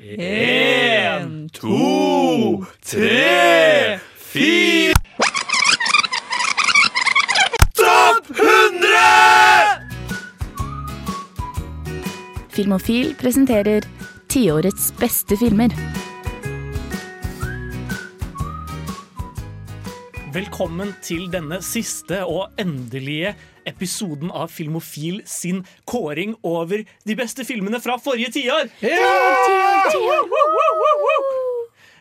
En, to, tre, fire Topp 100! Filmofil presenterer tiårets beste filmer. Velkommen til denne siste og endelige episoden av Filmofil sin kåring over de beste filmene fra forrige tiår.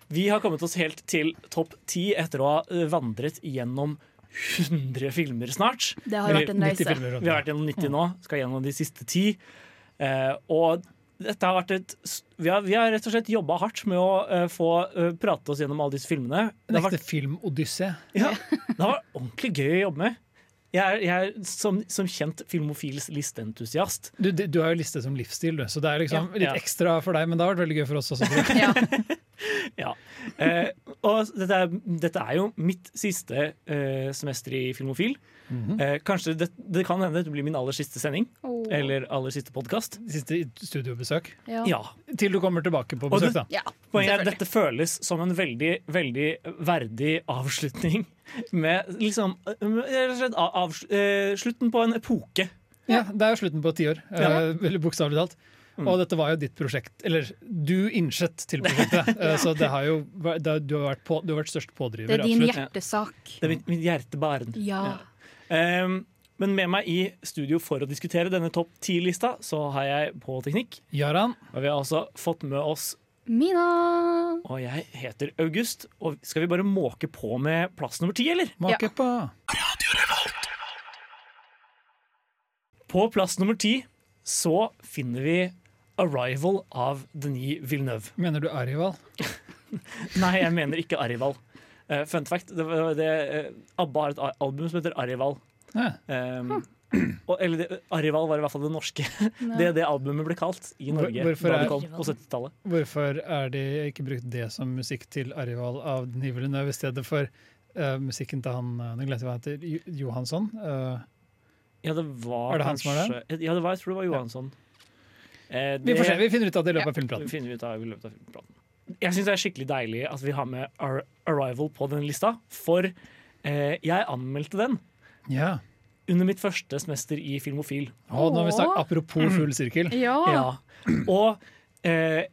Vi har kommet oss helt til topp ti etter å ha eh, vandret gjennom 100 filmer snart. Det har vært en reise. Vi har vært gjennom 90 nå, skal gjennom de siste ti. Eh, og dette har vært et Vi har, vi har rett og slett jobba hardt med å eh, få prate oss gjennom alle disse filmene. Det En har vært ekte filmodyssé. ja, det var ordentlig gøy å jobbe med. Jeg er, jeg er som, som kjent Filmofils listeentusiast. Du, du har jo liste som livsstil, du, så det er liksom Ja. litt Ja. ekstra for deg. Men det har vært veldig gøy for oss også. tror jeg. Ja. Eh, og dette er, dette er jo mitt siste eh, semester i Filmofil. eh, kanskje det, det kan hende det blir min aller siste sending. Eller aller siste podkast. Siste studiobesøk. Ja. Ja. Til du kommer tilbake på besøk, det, da. Ja, Poenget er at dette føles som en veldig, veldig verdig avslutning. Med liksom eh, av, av, eh, slutten på en epoke. Ja, Det er jo slutten på et tiår, Ja. eh, veldig bokstavelig talt. Mm. Og dette var jo ditt prosjekt, eller du innsett til prosjektet. ja. Så det har jo det du, har vært på, du har vært størst pådriver. Det er din absolutt. hjertesak. Det er mitt, mitt hjertebarn. Ja. Um, men med meg i studio for å diskutere denne topp ti-lista, så har jeg på teknikk. Jaran, Og vi har også fått med oss Mina! Og jeg heter August. Og skal vi bare måke på med plass nummer ti, eller? make på. På plass nummer ti så finner vi 'Arrival' av Denis Villeneuve. Mener du Arival? Nei, jeg mener ikke Arrival. Uh, fun fact, det, det, eh, ABBA har et album som heter Arrival. Ja. Um, og, eller det, Arrival var i hvert fall det norske. Det det albumet ble kalt i Norge hvorfor da det kom på 70-tallet. Hvorfor er de ikke brukt det som musikk til Arival av Denis Villeneuve i stedet for uh, musikken til han Nå glemte jeg hva han heter. Johansson? Uh, Ja, det var Er det han som er kanskje- Ja, det var, jeg tror det var Johansson. Eh, vi får se, vi finner ut av det i løpet av filmpraten. Vi finner ut av i løpet av filmpraten. Jeg syns det er skikkelig deilig at vi har med Ar Arrival på den lista, for eh, jeg anmeldte den Ja. under mitt første semester i Filmofil. Oh, nå har vi snakket, apropos full sirkel. Ja. Ja. Og eh,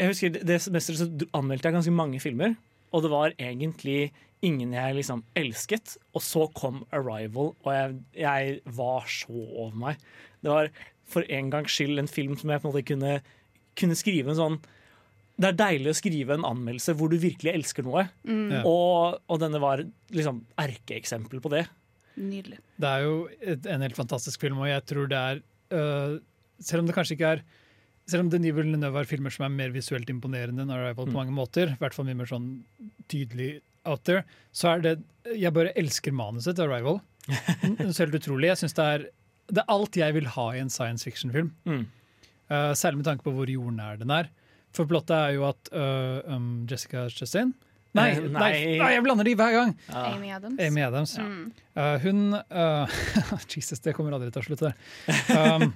jeg husker det- det semesteret så anmeldte jeg ganske mange filmer, og det var egentlig ingen jeg liksom elsket. Og så kom Arrival, og jeg, jeg var så over meg. Det var for en gangs skyld en film som jeg på en måte kunne, kunne skrive en sånn Det er deilig å skrive en anmeldelse hvor du virkelig elsker noe. Ja. Og, og denne var liksom erkeeksempel på det. Nydelig. Det er jo et, en helt fantastisk film, og jeg tror det er øh, Selv om det kanskje ikke er selv om Denis Villeneuve har filmer som er mer visuelt imponerende enn Arrival på Mm. mange måter, i hvert fall mye mer sånn tydelig out there, så er det Jeg bare elsker manuset til Arrival. Det er helt utrolig. Jeg synes det er Det er alt jeg vil ha i en science fiction-film. Mm. Uh, særlig med tanke på hvor jordnær den er. For plottet er jo at uh, um, Jessica Chastain nei, nei. nei. Nei, jeg blander de hver gang! Ja. Amy Adams. Amy Adams. Mm. Uh, hun uh, Jesus, det kommer aldri til å slutte. Um,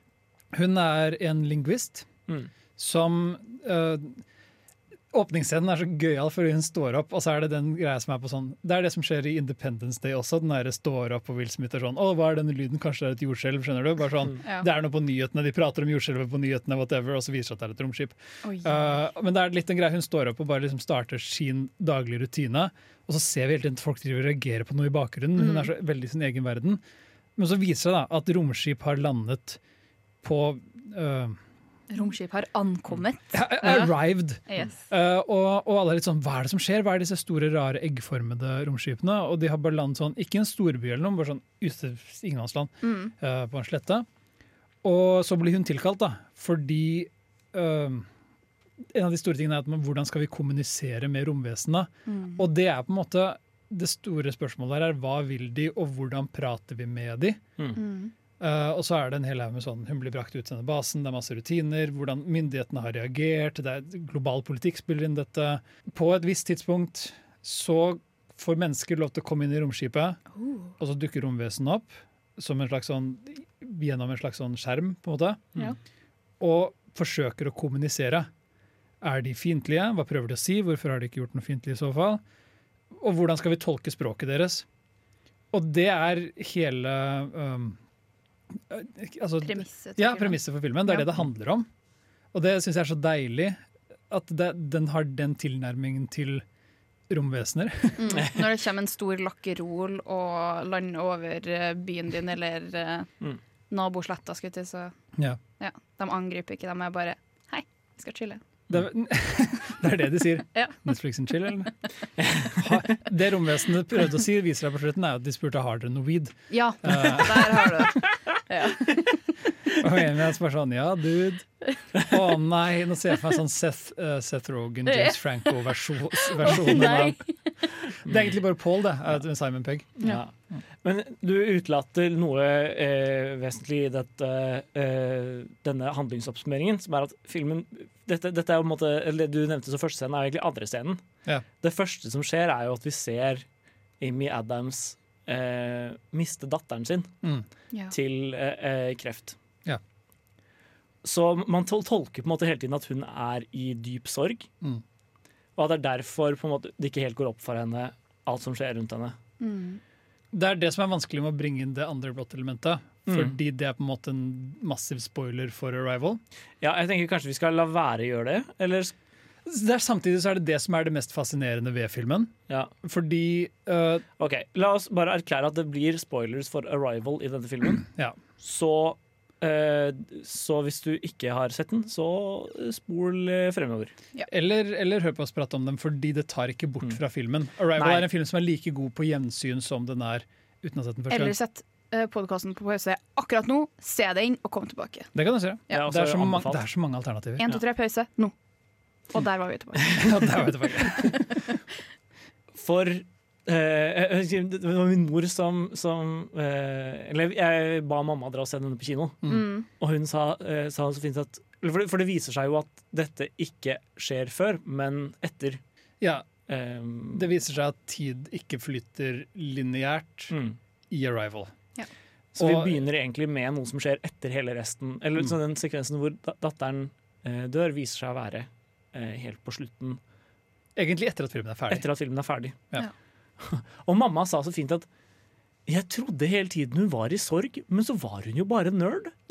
hun er en lingvist Mm. som uh, Åpningsscenen er så gøyal, fordi hun står opp, og så er det den greia som er på sånn Det er det som skjer i Independence Day også. Den derre står opp og Will Smith er sånn Å, hva er denne lyden? Kanskje det er et jordskjelv? Skjønner du? Bare sånn, Ja. Det er noe på nyhetene, de prater om jordskjelvet på nyhetene, whatever, og så viser det seg at det er et romskip. Oi. Uh, men det er litt en greia hun står opp og bare liksom starter sin daglige rutine, og så ser vi hele tiden folk driver og reagerer på noe i bakgrunnen. Hun er så veldig i sin egen verden. Men så viser det da at romskip har landet på uh, Romskip har ankommet. Arrived. Yes. Uh, og, og alle er litt sånn Hva er det som skjer? Hva er disse store, rare eggformede romskipene? Og de har bare landet sånn, ikke i en storby eller noe, bare sånn ute i ingenmannsland, Mm. uh, på en slette. Og så blir hun tilkalt, da, fordi uh, en av de store tingene er at man, hvordan skal vi kommunisere med romvesenet? Mm. Og det er på en måte det store spørsmålet her er hva vil de, og hvordan prater vi med de? Mm. Uh, og så er det en hel haug med sånn, hun blir brakt ut til denne basen, det er masse rutiner, hvordan myndighetene har reagert, det er global politikk spiller inn dette. På et visst tidspunkt så får mennesker lov til å komme inn i romskipet, Oh. og så dukker romvesenet opp som en slags sånn, gjennom en slags sånn skjerm, på en måte, Ja. og forsøker å kommunisere. Er de fiendtlige? Hva prøver de å si? Hvorfor har de ikke gjort noe fiendtlig i så fall? Og hvordan skal vi tolke språket deres? Og det er hele um, altså, Premisset. Ja, premisset for filmen. Det er Ja. det det handler om. Og det syns jeg er så deilig. At det, den har den tilnærmingen til romvesener. Mm. Når det kommer en stor lakkerol og lander over eh, byen din eller uh, Mm. nabosletta, skulle til, så Ja. ja, de angriper ikke. De er bare Hei, vi skal chille. Det, det er det de sier. Ja. Netflix and chill, eller? Ha, det romvesenet prøvde å si, viser deg på slutten, er at de spurte har dere noe weed. Ja, Eh. der har du det. Ja. Og av bare sånn ja, dude. Å nei, nå ser jeg for meg sånn Seth, uh, Seth Rogan, James Franco-versjonen Versjon, Det er egentlig bare Paul, det. Uh, Simon Pegg. Ja. Men du utelater noe eh, vesentlig i dette, eh, denne handlingsoppsummeringen, som er at filmen dette, dette er jo en måte, eller du nevnte som første scenen, er egentlig andre scenen. Ja. Det første som skjer, er jo at vi ser Amy Adams eh, miste datteren sin Mm. Ja. til eh, eh, kreft. Ja. Så man tolker på en måte hele tiden at hun er i dyp sorg. Mm. Og at det er derfor på en måte, det ikke helt går opp for henne, alt som skjer rundt henne. Mm. Det er det som er vanskelig med å bringe inn det andre blått-elementet. Mm. Fordi det er på en måte en massiv spoiler for Arrival. Ja, jeg tenker Kanskje vi skal la være å gjøre det? Eller Det er, samtidig så er det det som er det mest fascinerende ved filmen. Ja. Fordi uh, Ok, La oss bare erklære at det blir spoilers for Arrival i denne filmen. Ja. Så, eh, så hvis du ikke har sett den, så spol fremover. fremover. eller, eller hør på oss prate om den, fordi det tar ikke bort Mm. fra filmen. Arrival Nei. er en film som er like god på gjensyn som den er uten å ha sett den først. Eller sett uh, podkasten på pause akkurat nå, se den og kom tilbake. Det kan du si. Ja, det, er så mange, det er så mange alternativer. Én, to, tre, pause. Nå. Og der var vi tilbake. Ja, der var vi tilbake. For eh, det var min mor som, som eh, Eller jeg ba mamma dra og se denne på kino, Mm. og hun sa, eh, sa så fint at for det, for det viser seg jo at dette ikke skjer før, men etter. Ja, Eh, det viser seg at tid ikke flytter lineært mm. i Arrival. Så vi begynner egentlig med noe som skjer etter hele resten. Eller Mm. så den sekvensen hvor datteren eh, dør, viser seg å være helt på slutten, Egentlig etter at filmen er ferdig. etter at filmen er ferdig. Ja. Og mamma sa så fint at jeg trodde hele tiden hun var i sorg, men så var hun jo bare nerd.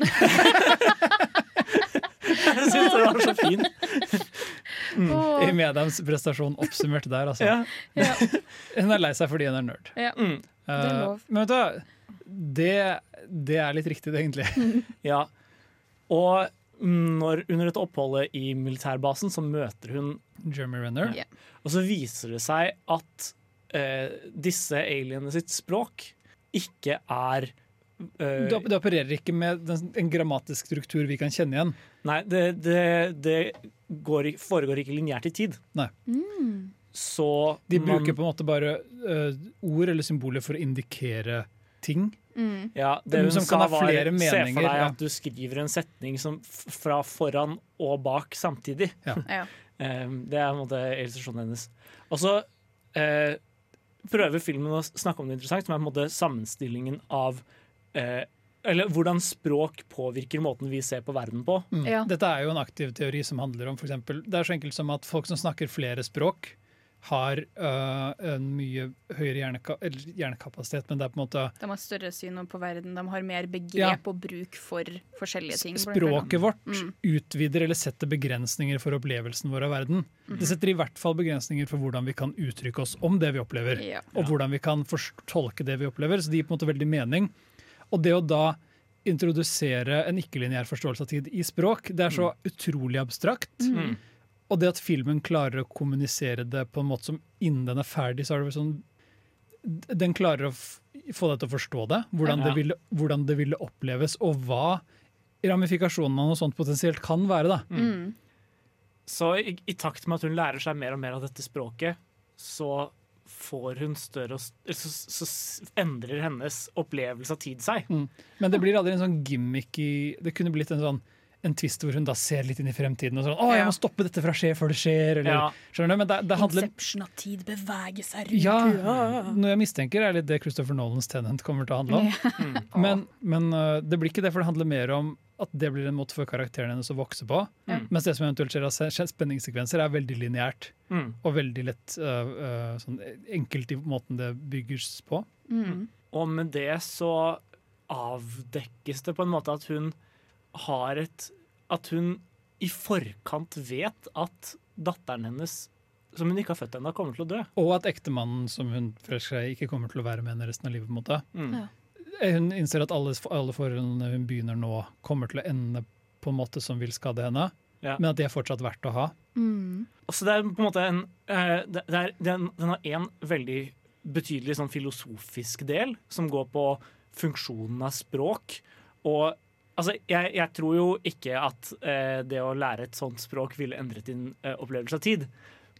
jeg syns det var så fint. Mm. I Mediums prestasjon oppsummert der, altså. Ja. Ja. Hun er lei seg fordi hun er nerd. Ja. Mm. er Eh, lov. men vet du? Det, det er litt riktig, det, egentlig. ja. Og når, under dette oppholdet i militærbasen så møter hun Jeremy Renner. Ja. Og så viser det seg at eh, disse alienene sitt språk ikke er eh, Du, du opererer ikke med den, en grammatisk struktur vi kan kjenne igjen. Nei, det, det, det går, foregår ikke lineært i tid. Mm. Så De man- bruker på en måte bare uh, ord eller symboler for å indikere ting. Mm. ja, det hun som sa kan ha var, meninger, Se for deg ja. at du skriver en setning som fra foran og bak samtidig. Ja. ja. det er på en måte illustrasjonen hennes. Og så eh, prøver filmen å snakke om det interessant, som er på en måte sammenstillingen av eh, Eller hvordan språk påvirker måten vi ser på verden på. Mm. Ja. Dette er jo en aktiv teori som handler om for eksempel, Det er så enkelt som at folk som snakker flere språk, har uh, en mye høyere hjerneka eller hjernekapasitet, men det er på en måte De har større syn på verden, de har mer begrep Ja. og bruk for forskjellige ting. Språket vårt Mm. utvider eller setter begrensninger for opplevelsen vår av verden. Det setter i hvert fall begrensninger for hvordan vi kan uttrykke oss om det vi opplever. Ja. Og hvordan vi kan tolke det vi opplever. Så det gir på en måte veldig mening. Og det å da introdusere en ikke-linjær forståelse av tid i språk, det er så utrolig abstrakt. Mm. Og det at filmen klarer å kommunisere det på en måte som innen den er ferdig, så er det vel sånn Den klarer å f få deg til å forstå det. Hvordan, Ja. det ville, hvordan det ville oppleves, og hva ramifikasjonene av noe sånt potensielt kan være. da. Mm. Så i, i takt med at hun lærer seg mer og mer av dette språket, så får hun større og så, så endrer hennes opplevelse av tid seg. Men det blir aldri en sånn gimmick Det kunne blitt en sånn en twist hvor hun da ser litt inn i fremtiden og sånn 'Å, jeg må stoppe dette fra å skje før det skjer', eller Ja. Skjønner du? Men det, det handler Inception av tid beveger seg rundt Ja, noe jeg mistenker er litt det Christopher Nolans Tenant kommer til å handle om. Ja. Men, men uh, det blir ikke det, for det handler mer om at det blir en måte for karakteren hennes å vokse på. Mm. Mens det som eventuelt skjer av spenningssekvenser, er veldig lineært Mm. og veldig lett uh, sånn enkelt i måten det bygges på. Mm. Og med det så avdekkes det på en måte at hun har et At hun i forkant vet at datteren hennes, som hun ikke har født ennå, kommer til å dø. Og at ektemannen som hun forelsker seg i, ikke kommer til å være med henne resten av livet. på en måte. Mm. Ja. Hun innser at alle, alle forholdene hun begynner nå, kommer til å ende på en måte som vil skade henne, Ja. men at de er fortsatt verdt å ha. Mm. Og Så det er på en måte en eh, det, det er, den, den har én veldig betydelig sånn filosofisk del, som går på funksjonen av språk. Og altså, jeg, jeg tror jo ikke at eh, det å lære et sånt språk ville endret din eh, opplevelse av tid.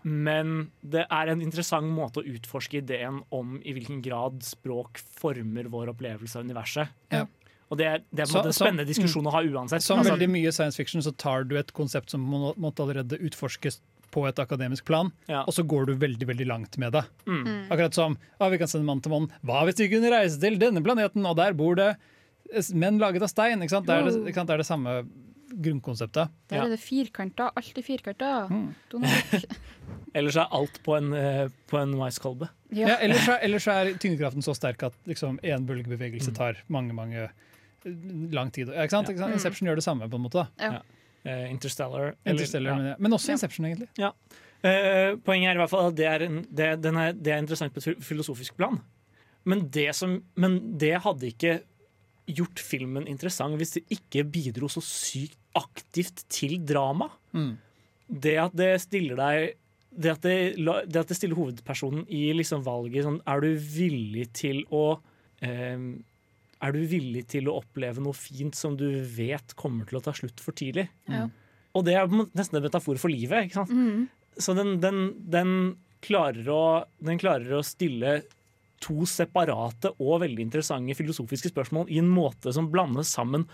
Men det er en interessant måte å utforske ideen om i hvilken grad språk former vår opplevelse av universet. Ja. Og det er, det er en Så- en så- spennende diskusjon å ha uansett. Som Altså, veldig mye science fiction så tar du et konsept som må, måtte allerede utforskes på et akademisk plan, Ja. og så går du veldig veldig langt med det. Mm. Akkurat som ah, vi kan sende mann til mann. Hva hvis vi kunne reise til denne planeten, og der bor det menn laget av stein? Ikke sant? Det, er det, ikke sant? det er det samme grunnkonseptet. Der er det firkanter. Alltid firkanter. Mm. Ellers er alt på en, eh, på en maiskolbe. Ja. Ja. ellers, er, ellers er tyngdekraften så sterk at liksom, én Mm. bølgebevegelse tar mange mange eh, lang tid. Ikke sant? Ja. Ikke sant? Inception gjør det samme, på en måte. da. Ja. Eh, Interstellar. eller- ja. men, men også Ja. Inception, egentlig. Uh, poenget er i hvert fall at det er, en, det, den er, det er interessant på et filosofisk plan. Men det, som, men det hadde ikke gjort filmen interessant hvis det ikke bidro så sykt aktivt til drama. Mm. Det at det stiller deg det at det, det at det stiller hovedpersonen i liksom valget sånn Er du villig til å eh, Er du villig til å oppleve noe fint som du vet kommer til å ta slutt for tidlig? Ja. Og det er nesten en metafor for livet. ikke sant? Mm. Så den, den, den, klarer å, den klarer å stille to separate og veldig interessante filosofiske spørsmål i en måte som blandes sammen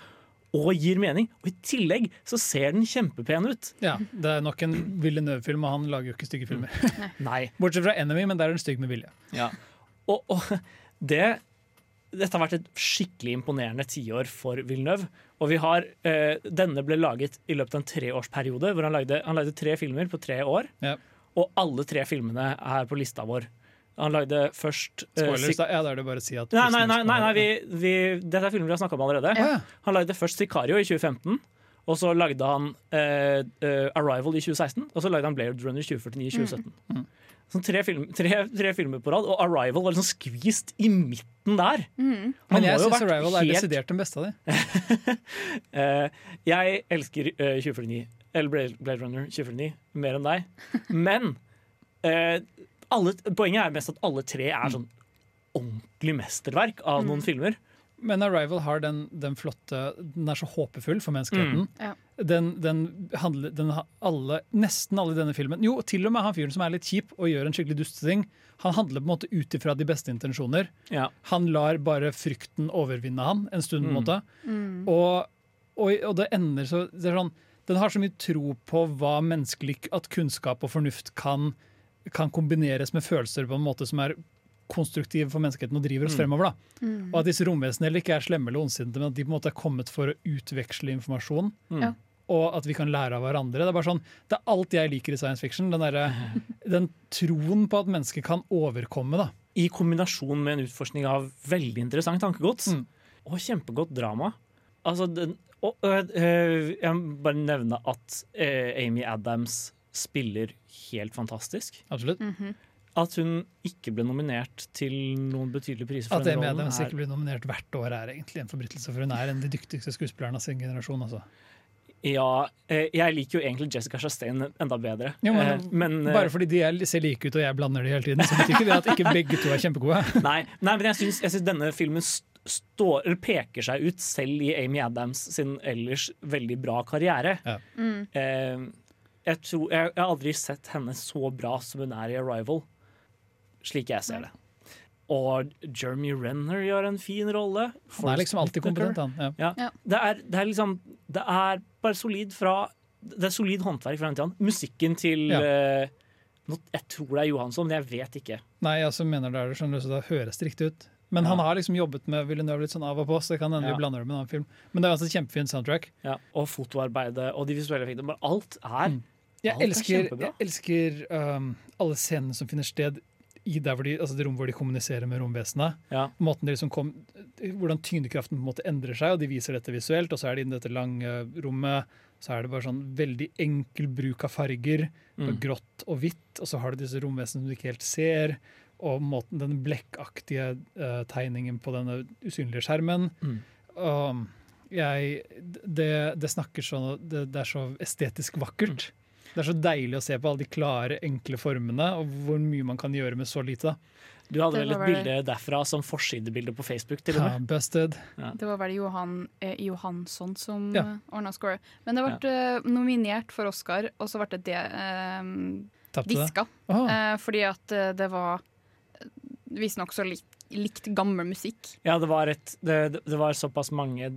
og gir mening. Og i tillegg så ser den kjempepen ut. Ja, Det er nok en Villeneuve-film, og han lager jo ikke stygge filmer. Nei. Bortsett fra Enemy, men der er den stygg med vilje. Og, og det dette har vært et skikkelig imponerende tiår for Villeneuve. Og vi har, eh, denne ble laget i løpet av en treårsperiode, hvor han lagde, han lagde tre filmer på tre år. Ja. Og alle tre filmene er på lista vår. Han lagde først uh, Spoilers, da. Ja, da er det bare å si at Nei, nei, nei, nei, nei vi, vi, dette er filmer vi har snakka om allerede. Ja. Han lagde først Sicario i 2015. Og så lagde han uh, uh, Arrival i 2016, og så lagde han Blade Runner i 2049 i 2017. Mm. Sånn tre, film, tre, tre filmer på rad, og Arrival var liksom skvist i midten der. Mm. Men jeg syns 'Arrival' Arrival er desidert den beste av dem. uh, jeg elsker eh, 2049, eller Blade, Runner 2049 mer enn deg. Men eh, alle, poenget er mest at alle tre er sånn ordentlig mesterverk av noen filmer. Men Arrival har den, den flotte Den er så håpefull for menneskeheten. Mm. Ja. Den, den handler den alle, Nesten alle i denne filmen Jo, til og med han fyren som er litt kjip og gjør en skikkelig dusteting. Han handler på en måte ut ifra de beste intensjoner. Ja. Han lar bare frykten overvinne han en stund. på en Mm. måte Mm. og, og, og det ender så det er sånn, Den har så mye tro på hva menneskelig At kunnskap og fornuft kan, kan kombineres med følelser på en måte som er konstruktive for menneskeheten og driver oss Mm. fremover. da Mm. og at disse romvesenene heller ikke er slemme eller ondsinte, men at de på en måte er kommet for å utveksle informasjon. Mm. Ja. Og at vi kan lære av hverandre. Det er bare sånn, det er alt jeg liker i science fiction. Den, derre- den troen på at mennesket kan overkomme. da. I kombinasjon med en utforskning av veldig interessant tankegods. Mm. Og kjempegodt drama. Altså, den, og, øh, øh, jeg må bare nevne at øh, Amy Adams spiller helt fantastisk. Absolutt. Mhm. At hun ikke ble nominert til noen betydelige priser for At Amy. Adams ikke blir nominert hvert år, er egentlig en forbrytelse. For hun er en av de dyktigste skuespillerne av sin generasjon. altså. Ja, eh, jeg liker jo egentlig Jessica Chastain enda bedre. Jo, men, Eh, men, eh, bare fordi de er, ser like ut og jeg blander de hele tiden, så betyr ikke det at ikke begge to er kjempegode. Nei, nei, men jeg syns, jeg syns denne filmen står, eller peker seg ut selv i Amy Adams sin ellers veldig bra karriere. Ja. Mm. Eh, jeg, tror, jeg, jeg har aldri sett henne så bra som hun er i Arrival, slik jeg ser det. Og Jeremy Renner gjør en fin rolle. Han er liksom alltid kompetent, han. Ja. Ja. Det, er, det er liksom Det er bare solid fra Det er solid håndverk fra den tida. Musikken til Ja. uh, Jeg tror det er Johansson, men jeg vet ikke. Nei, altså mener det er det, så da høres det riktig ut. Men han har liksom jobbet med Villeneuve litt sånn av og på, så det kan hende vi blander det med en annen film. Men det er altså et kjempefint soundtrack. Ja, og fotoarbeidet og de visuelle effektene. Alt er Mm. Jeg er elsker, jeg elsker um, alle scenene som finner sted i de, altså det rom hvor de kommuniserer med romvesenet. Ja. Liksom kom, hvordan tyngdekraften på en måte endrer seg, og de viser dette visuelt. Og så er det innen dette lange rommet så er det bare sånn veldig enkel bruk av farger. Mm. Grått og hvitt, og så har du disse romvesenene som du ikke helt ser. Og måten, den blekkaktige uh, tegningen på denne usynlige skjermen. Mm. Um, jeg, det, det snakker sånn det, det er så estetisk vakkert. Det er så deilig å se på alle de klare, enkle formene, og hvor mye man kan gjøre med så lite. Du hadde vel et bilde derfra som forsidebilde på Facebook? til og Ja, med. busted. Det var vel Johan eh, Johansson som Ja. ja. ordna score. Men det ble ja. nominert for Oscar, og så ble det, det eh, diska. det. Eh, fordi at eh, det var eh, visstnok så likt, likt gammel musikk. Ja, det var, et, det, det var såpass mange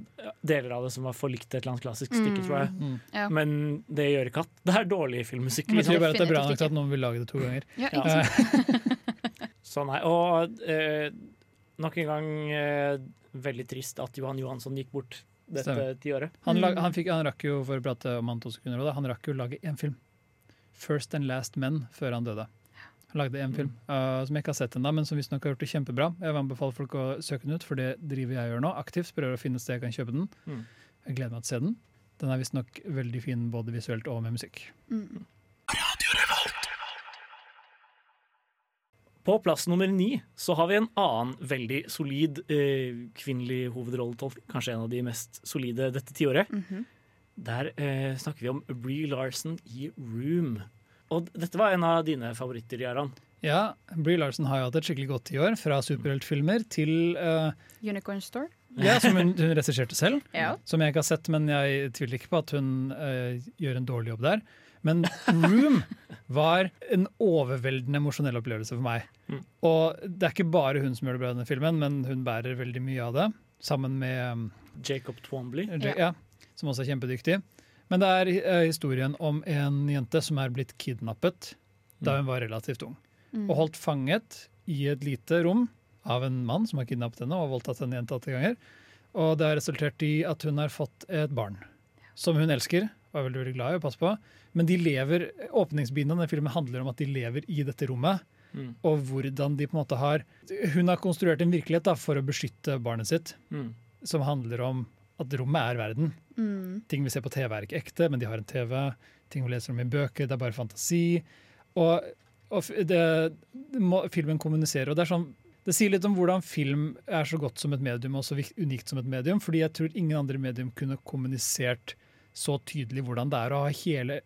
deler av det som var for likt et eller annet klassisk stykke, Mm. tror jeg. Mm. Ja. Men det gjør ikke at det er dårlig filmmusikk. Liksom. tror bare at det er bra nok til at noen vil lage det to ganger. Ja, Ja. ikke sant? Så nei, og eh, nok en gang eh, veldig trist at Johan Johansson gikk bort dette tiåret. Han, lag, Mm. han, fikk, han rakk jo, for å prate om han to sekunder, han rakk jo å lage én film. 'First and Last Men' før han døde. Han lagde en film uh, som jeg ikke har sett ennå, men som visstnok har gjort det kjempebra. Jeg vil anbefale folk å søke den ut, for det driver jeg og gjør nå. Aktivt prøver å finne et sted jeg kan kjøpe den. Mm. Jeg gleder meg til å se den. Den er visstnok veldig fin både visuelt og med musikk. Mm. På plass nummer ni så har vi en annen veldig solid eh, kvinnelig hovedrolletolkning. Kanskje en av de mest solide dette tiåret. Mhm. Der eh, snakker vi om Bree Larson i Room. Og dette var en av dine favoritter, Jaran. Ja, Brie Larson har jo hatt et skikkelig godt tiår, fra superheltfilmer til uh, Unicorn Store. Ja, som hun, hun regisserte selv. Ja. Som jeg ikke har sett, men jeg tviler ikke på at hun uh, gjør en dårlig jobb der. Men Room var en overveldende emosjonell opplevelse for meg. Mm. Og det er ikke bare hun som gjør det bra i denne filmen, men hun bærer veldig mye av det. Sammen med um, Jacob Twombly. ja. ja, som også er kjempedyktig. Men det er eh, historien om en jente som er blitt kidnappet da hun var relativt ung. Og holdt fanget i et lite rom av en mann som har kidnappet henne og voldtatt henne gjentatte ganger. Og det har resultert i at hun har fått et barn som hun elsker og er veldig, veldig glad i å passe på. Men de lever, åpningsbiten av den filmen handler om at de lever i dette rommet. Mm. Og hvordan de på en måte har Hun har konstruert en virkelighet da, for å beskytte barnet sitt, Mm. som handler om at rommet er verden. Mm. Ting vi ser på TV er ikke ekte, men de har en TV. Ting vi leser om i bøker, det er bare fantasi. Og, og det, må, filmen kommuniserer. og det er sånn det sier litt om hvordan film er så godt som et medium og så unikt som et medium. fordi jeg tror ingen andre medium kunne kommunisert så tydelig hvordan det er å ha hele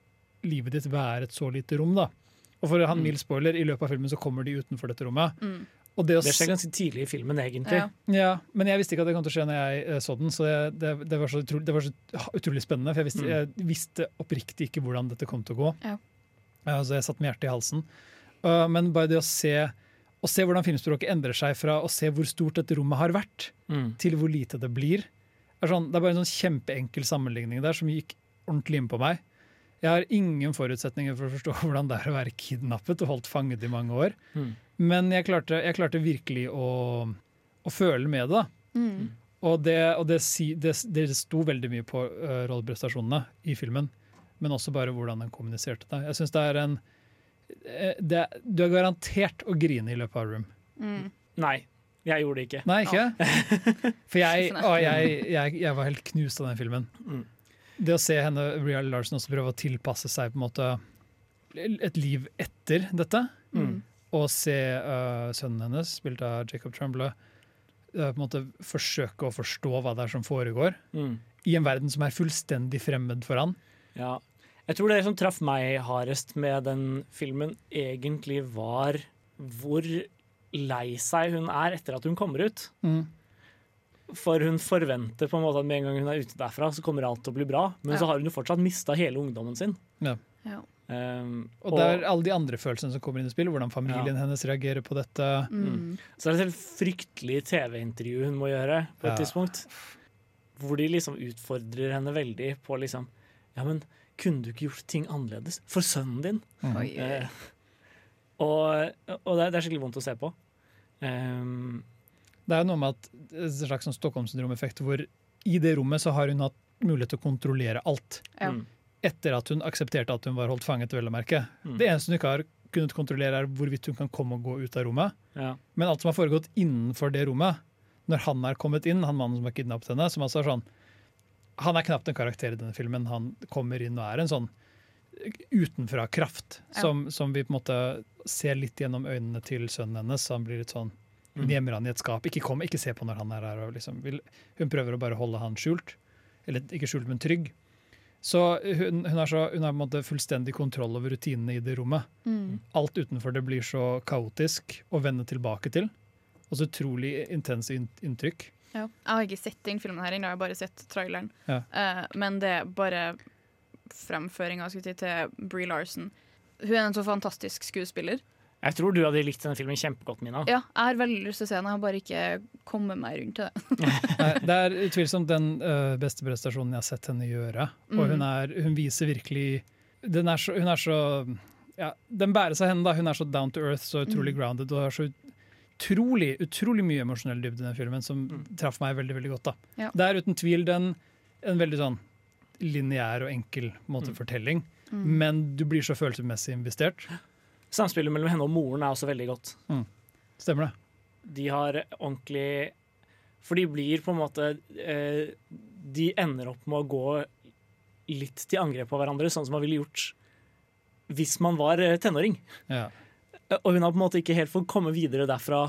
livet ditt være et så lite rom. da. Og for å ha en Mm. mild spoiler, i løpet av filmen så kommer de utenfor dette rommet. Mm. Og det å Det skjer ganske tidlig i filmen, egentlig. Ja. ja, men jeg visste ikke at det kom til å skje når jeg eh, så den, så jeg, det, det, var så utrolig, det var så utrolig spennende. For jeg visste, Mm. jeg visste oppriktig ikke hvordan dette kom til å gå. Ja. Ja, så jeg satt med hjertet i halsen. Uh, men bare det å se, å se hvordan filmspråket endrer seg fra å se hvor stort dette rommet har vært, Mm. til hvor lite det blir, er sånn, det er bare en sånn kjempeenkel sammenligning der som gikk ordentlig inn på meg. Jeg har ingen forutsetninger for å forstå hvordan det er å være kidnappet og holdt fanget i mange år. Mm. Men jeg klarte, jeg klarte virkelig å, å føle med det. Mm. Og det, og det, det, det sto veldig mye på uh, rolleprestasjonene i filmen, men også bare hvordan den kommuniserte det. Jeg synes det er en eh, det, Du er garantert å grine i løpet av Room. Mm. Nei, jeg gjorde det ikke. Nei, ikke? For jeg, å, jeg, jeg, jeg var helt knust av den filmen. Mm. Det å se henne, Real Larson også prøve å tilpasse seg på en måte et liv etter dette, Mm. og se uh, sønnen hennes, spilt av Jacob Tremblay, uh, på en måte forsøke å forstå hva det er som foregår. Mm. i en verden som er fullstendig fremmed for han. Ja. Jeg tror det som traff meg hardest med den filmen, egentlig var hvor lei seg hun er etter at hun kommer ut. For hun forventer på en måte at med en gang hun er ute derfra, så kommer alt til å bli bra. Men Ja. så har hun jo fortsatt mista hele ungdommen sin. Ja. Ja. Um, Og det er alle de andre følelsene som kommer inn i spill, hvordan familien hennes reagerer på dette. Mm. Så det er et helt fryktelig TV-intervju hun må gjøre på et Ja. tidspunkt. Hvor de liksom utfordrer henne veldig på liksom Ja, men kunne du ikke gjort ting annerledes for sønnen din? Mm. Eh, og og det, er- det er skikkelig vondt å se på. Um, Det er noe med at en slags sånn Stockholm-syndrom-effekt hvor i det rommet så har hun hatt mulighet til å kontrollere alt. Ja. Mm. Etter at hun aksepterte at hun var holdt fanget, vel å merke. Mm. Det eneste hun ikke har kunnet kontrollere, er hvorvidt hun kan komme og gå ut av rommet. Ja. Men alt som har foregått innenfor det rommet, når han er kommet inn, han mannen som har kidnappet henne, som altså er sånn Han er knapt en karakter i denne filmen. Han kommer inn og er en sånn utenfra-kraft Ja. som, som vi på en måte ser litt gjennom øynene til sønnen hennes. Han blir litt sånn. Gjemmer han i et skap. Ikke kom, ikke se på når han er her. Liksom vil, hun prøver å bare holde han skjult. Eller ikke skjult, men trygg. Så hun, hun, har så, hun har på en måte fullstendig kontroll over rutinene i det rommet. Mm. Alt utenfor det blir så kaotisk å vende tilbake til. Og så utrolig intense inntrykk. Ja. Jeg har ikke sett den filmen her ennå, jeg har bare sett traileren. Ja. Uh, men det er bare fremføringa til Bree Larson. Hun er en så fantastisk skuespiller. Jeg tror du hadde likt denne filmen kjempegodt, Mina. Ja, jeg har veldig lyst til å se den, jeg har bare ikke kommet meg rundt til det. Nei, Det er utvilsomt den uh, beste prestasjonen jeg har sett henne gjøre. Og hun, Mm. er, hun viser virkelig den er så, Hun er så ja, Den bæres av henne. da Hun er så down to earth, så utrolig Mm. grounded. Og har så utrolig utrolig mye emosjonell dybde i den filmen, som Mm. traff meg veldig veldig godt. da Ja. Det er uten tvil den, en veldig sånn lineær og enkel måte Mm. fortelling. Mm. Men du blir så følelsesmessig investert. Samspillet mellom henne og moren er også veldig godt. Stemmer det? De har ordentlig For de blir på en måte eh, De ender opp med å gå litt til angrep på hverandre, sånn som man ville gjort hvis man var eh, tenåring. Ja. Og hun har på en måte ikke helt fått komme videre derfra.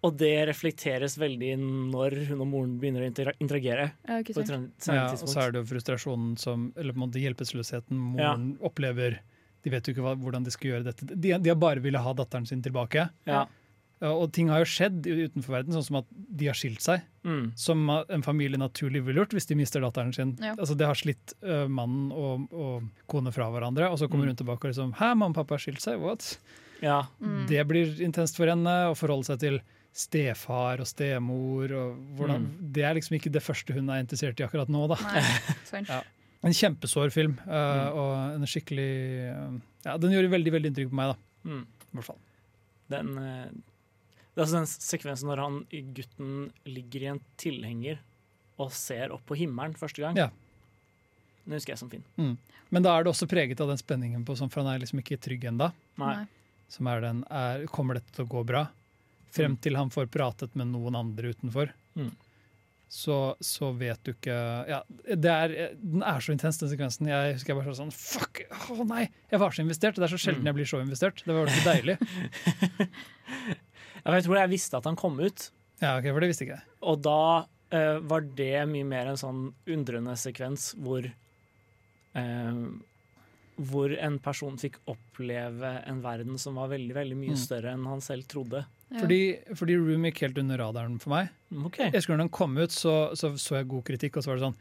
Og det reflekteres veldig når hun og moren begynner å interagere. Ja, På et Ja, og så er det jo frustrasjonen som Eller på en måte hjelpeløsheten moren opplever. De vet jo ikke hva, hvordan de skal gjøre dette. De, de har bare ville ha datteren sin tilbake. ja. Ja, Og ting har jo skjedd utenfor verden, sånn som at de har skilt seg. mm. Som en familie naturlig ville gjort hvis de mister datteren sin. Ja. Altså Det har slitt uh, mannen og, og kone fra hverandre, og så kommer Mm. hun tilbake og liksom Hæ, mamma og pappa har skilt seg? What? ja. Mm. Det blir intenst for henne å forholde seg til stefar og stemor. Og hvordan, Mm. Det er liksom ikke det første hun er interessert i akkurat nå. da. Nei, sant. Ja. En kjempesår film, Uh, Mm. og en skikkelig uh, Ja, Den gjorde veldig veldig inntrykk på meg, da. Mm. I hvert fall. Den, uh, det er altså den sekvensen når han, gutten ligger i en tilhenger og ser opp på himmelen første gang. Ja. Den husker jeg som fin. Men da er det også preget av den spenningen på sånn, for han er liksom ikke trygg ennå. Som er den er, Kommer dette til å gå bra? Frem til han får pratet med noen andre utenfor. Mm. Så, så vet du ikke ja, er, Den er så intens, den sekvensen. Jeg husker jeg bare sånn Fuck! Å nei! Jeg var så investert. Det er så sjelden Mm. jeg blir så investert. Det var så deilig. Jeg tror jeg visste at han kom ut, Ja, ok, For det visste ikke jeg. og da uh, var det mye mer en sånn undrende sekvens hvor eh, hvor en person fikk oppleve en verden som var veldig veldig mye Mm. større enn han selv trodde. Ja. Fordi, fordi Room gikk helt under radaren for meg. Okay. OK. Jeg husker når den kom ut, så, så så jeg god kritikk, og så var det sånn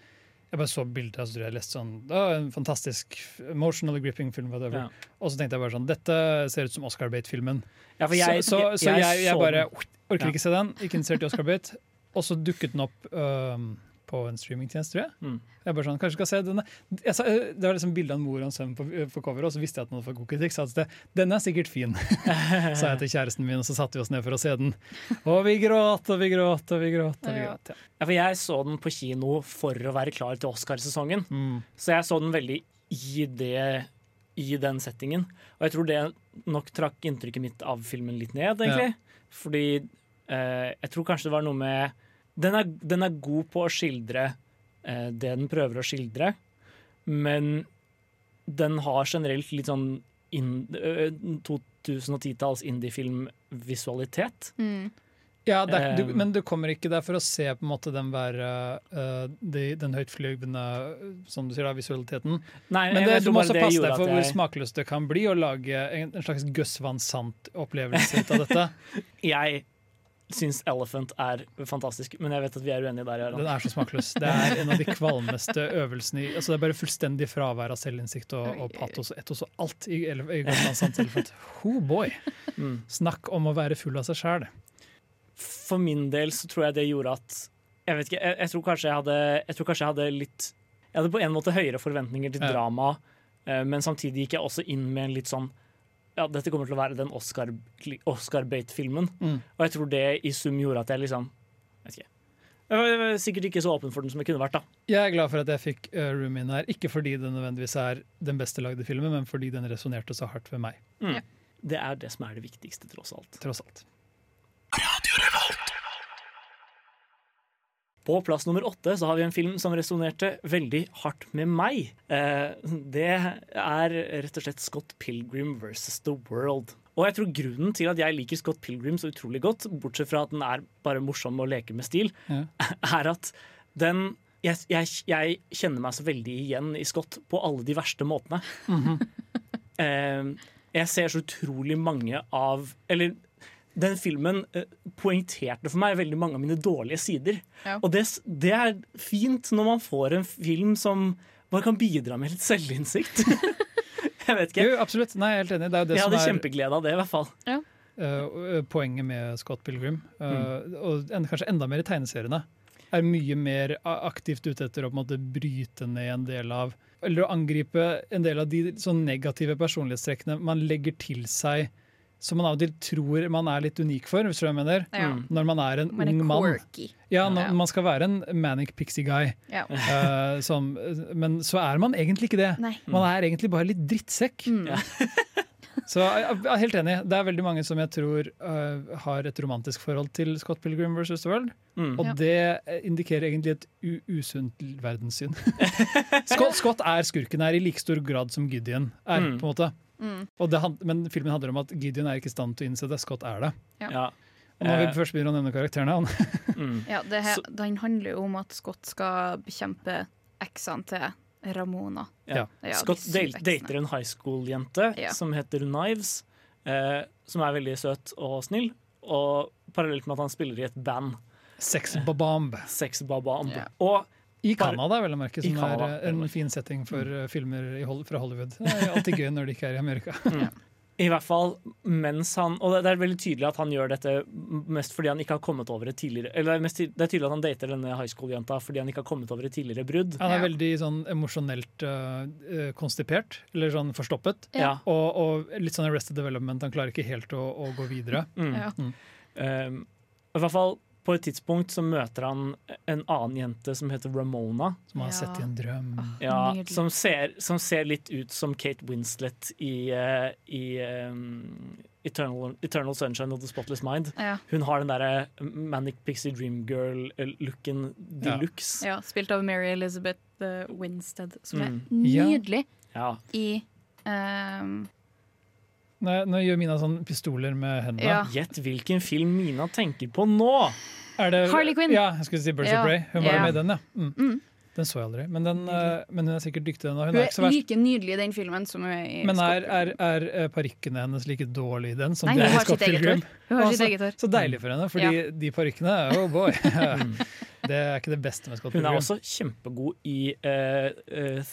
Jeg bare så bildet, og så tror jeg leste sånn det var En fantastisk emotional gripping film, whatever. Ja. Og så tenkte jeg bare sånn Dette ser ut som Oscar Bate-filmen. Ja, så så, så jeg, jeg, bare orker Ja. ikke se den. Ikke interessert i Oscar Bate. Og så dukket den opp øhm, på en streamingtjeneste, tror jeg. Mm. Jeg bare sånn, kanskje skal se denne. Jeg sa, øh, det var liksom bilde av en mor og en sønn på, på coveret, og så visste jeg at den hadde fått god kritikk. Så jeg at den er sikkert fin, sa jeg til kjæresten min, og så satte vi oss ned for å se den. Og vi gråt og vi gråt og vi gråt. og vi gråt. Ja. Ja, for jeg så den på kino for å være klar til Oscarsesongen. Mm. Så jeg så den veldig i, det, i den settingen. Og jeg tror det nok trakk inntrykket mitt av filmen litt ned, egentlig. Fordi eh, jeg tror kanskje det var noe med Den er, den er god på å skildre eh, det den prøver å skildre, men den har generelt litt sånn in, eh, 2010-talls indiefilm-visualitet. Mm. Ja, det er, du, Um, men du kommer ikke der for å se på en måte den være uh, de, den høytflygende øh, som du sier da, visualiteten. Nei, Men det, du må også passe deg for hvor jeg- smakløst det kan bli å lage en, en slags Gus Van Sant-opplevelse ut av dette. Jeg syns Elephant er fantastisk, men jeg vet at vi er uenige der. Den er så smakløs. Det er en av de kvalmeste øvelsene i altså Det er bare fullstendig fravær av selvinnsikt og, og patos og etos og alt i, i Elephant. Oh boy! Mm. Snakk om å være full av seg sjæl. For min del så tror jeg det gjorde at Jeg vet ikke, jeg, jeg tror kanskje jeg hadde Jeg tror kanskje jeg hadde litt Jeg hadde på en måte høyere forventninger til Ja. drama, eh, men samtidig gikk jeg også inn med en litt sånn ja, dette kommer til å være den Oscar- Oscar-bait-filmen. Mm. Og jeg tror det i sum gjorde at jeg liksom vet ikke. Jeg var sikkert ikke så åpen for den som jeg kunne vært. da Jeg er glad for at jeg fikk uh, Room in her. Ikke fordi den nødvendigvis er den beste lagde filmen, men fordi den resonnerte så hardt ved meg. Det er det som er det viktigste, tross alt. tross alt. På plass nummer åtte så har vi en film som resonnerte veldig hardt med meg. Eh, det er rett og slett Scott Pilgrim versus The World. Og jeg tror grunnen til at jeg liker Scott Pilgrim så utrolig godt, bortsett fra at den er bare morsom og leker med stil, Ja. er at den jeg, jeg, jeg kjenner meg så veldig igjen i Scott på alle de verste måtene. eh, jeg ser så utrolig mange av Eller den filmen eh, poengterte for meg veldig mange av mine dårlige sider. Ja. Og det, det er fint når man får en film som bare kan bidra med litt selvinnsikt. jeg vet ikke. Jo, absolutt. Nei, jeg er helt enig. Det er jo det Jeg som hadde er kjempeglede av det, i hvert fall. uh, poenget med Scott Pilgrim. Uh, Og en, kanskje enda mer i tegneseriene. Er mye mer aktivt ute etter å på en måte bryte ned en del av Eller å angripe en del av de sånn negative personlighetstrekkene man legger til seg som man av og til tror man er litt unik for, hvis du jeg mener. Ja. Mm. Når man er en Man ung mann. Ja, når Ja. man skal være en manic pixie guy. Ja. Uh, som, men så er man egentlig ikke det. Nei. Man er egentlig bare litt drittsekk. Mm. Så jeg er helt enig. Det er veldig mange som jeg tror uh, har et romantisk forhold til Scott Pilgrim vs. The World. Mm. Og Ja. det indikerer egentlig et usunt verdenssyn. Scott, Scott er skurken her i like stor grad som Gideon er. Mm. på en måte. Mm. Og det, men filmen handler om at Gideon er ikke i stand til å innse det. Scott er det. Ja. Og når Eh, vi først begynner å nevne karakterene han, mm. Ja, det he, Den handler jo om at Scott skal bekjempe eksene til Ramona. Ja. Ja, Scott dater en high school-jente Ja. som heter Knives, eh, som er veldig søt og snill. Og parallelt med at han spiller i et band, Sex Babamb. Sex Babamb. Ja. Og I Canada, vel å merke, som Canada, er eh, en fin setting for mm. filmer i Hol fra Hollywood. Det er alltid gøy når de ikke er i Amerika. i hvert fall mens han Og det er veldig tydelig at han gjør dette mest fordi han ikke har kommet over et tidligere Eller det er, mest, det er tydelig at han dater denne high school-jenta fordi han ikke har kommet over et tidligere brudd. Han er Ja. veldig sånn emosjonelt eh, eh, konstipert, eller sånn forstoppet. Ja. Og, og litt sånn Arrested Development. Han klarer ikke helt å, å gå videre. Mm. Ja. Um, I hvert fall på et tidspunkt så møter han en annen jente som heter Ramona. Som han har Ja. sett i en drøm. Ja, som, ser, som ser litt ut som Kate Winslet i, uh, i um, Eternal, Eternal Sunshine of the Spotless Mind. Ja. Hun har den derre Manic Pixie Dream Girl-looken de Ja. luxe. ja, Spilt av Mary Elizabeth eh, Winstead, som Mm. er nydelig Ja. i ehm, Nå, nå gjør Mina sånn pistoler med hendene. Ja. Gjett hvilken film Mina tenker på nå! Er det, Harley Quinn. Ja, jeg skulle si Birds Ja. of Prey. Hun var jo Ja. med i den, ja. Mm. Mm. Den så jeg aldri. Men, den, eh, men hun er sikkert dyktig. Hun, hun Hun er er ikke så verst. like nydelig i den filmen som hun er i Men er, er, er eh, parykkene hennes like dårlige i den som Nei, de er i har Scott Pilgrim? Hun har sitt eget hår. Så deilig for henne, fordi de parykkene Oh boy! det er ikke det beste med Scott Hun er også kjempegod i uh, uh,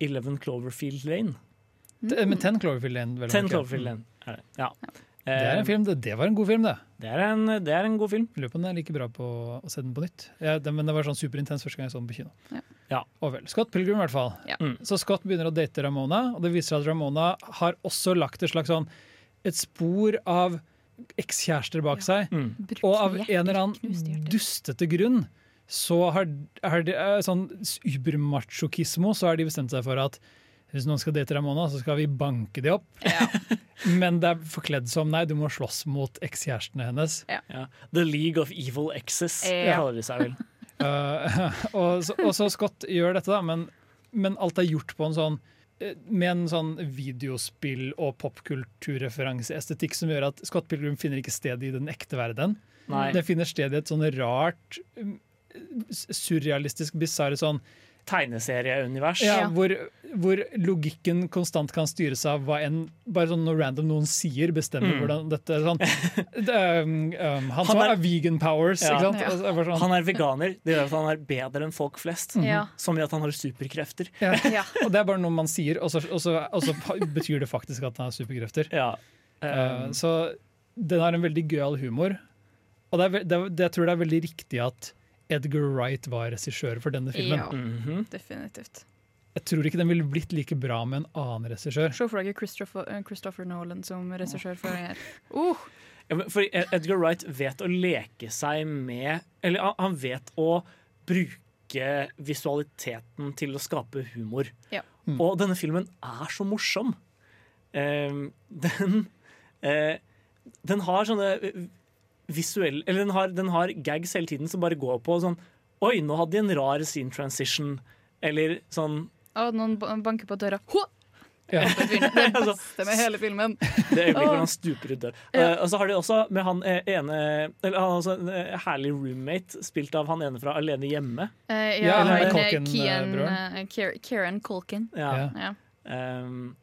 Eleven Cloverfield Lane. T- Men Ten Cloverfield Lane, Ten. Cloverfield Lane er det. Ja. Det er en film, det, det var en god film, det. Det er en, det er en god film. Lurer på om det er like bra på å se den på nytt. Ja, det, men det var sånn superintens første gang jeg så den på kino. Ja. Ja. Og vel. Scott Pilgrim, i hvert fall. Ja. Mm. Så Scott begynner å date Ramona, og det viser at Ramona har også lagt et slags sånn et spor av ekskjærester bak seg. Mm. Og av en eller annen dustete grunn så har, har de, eh, sånn ubermachokismo, så har de bestemt seg for at hvis noen skal date Ramona, så skal vi banke de opp. Ja. Men det er forkledd som nei, du må slåss mot ekskjærestene hennes. Ja. The League of Evil Exes, Ja. kaller de seg vel. Uh, og, så, og så Scott gjør dette, da, men, men alt er gjort på en sånn eh, med en sånn videospill- og popkulturreferanseestetikk som gjør at Scott Pilgrim finner ikke sted i den ekte verden. Nei. Det finner sted i et sånn rart, um, surrealistisk, bisarr sånn Tegneserieunivers. ja, Ja. hvor, hvor logikken konstant kan styres av hva en bare sånn noe random noen sier, bestemmer Mm. hvordan dette sånn. Det, um, um, han Han er- er vegan powers, Ja. ikke sant? Ja. Altså, sånn, Han er veganer. Det gjør at han er bedre enn folk flest. Ja. Som i at han har superkrefter. ja. Ja. Og det er bare noe man sier, og så, og så, og så betyr det faktisk at han har superkrefter. Ja. Uh, Um, så den har en veldig gøyal humor. Og det er, det, det, jeg tror det er veldig riktig at Edgar Wright var regissør for denne filmen. ja, mhm. definitivt. jeg tror ikke den ville blitt like bra med en annen regissør. Se for deg Christopher, eh, Christopher Nolan som regissør for den her. Uh, Ja, For Edgar Wright vet å leke seg med Eller han- han vet å bruke visualiteten til å skape humor. Ja. Mm. Og denne filmen er så morsom. Uh, den uh, Den har sånne visuelle Eller den har, den har gags hele tiden som bare går på sånn Oi, nå hadde de en rar scene transition. Eller sånn Å, noen banker på døra. Hå! Ja. Det det Altså, beste med hele filmen. Det øyeblikket hvor han stuper ut dør. Ja. Eh, og så har de også med han eh, ene Eller han også en eh, herlig roommate, spilt av han ene fra Alene hjemme. Uh, Ja, er eh, Culkin, Kian, Kier- Kieran Culkin. Ja. Ja. Ja. Ehm,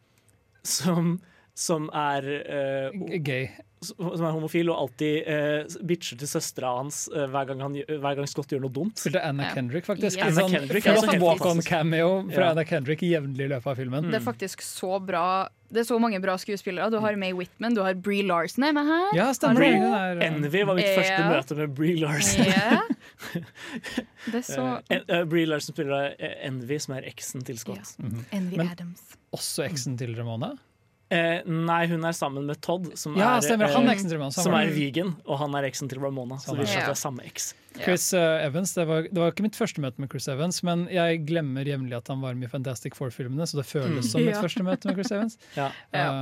som, som er uh, Gay. som er homofil og alltid uh, bitcher til søstera hans uh, hver, gang han, hver gang Scott gjør noe dumt. Spilte Anna Ja. Kendrick, faktisk. Yes. Anna sånn Kendrick er sånn walk-on-cameo fra Ja. Anna Kendrick jevnlig i løpet av filmen. Mm. Det er faktisk så bra. Det er så mange bra skuespillere. Du har May Whitman, du har Bree Larsen er med her. Ja, stemmer. Er, eh, Envy var mitt Ja. første møte med Bree Larson. Yeah. Det er så en- eh, Brie Larson spiller Envy, som er eksen til Scott. mhm. Envy Men- Adams. Også eksen til Ramona. Eh, nei, hun er sammen med Todd, som Ja, er, stemmer. eh, Han er eksen til Ramona. som er vegan, og han er eksen til Ramona. Så vi skjønner at det er samme eks. Chris uh, Evans, det var, det var ikke mitt første møte med Chris Evans, men jeg glemmer jevnlig at han var med i Fantastic Four-filmene, så det føles som mitt Ja. første møte med Chris Evans. Ja.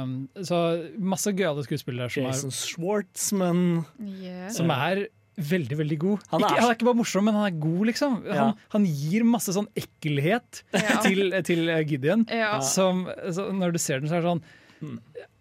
Um, så masse gøyale skuespillere som, Jason er, Schwartzman. Yeah. som er veldig, veldig god. Han er ikke, han er ikke bare morsom, men han er god, liksom. Ja. Han, han gir masse sånn ekkelhet Ja. til, til eh, Gideon. Ja. Som, så når du ser den, så er det sånn Mm.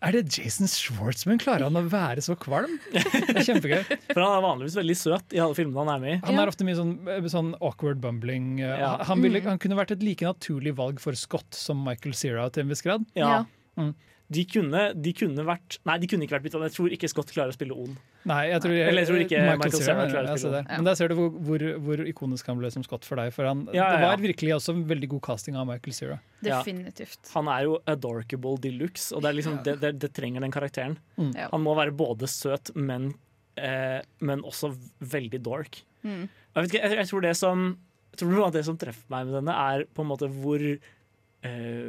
Er det Jason Schwartzman? Klarer han å være så kvalm? Det er kjempegøy. For han er vanligvis veldig søt i alle filmene han er med i. Han er ofte mye sånn, sånn awkward bumbling. eh, Ja. Han, ville, han kunne vært et like naturlig valg for Scott som Michael Cera til en viss grad. Ja. Mm. De, kunne, de kunne vært Nei, de kunne ikke vært bytta. Jeg tror ikke Scott klarer å spille On. Nei, jeg tror, Eller jeg tror ikke Michael Cera Cera, jeg, jeg det. Men der ser du hvor, hvor, hvor ikonisk han ble som Scott for deg. For han, Ja, ja, Det var virkelig også en veldig god casting av Michael Cera. Ja. Definitivt. Han er jo adorkable de luxe, og det, er liksom, det, det, det trenger den karakteren. Mm. Han må være både søt, men, eh, men også veldig dork. Mm. Jeg, vet ikke, jeg, jeg tror det som jeg tror noe av det som treffer meg med denne, er på en måte hvor eh,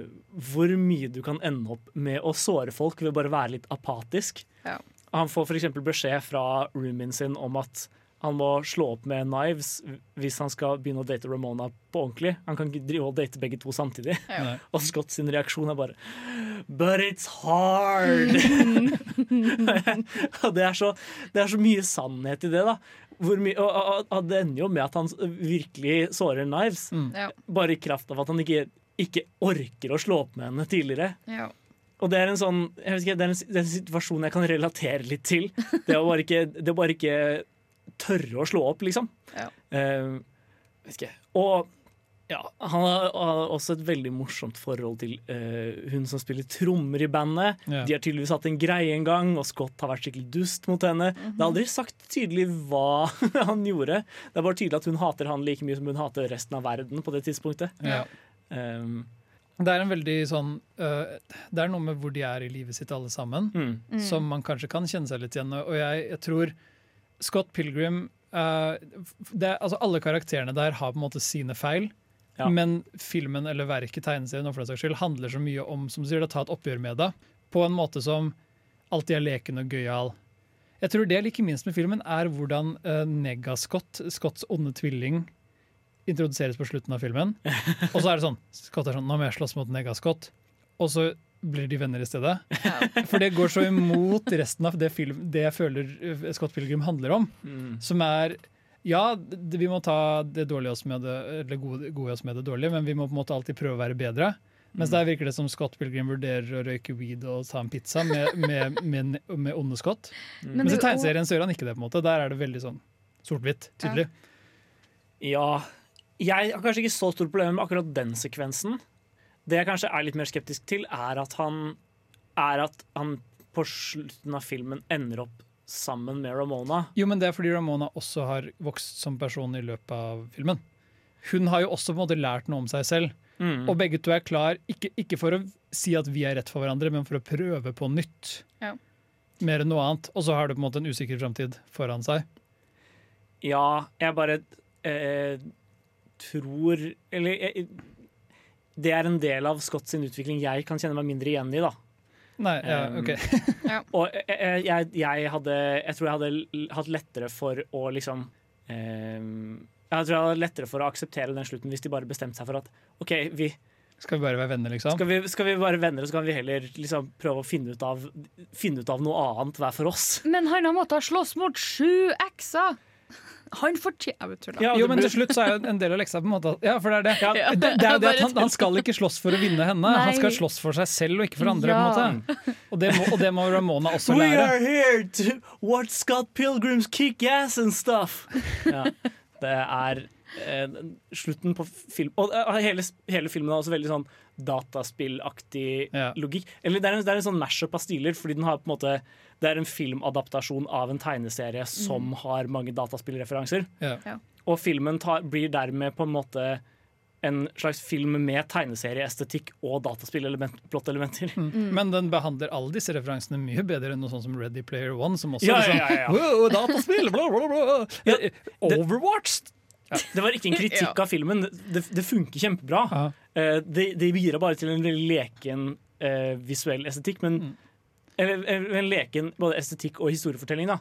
Hvor mye du kan ende opp med å såre folk ved bare å være litt apatisk. Ja. Han får f.eks. beskjed fra roomien sin om at han må slå opp med knives hvis han skal begynne å date Ramona på ordentlig. Han kan ikke drive og date begge to samtidig. Ja. Og Scott sin reaksjon er bare But it's hard! og det er, så, det er så mye sannhet i det, da. Hvor mye, og, og, og det ender jo med at han virkelig sårer Knives. Mm. Ja. Bare i kraft av at han ikke, ikke orker å slå opp med henne tidligere. Ja. Og det er en sånn jeg vet ikke, det er en, det er en situasjon jeg kan relatere litt til. Det å bare ikke, det å bare ikke tørre å slå opp, liksom. Ja. Uh, vet ikke. Og ja, han har, har også et veldig morsomt forhold til uh, hun som spiller trommer i bandet. Ja. De har tydeligvis hatt en greie en gang, og Scott har vært skikkelig dust mot henne. Det er aldri sagt tydelig hva han gjorde. Det er bare tydelig at hun hater han like mye som hun hater resten av verden på det tidspunktet. Ja. Um, Det er en veldig sånn øh, Det er noe med hvor de er i livet sitt alle sammen, mm, Mm. som man kanskje kan kjenne seg litt igjen i. Og jeg, jeg tror Scott Pilgrim øh, det, er- altså Alle karakterene der har på en måte sine feil. Ja. Men filmen eller verket, tegneserien, for den saks skyld, handler så mye om som du sier, å ta et oppgjør med det. På en måte som alltid er leken og gøyal. Jeg tror det jeg liker minst med filmen, er hvordan uh, Negascott, Scotts onde tvilling, introduseres på slutten av filmen. Og så er det sånn Scott er sånn, nå må jeg slåss mot Nega-Scott'. Og så blir de venner i stedet. For det går så imot resten av det, film, det jeg føler eh, Scott Pilgrim handler om. mm. Som er Ja, det, vi må ta det dårlige oss med det, eller gode, gode oss med det dårlige, men vi må på en måte alltid prøve å være bedre. Mens der virker det som Scott Pilgrim vurderer å røyke weed og ta en pizza med, med, med, med onde Scott. Men Mens i tegneserien så gjør han ikke det. på en måte Der er det veldig sånn sort-hvitt. Tydelig. Ja Jeg har kanskje ikke så stort problem med akkurat den sekvensen. Det jeg kanskje er litt mer skeptisk til, er at han, er at han på slutten av filmen ender opp sammen med Ramona. Jo, men det er fordi Ramona også har vokst som person i løpet av filmen. Hun har jo også på en måte lært noe om seg selv. Mm. Og begge to er klar, ikke, ikke for å si at vi er rett for hverandre, men for å prøve på nytt. Ja. Mer enn noe annet. Og så har du på en måte en usikker framtid foran seg. Ja, jeg bare eh, tror Eller jeg, det er en del av Scott sin utvikling jeg kan kjenne meg mindre igjen i. da Nei, ja, Um, ok. Og jeg, jeg, jeg hadde Jeg tror jeg hadde hatt lettere for å liksom um, Jeg tror jeg hadde lettere for å akseptere den slutten hvis de bare bestemte seg for at OK, vi, Skal vi bare være venner, liksom? skal, vi, skal vi være venner, og så kan vi heller liksom prøve å finne ut av, finne ut av noe annet hver for oss. Men han har måttet slåss mot sju ekser! Han fortjener Jeg. Ja, Jo, men til slutt så er jo en del av leksa på en måte Ja, for det er det. Ja. Det, det er det at han, han skal ikke slåss for å vinne henne, han skal slåss for seg selv og ikke for andre. Ja. på en måte Og det må, og det må Ramona også lære. We are here to watch Scott Pilgrims kick ass and stuff. Ja, det er eh, slutten på film Og eh, hele, hele filmen er også veldig sånn dataspillaktig Ja. logikk. Eller det er, en, det er en sånn mash-up av stiler, fordi den har på en måte det er en filmadaptasjon av en tegneserie som har mange dataspillreferanser. Ja. Og filmen tar, blir dermed på en måte en slags film med tegneserieestetikk og dataspillelementer. Men den behandler alle disse referansene mye bedre enn noe sånt som Ready Player One, som også Ja, liksom ja, ja, ja. «Wow, dataspill, bla, bla, bla. Ja, Overwatch! Det var ikke en kritikk Ja. av filmen. Det, det funker kjempebra. Ja. Eh, det, det bidrar bare til en veldig leken eh, visuell estetikk, men Mm. eller, eller en leken både estetikk og historiefortelling. da.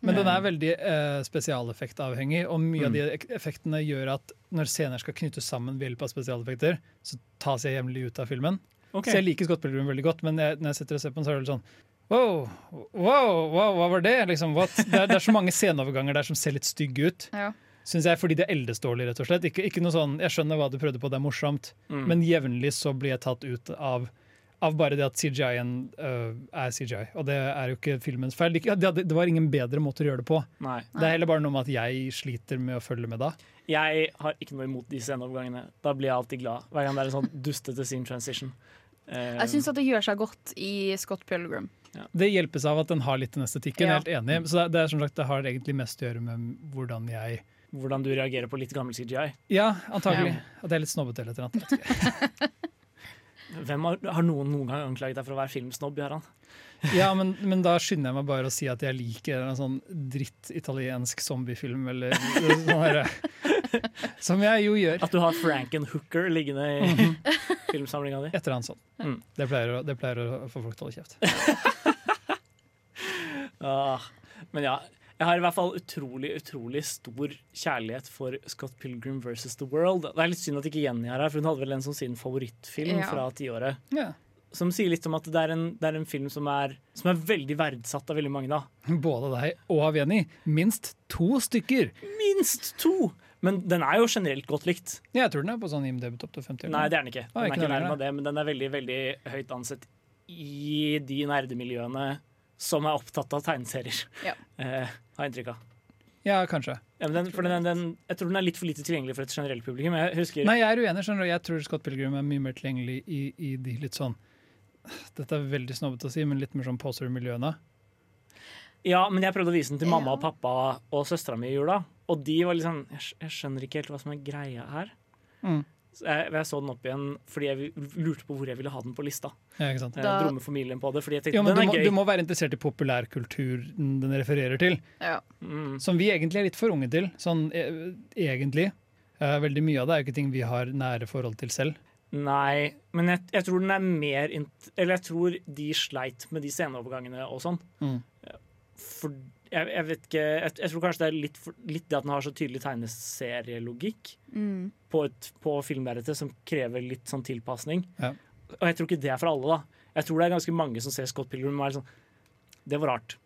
Men den er veldig eh, spesialeffektavhengig, og mye av de Mm. effektene gjør at når scener skal knyttes sammen ved hjelp av spesialeffekter, så tas jeg jevnlig ut av filmen. Så jeg liker Scott Pilgrim veldig godt, men jeg, når jeg sitter og ser på den, så er det litt sånn Wow, wow, wow hva var det? Liksom, what? Det, er, det er så mange sceneoverganger der som ser litt stygge ut. Ja. Synes jeg, Fordi det eldes dårlig, rett og slett. Ikke, ikke noe sånn, Jeg skjønner hva du prøvde på, det er morsomt, Mm. men jevnlig så blir jeg tatt ut av av bare det at CGI-en øh, er CGI. Og det er jo ikke filmens feil. Det, det, det var ingen bedre måte å gjøre det på. Nei. Det er heller bare noe med at jeg sliter med å følge med da. Jeg har ikke noe imot de sceneovergangene. Da blir jeg alltid glad. Hver gang det er en sånn dustete scene transition. Uh, Jeg syns at det gjør seg godt i Scott Pilgrim. Det hjelpes av at den har litt den estetikken. Ja. Helt enig. Så det, det er som sagt, det har egentlig mest å gjøre med hvordan jeg hvordan du reagerer på litt gammel CGI. Ja, antagelig. At jeg er litt snobbete eller et eller annet. Hvem har, har noen noen gang anklaget deg for å være filmsnobb, Jarand? Ja, men, men da skynder jeg meg bare å si at jeg liker en sånn dritt italiensk zombiefilm eller sånn herre Som jeg jo gjør. At du har Frankenhooker liggende i Mhm. filmsamlinga di? Et eller annet sånt. Mm. Det, pleier det pleier å få folk til å holde kjeft. Ah, men ja, jeg har i hvert fall utrolig utrolig stor kjærlighet for Scott Pilgrim versus The World. Det er litt synd at ikke Jenny er her, for hun hadde vel en som sin favorittfilm Ja. fra tiåret. Ja. Som sier litt om at det er en, det er en film som er, som er veldig verdsatt av veldig mange. da. Både deg og av Jenny. Minst to stykker. Minst to! Men den er jo generelt godt likt. Jeg tror den er på sånn IMDb topp til 50. eller Nei, det er den ikke. Ah, Den er ikke ikke nærme det, men den er veldig veldig høyt ansett i de nerdemiljøene som er opptatt av tegneserier. Ja. Eh, har jeg inntrykk av. Ja, kanskje. Ja, men den, for den, den, jeg tror den er litt for lite tilgjengelig for et generelt publikum. Jeg husker Nei, jeg er uenig. skjønner du. Jeg tror Scott Pilgrim er mye mer tilgjengelig i, i de litt sånn Dette er veldig snobbete å si, men litt mer sånn poser-miljøene. Ja, men jeg prøvde å vise den til mamma og pappa og søstera mi i jula. Og de var litt sånn jeg, jeg skjønner ikke helt hva som er greia her. Mm. Jeg, jeg så den opp igjen fordi jeg lurte på hvor jeg ville ha den på lista. Ja, ikke sant? Da- dro familien på det, fordi jeg tenkte Jo, men du må, er du må være interessert i populærkulturen den refererer til, Ja. Mm. som vi egentlig er litt for unge til. Sånn e egentlig. Eh, veldig mye av det er jo ikke ting vi har nære forhold til selv. Nei, men jeg, jeg tror den er mer int Eller jeg tror de sleit med de sceneovergangene og sånn. Mm. For jeg, jeg vet ikke jeg, jeg tror kanskje det er litt, litt det at den har så tydelig tegneserielogikk Mm. på, et- på filmlerretet som krever litt sånn tilpasning. Ja. Og jeg tror ikke det er for alle, da. Jeg tror det er ganske mange som ser Scott Pilgrim og er sånn Det var rart.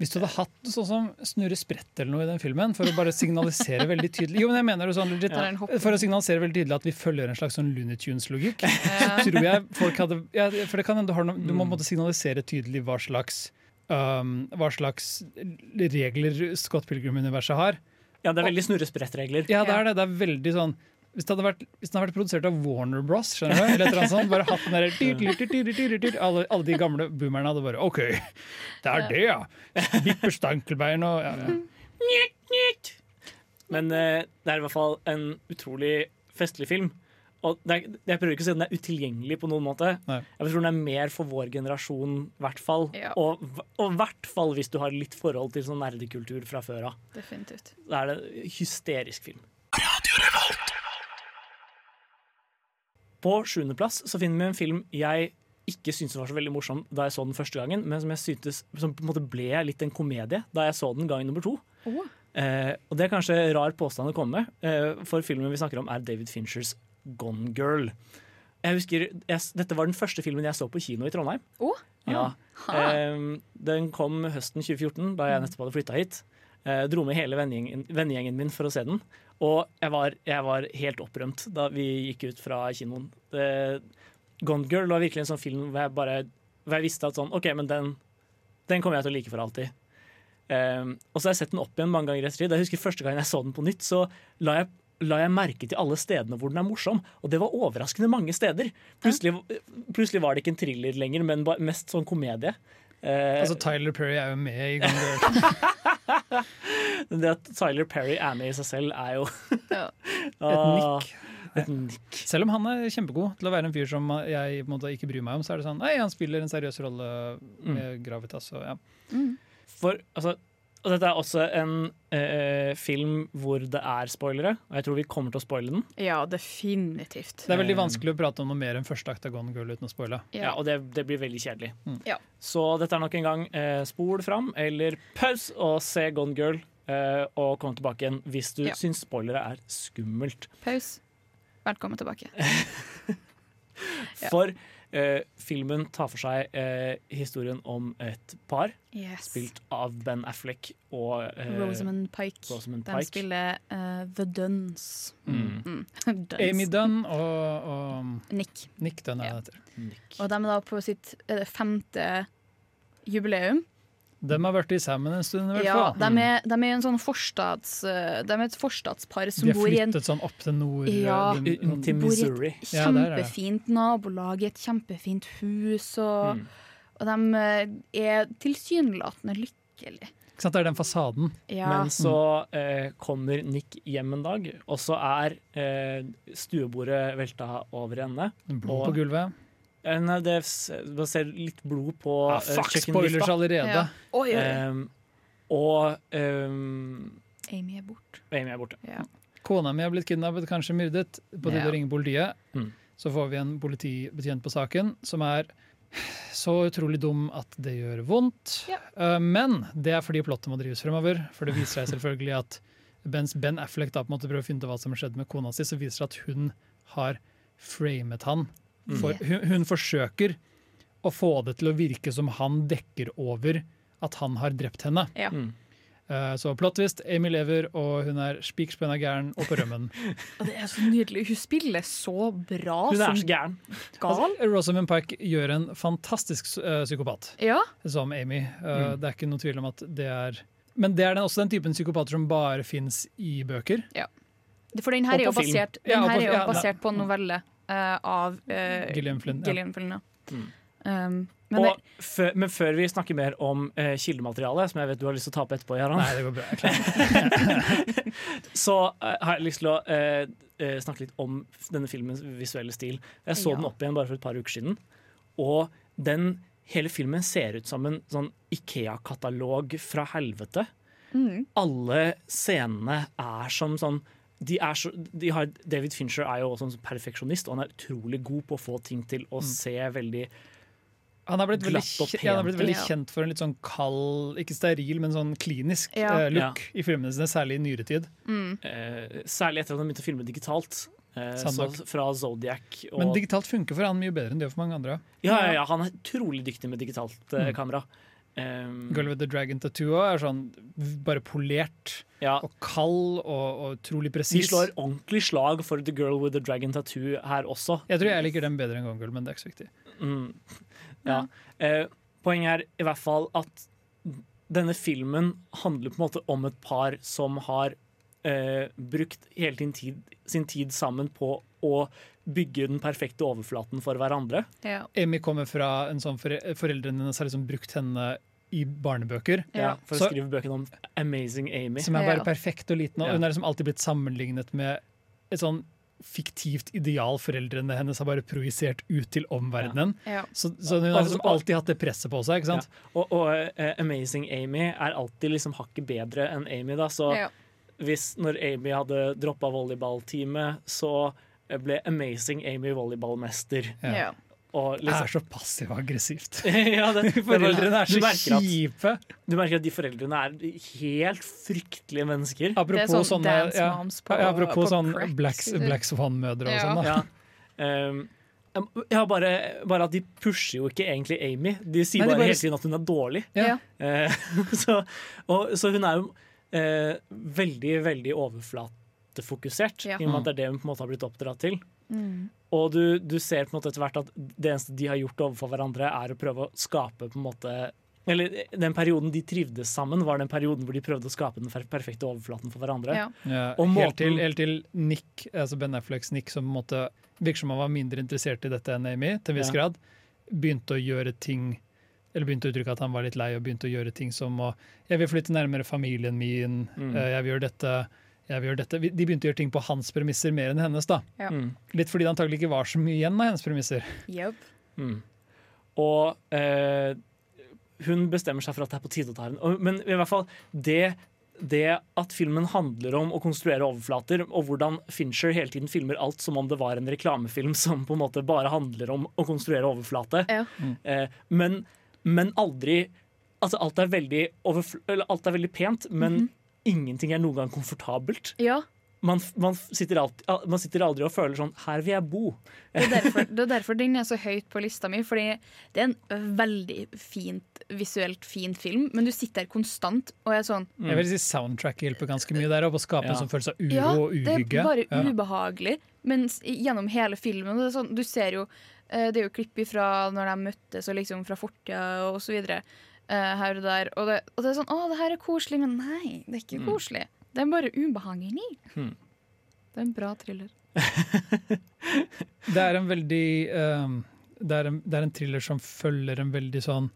Hvis du hadde hatt sånn som Snurre Sprett eller noe i den filmen, for å bare signalisere veldig tydelig Jo, men jeg mener det sånn legit, hopp. For å signalisere veldig tydelig at vi følger en slags sånn Looney Tunes-logikk, Ja. tror jeg folk hadde ja, For det kan hende du har noe, du må Mm. måtte signalisere tydelig hva slags um, hva slags regler Scott Pilgrim-universet har. Ja, det er veldig snurresprettregler. Ja, det er det. Det er veldig sånn hvis det, hadde vært, hvis den hadde vært produsert av Warner Bros, skjønner du? Eller et eller annet sånt, bare hatt den der alle, alle de gamle boomerne hadde bare OK, det er det, ja. Bipper stankelbein og ja, ja. Nytt, nytt. Men uh, det er i hvert fall en utrolig festlig film. Og det er, jeg prøver ikke å si at den er utilgjengelig på noen måte. Nei. Jeg tror den er mer for vår generasjon, i hvert fall. Ja. Og i hvert fall hvis du har litt forhold til sånn nerdekultur fra før av. Definitivt. Da er det hysterisk film. På sjuendeplass så finner vi en film jeg ikke syntes var så veldig morsom da jeg så den første gangen, men som jeg syntes som på en måte ble litt en komedie da jeg så den gang nummer to. Oh. Eh, og det er kanskje rar påstand å komme med, eh, for filmen vi snakker om er David Finchers Gone Girl. Jeg husker, jeg, Dette var den første filmen jeg så på kino i Trondheim. Åh. Ja. Eh, den kom høsten 2014, da jeg nettopp hadde flytta hit. Eh, dro med hele vennegjengen, vennegjengen min for å se den. Og jeg var, jeg var helt opprømt da vi gikk ut fra kinoen. Det, Gone Girl var virkelig en sånn film hvor jeg bare hvor jeg visste at sånn, OK, men den, den kommer jeg til å like for alltid. Um, og så har jeg sett den opp igjen mange ganger i ettertid. Jeg husker Første gang jeg så den på nytt, så la jeg, la jeg merke til alle stedene hvor den er morsom. Og det var overraskende mange steder. Plutselig, plutselig var det ikke en thriller lenger, men mest sånn komedie. Eh, Altså, Tyler Perry er jo med i Gone Girl. det at Tyler Perry er med i seg selv, er jo Ja. Et Ah, nikk. Et nikk. Selv om han er kjempegod til å være en fyr som jeg på en måte ikke bryr meg om, så er det sånn Nei, han spiller en seriøs rolle med Gravitas. Og, ja. For altså, og dette er også en eh, film hvor det er spoilere, og jeg tror vi kommer til å spoile den. ja, definitivt. Det er veldig vanskelig å prate om noe mer enn første akt av Gone Girl uten å spoile. Ja, og det, det blir veldig kjedelig. Ja. Så dette er nok en gang eh, spol fram, eller pause og se Gone Girl. eh, og kom tilbake igjen hvis du Ja. syns spoilere er skummelt. Pause. Velkommen tilbake. Ja. For eh, filmen tar for seg eh, historien om et par, Yes. spilt av Ben Affleck og eh, Rosamund Pike. Rosamund De Pike. spiller eh, The Duns. Mm. Mm. Duns. Amy Dunn og, og Nick. Nick Dunn er Ja. Nick. Og de er da på sitt eh, femte jubileum. De har vært sammen en stund, i hvert Ja, fall. de er, de er en sånn forstads... eh, De er et forstadspar som bor i en flyttet sånn opp til nord. Ja. de- Inn til bor i et Missouri. Ja, der er det. kjempefint nabolag, i et kjempefint hus, og, Mm. og de eh, er tilsynelatende lykkelige. Ikke sant, det er den fasaden. Ja. Men så eh, kommer Nick hjem en dag, og så er eh, stuebordet velta over ende. Blod på gulvet. Nei, det ser litt blod på Ah, eh, fuck, spoilers allerede. Ja. Oi, oi, oi. Ehm, og um, Amy er borte. Amy er borte. Ja. Kona mi har blitt kidnappet, kanskje myrdet. På tide Ja. å ringe politiet. Mm. Så får vi en politibetjent på saken som er så utrolig dum at det gjør vondt. Ja. Uh, Men det er fordi plottet må drives fremover. For det viser seg selvfølgelig at mens Ben Affleck da på en måte prøver å finne ut hva som har skjedd med kona si, så viser det at hun har framet han. For, hun, hun forsøker å få det til å virke som han dekker over at han har drept henne. Ja. Mm. Eh, Så plottvist, Amy lever, og hun er spik spenna gæren og på rømmen. Det er så nydelig. Hun spiller så bra Hun er som så gæren. gal. Altså, Rosamund Pike gjør en fantastisk uh, psykopat Ja. som Amy. Uh, Mm. Det er ikke noe tvil om at det er Men det er den, også den typen psykopater som bare fins i bøker. For den her er jo basert, Ja, den på- er jo ja, basert på en novelle av uh, Gillian Flynn. Gillian Flynn. Ja. Mm. Um, men Og før, men før vi snakker mer om eh, kildematerialet, som jeg vet du har lyst til å ta opp etterpå, Jaran, Nei, det går bra. Jeg klarer så uh, har jeg lyst til å uh, eh, snakke litt om denne filmens visuelle stil. Jeg så Ja. den opp igjen bare for et par uker siden, og den hele filmen ser ut som en sånn Ikea-katalog fra helvete. mm, alle scenene er som sånn de er så, de har, David Fincher er jo også en perfeksjonist, og han er utrolig god på å få ting til å se veldig Han har blitt veldig, ja, han er blitt veldig kjent for en litt sånn kald, ikke steril, men sånn klinisk Ja. uh, look i filmene sine, særlig i nyere tid. mm. Uh, Særlig etter at han begynte å filme digitalt. Uh, så fra Zodiac og Men digitalt funker for han mye bedre enn det gjør for mange andre. ja, ja, ja, han er utrolig dyktig med digitalt kamera. Mm. Um, Girl with the Dragon Tattoo er sånn bare polert ja, og kald og, og utrolig de slår ordentlig slag for The Girl with the Dragon Tattoo her også. Jeg tror jeg liker den bedre enn Gone Girl, men det er ikke så viktig. Mm. Ja. Uh, poenget er i hvert fall at denne filmen handler på en måte om et par som har uh, brukt hele sin tid, sin tid sammen på å bygge den perfekte overflaten for hverandre. ja. Emmy kommer fra en sånn Foreldrene hennes har liksom brukt henne i barnebøker. Ja. for Så- å skrive bøkene om Amazing Amy. Som er bare perfekt og liten. Og hun er liksom alltid blitt sammenlignet med et sånn fiktivt ideal foreldrene hennes har bare projisert ut til omverdenen. ja. Så, så hun har liksom alltid hatt det presset på seg. ikke sant? Og, og uh, Amazing Amy er alltid liksom hakket bedre enn Amy. da, så ja. hvis når Amy hadde droppa volleyballteamet, så ble amazing Amy volleyballmester. Ja. Ja. liksom, Det er liksom, så passiv-aggressivt. ja, Foreldrene er du så merker at- kjipe. Du merker at de foreldrene er helt fryktelige mennesker. Er Apropos sånn sånne ja, på, ja, Apropos på sånn. Black, Black Swan-mødre og Ja. sånn. da. Ja. Um, ja, bare, bare at de pusher jo ikke egentlig Amy. De sier Nei, de bare, bare hele tiden at hun er dårlig. Eh, så, og, så hun er jo uh, veldig, veldig overflatefokusert, Ja. i og med at det er det hun på en måte har blitt oppdratt til. Mm. Og du, du ser på en måte etter hvert at det eneste de har gjort overfor hverandre, er å prøve å skape på en måte eller Den perioden de trivdes sammen, var den perioden hvor de prøvde å skape den perfekte overflaten for hverandre. Ja. Ja, Og helt, til, helt til Nick, altså Ben Afflecks Nick, som på en måte virker som han var mindre interessert i dette enn Amy, til en viss Ja. grad, begynte å gjøre ting eller begynte å uttrykke at han var litt lei og begynte å gjøre ting som å Jeg vil flytte nærmere familien min, Mm. eh, jeg vil gjøre dette jeg vil gjøre dette. De begynte å gjøre ting på hans premisser mer enn hennes. da. Ja. Mm. Litt fordi det antagelig ikke var så mye igjen av hennes premisser. Yep. Mm. Og eh, hun bestemmer seg for at det er på tide å ta henne. Men i hvert fall det, det at filmen handler om å konstruere overflater, og hvordan Fincher hele tiden filmer alt som om det var en reklamefilm som på en måte bare handler om å konstruere overflate, Ja. eh, men, men aldri Altså, alt er veldig, overfl eller, alt er veldig pent, men ingenting er noen gang komfortabelt. ja. Man, man, sitter alltid, man sitter aldri og føler sånn Her vil jeg bo. Det er, derfor, det er derfor den er så høyt på lista mi. Fordi det er en veldig fint, visuelt fin film, men du sitter der konstant og er sånn Jeg vil si Soundtracket hjelper ganske mye der, å skape Ja. en sånn følelse av uro Ja, og det er bare Ja. ubehagelig. men gjennom hele filmen det er sånn, Du ser jo eh, Det er jo klipp fra når de møttes, og liksom fra fortida og så videre. Her og der. Og det, og det er sånn Å, det her er koselig, men nei, det er ikke koselig. Det er bare ubehagelig. Mm. Det er en bra thriller. Det er en veldig um, det, er en, det er en thriller som følger en veldig sånn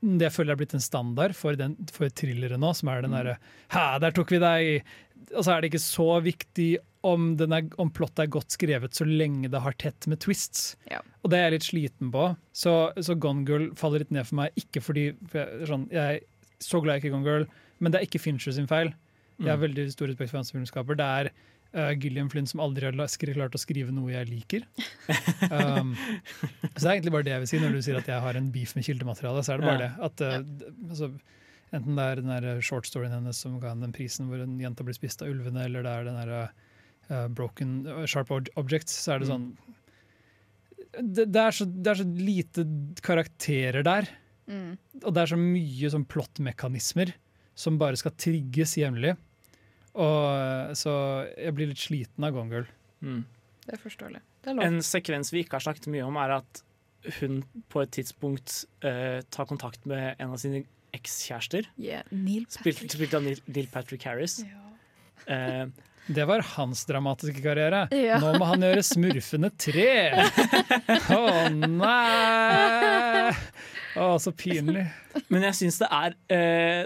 Det jeg føler er blitt en standard for, den, for thrillere nå, som er den derre Hæ, der tok vi deg! Og så er det ikke så viktig om, den er, om plottet er godt skrevet, så lenge det har tett med twists. Ja. Og det er jeg litt sliten på. Så, så Gone Girl faller litt ned for meg. Ikke fordi for jeg, sånn, jeg er så glad jeg ikke Gone Girl, men det er ikke Fincher sin feil. Jeg har veldig stor respekt for hans filmskaper. Det er uh, Gillian Flynn som aldri har klart å skrive noe jeg liker. Um, så det er egentlig bare det jeg vil si når du sier at jeg har en beef med kildemateriale. Så er det bare Ja. det. At, uh, altså, enten det er den der short storyen hennes som ga henne den prisen hvor en jente blir spist av ulvene, eller det er den der uh, broken uh, sharp objects, så er det sånn det, det, er så, det er så lite karakterer der. Mm. Og det er så mye sånn plottmekanismer som bare skal trigges jevnlig. Og Så jeg blir litt sliten av Gone Girl. Mm. Det er forståelig. Det er lov. En sekvens vi ikke har snakket mye om, er at hun på et tidspunkt uh, tar kontakt med en av sine ekskjærester, Yeah, spilt, spilt av Neil, Neil Patrick Harris. Ja. Eh, Det var hans dramatiske karriere. Ja. Nå må han gjøre Smurfene 3! Å nei! Å, så pinlig. men jeg syns det er eh,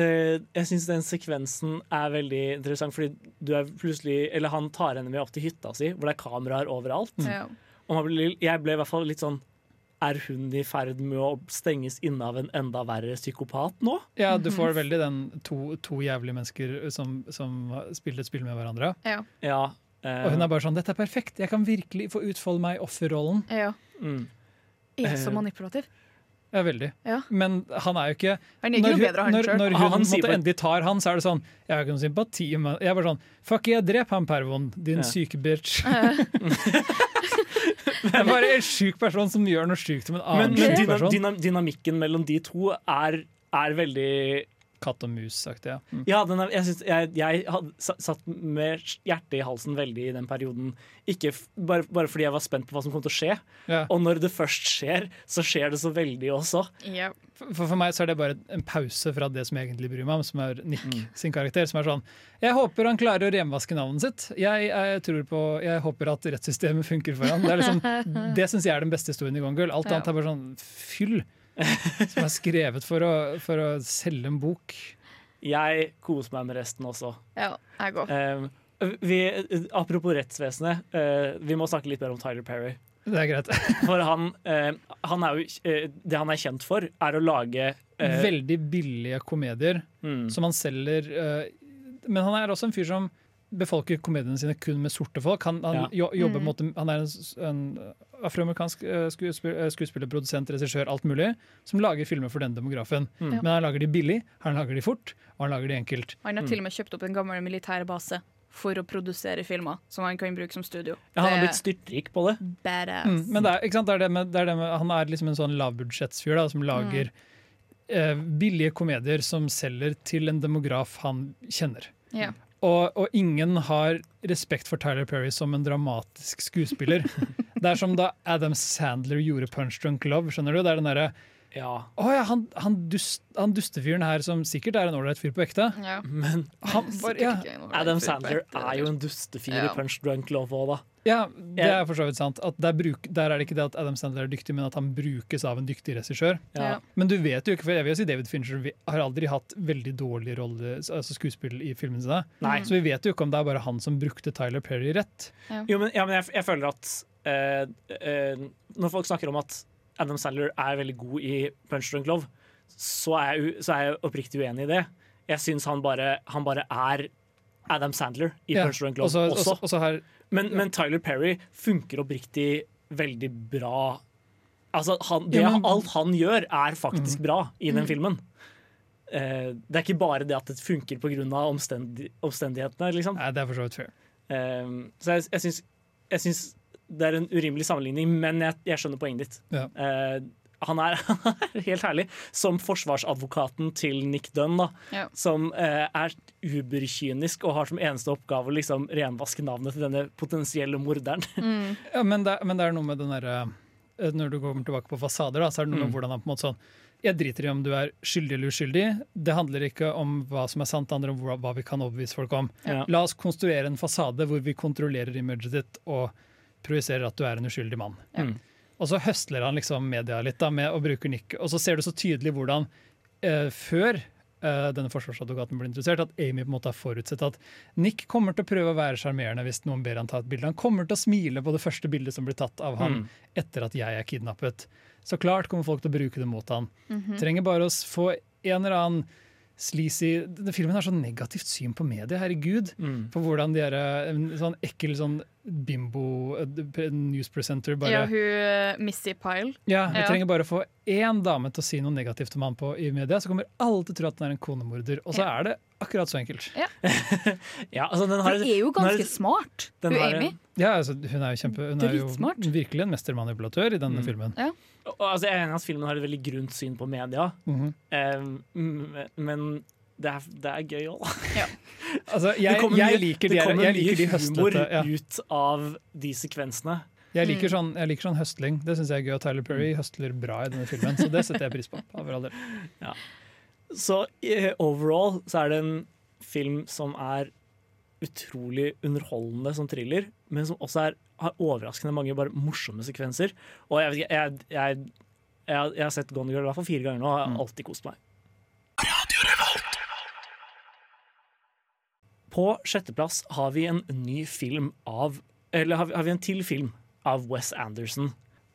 eh, Jeg syns den sekvensen er veldig interessant, fordi du er plutselig Eller han tar henne med opp til hytta si, hvor det er kameraer overalt. Ja. Og man blir, jeg ble i hvert fall litt sånn Er hun i ferd med å stenges inne av en enda verre psykopat nå? Ja, du får veldig den to, to jævlige mennesker som, som spiller et spill med hverandre. Ja. Ja. eh, Og hun er bare sånn 'Dette er perfekt. Jeg kan virkelig få utfolde meg i offerrollen'. ja. mm. Er så Eh. manipulativ. Ja, veldig. Ja. Men han er jo ikke Han er ikke når noe hun, bedre, han når, når Han- hun han måtte endelig tar han, så er det sånn Jeg har ikke noen sympati med Jeg er bare sånn Fuck jeg drep han pervoen, din Ja. syke bitch. det er bare en sjuk person som gjør noe sjukt med en Men, annen men sjuk person. Dynam dynamikken mellom de to er, er veldig Katt og mus-aktig, ja. Mm. Ja, den er, jeg, synes, jeg, jeg hadde satt med hjertet i halsen veldig i den perioden. Ikke f bare, bare fordi jeg var spent på hva som kom til å skje. Yeah. Og når det først skjer, så skjer det så veldig også. Yeah. For, for meg så er det bare en pause fra det som jeg egentlig bryr meg om, som er Nick Mm. sin karakter. Som er sånn Jeg håper han klarer å renvaske navnet sitt. Jeg, jeg, tror på, jeg håper at rettssystemet funker for han. Det, liksom, det syns jeg er den beste historien i Gone Girl. Alt Ja. annet er bare sånn fyll. Som er skrevet for å, for å selge en bok. Jeg koser meg med resten også. ja, jeg går. Eh, vi, apropos rettsvesenet, uh, vi må snakke litt mer om Tyler Perry. Det er greit. For han, uh, han er jo, uh, det han er kjent for, er å lage Veldig billige komedier mm, som han selger. men han er også en fyr som befolker komediene sine kun med sorte folk. Han, han, Ja. jo, jobber, Mm. måte, han er en, en afroamerikansk eh, skuespiller, eh, skuespiller, produsent, regissør, alt mulig, som lager filmer for den demografen. Mm. Men han lager de billig, han lager de fort, og han lager de enkelt. Han Mm. har til og med kjøpt opp en gammel militærbase for å produsere filmer som han kan bruke som studio. Ja, han har blitt styrtrik på det. badass. Mm, men det er, ikke sant? Det er det med, det er det med, han er liksom en sånn lavbudsjettsfyr som lager eh, billige komedier som selger til en demograf han kjenner. Ja. Og, og ingen har respekt for Tyler Perry som en dramatisk skuespiller. det er som da Adam Sandler gjorde Punch Drunk Love. skjønner du? Det er den derre Ja, Å ja, han, han, dust, han dustefyren her som sikkert er en ålreit fyr på ekte. Ja. men Han bare, Adam Sandler er jo en dustefyr Ja. i Punch Drunk Love òg, da. Ja, det er for så vidt sant. At der, bruk, der er det ikke det at Adam Sandler er dyktig, men at han brukes av en dyktig regissør. Ja. Men du vet jo ikke, for jeg vil jo si David Fincher vi har aldri hatt veldig dårlig rolle, altså skuespill i filmene sine. Nei. Så vi vet jo ikke om det er bare han som brukte Tyler Perry rett. Jo, men, ja, men jeg, jeg føler at uh, uh, Når folk snakker om at Adam Sandler er veldig god i Punch Drunk Love, så er, jeg, så er jeg oppriktig uenig i det. Jeg syns han bare, han bare er Adam Sandler i Ja, Punch Drunk Love Også, også. også, også her, Men, men Tyler Perry funker oppriktig veldig bra. Altså, han, det, alt han gjør, er faktisk bra i den filmen. Uh, det er ikke bare det at det funker pga. Omstendi omstendighetene. Liksom. nei, det er for så vidt fair. Uh, så jeg, jeg, syns, det er en urimelig sammenligning, men jeg, jeg skjønner poenget ditt. Ja. Eh, han er, helt herlig. Som forsvarsadvokaten til Nick Dunn, da, Ja. som eh, er uberkynisk og har som eneste oppgave å liksom renvaske navnet til denne potensielle morderen. Mm. Ja, men, det, men det er noe med den derre eh, Når du kommer tilbake på fasader, da, så er det noe med Mm. hvordan han på en måte sånn Jeg driter i om du er skyldig eller uskyldig. Det handler ikke om hva som er sant, det handler om hva, hva vi kan overbevise folk om. Ja. La oss konstruere en fasade hvor vi kontrollerer imaget ditt og projiserer at du er en uskyldig mann. Ja. Mm. Og så høstler han liksom media litt da, med å bruke Nick. Og så ser du så tydelig hvordan eh, før eh, denne forsvarsadvokaten ble interessert, at Amy på en måte har forutsett at Nick kommer til å prøve å være sjarmerende hvis noen ber han ta et bilde. Han kommer til å smile på det første bildet som blir tatt av han Mm. etter at jeg er kidnappet. Så klart kommer folk til å bruke det mot han. Mhm. Trenger bare å få en eller annen sleazy filmen har så negativt syn på media, herregud. Mm. På hvordan de er eh, en sånn ekkel sånn bimbo news newspresenter bare Ja, hun eh, Missy Pyle. ja, Vi Ja. trenger bare å få én dame til å si noe negativt om han på, i media, så kommer alle til å tro at han er en konemorder. Og så Ja. er det akkurat så enkelt. Ja, altså den har, hun er jo den har- ganske smart, den hun har- Amy. Ja, altså, Hun er jo kjempe Hun er jo virkelig en mestermanipulatør i denne Mm. filmen. og, altså, jeg er enig i at filmen har et veldig grunt syn på media, mm -hmm. um, men det er, det er gøy òg, Ja. Altså, Det jeg, kommer jeg liker de, det kommer jeg liker de mye humor ja. ut av de sekvensene. Jeg Mm. liker, sånn, jeg liker sånn høstling. Det syns jeg er gøy. Og Tyler Perry Mm. høstler bra i denne filmen, så det setter jeg pris på. Ja. Så eh, overall så er det en film som er utrolig underholdende som thriller, men som også er, har overraskende mange bare morsomme sekvenser. Og jeg, vet ikke, jeg, jeg, jeg, jeg har sett Gone Girl i hvert fall fire ganger nå, og jeg har Mm. alltid kost meg. På sjetteplass har vi en ny film av Eller har vi, har vi en til film av Wes Anderson.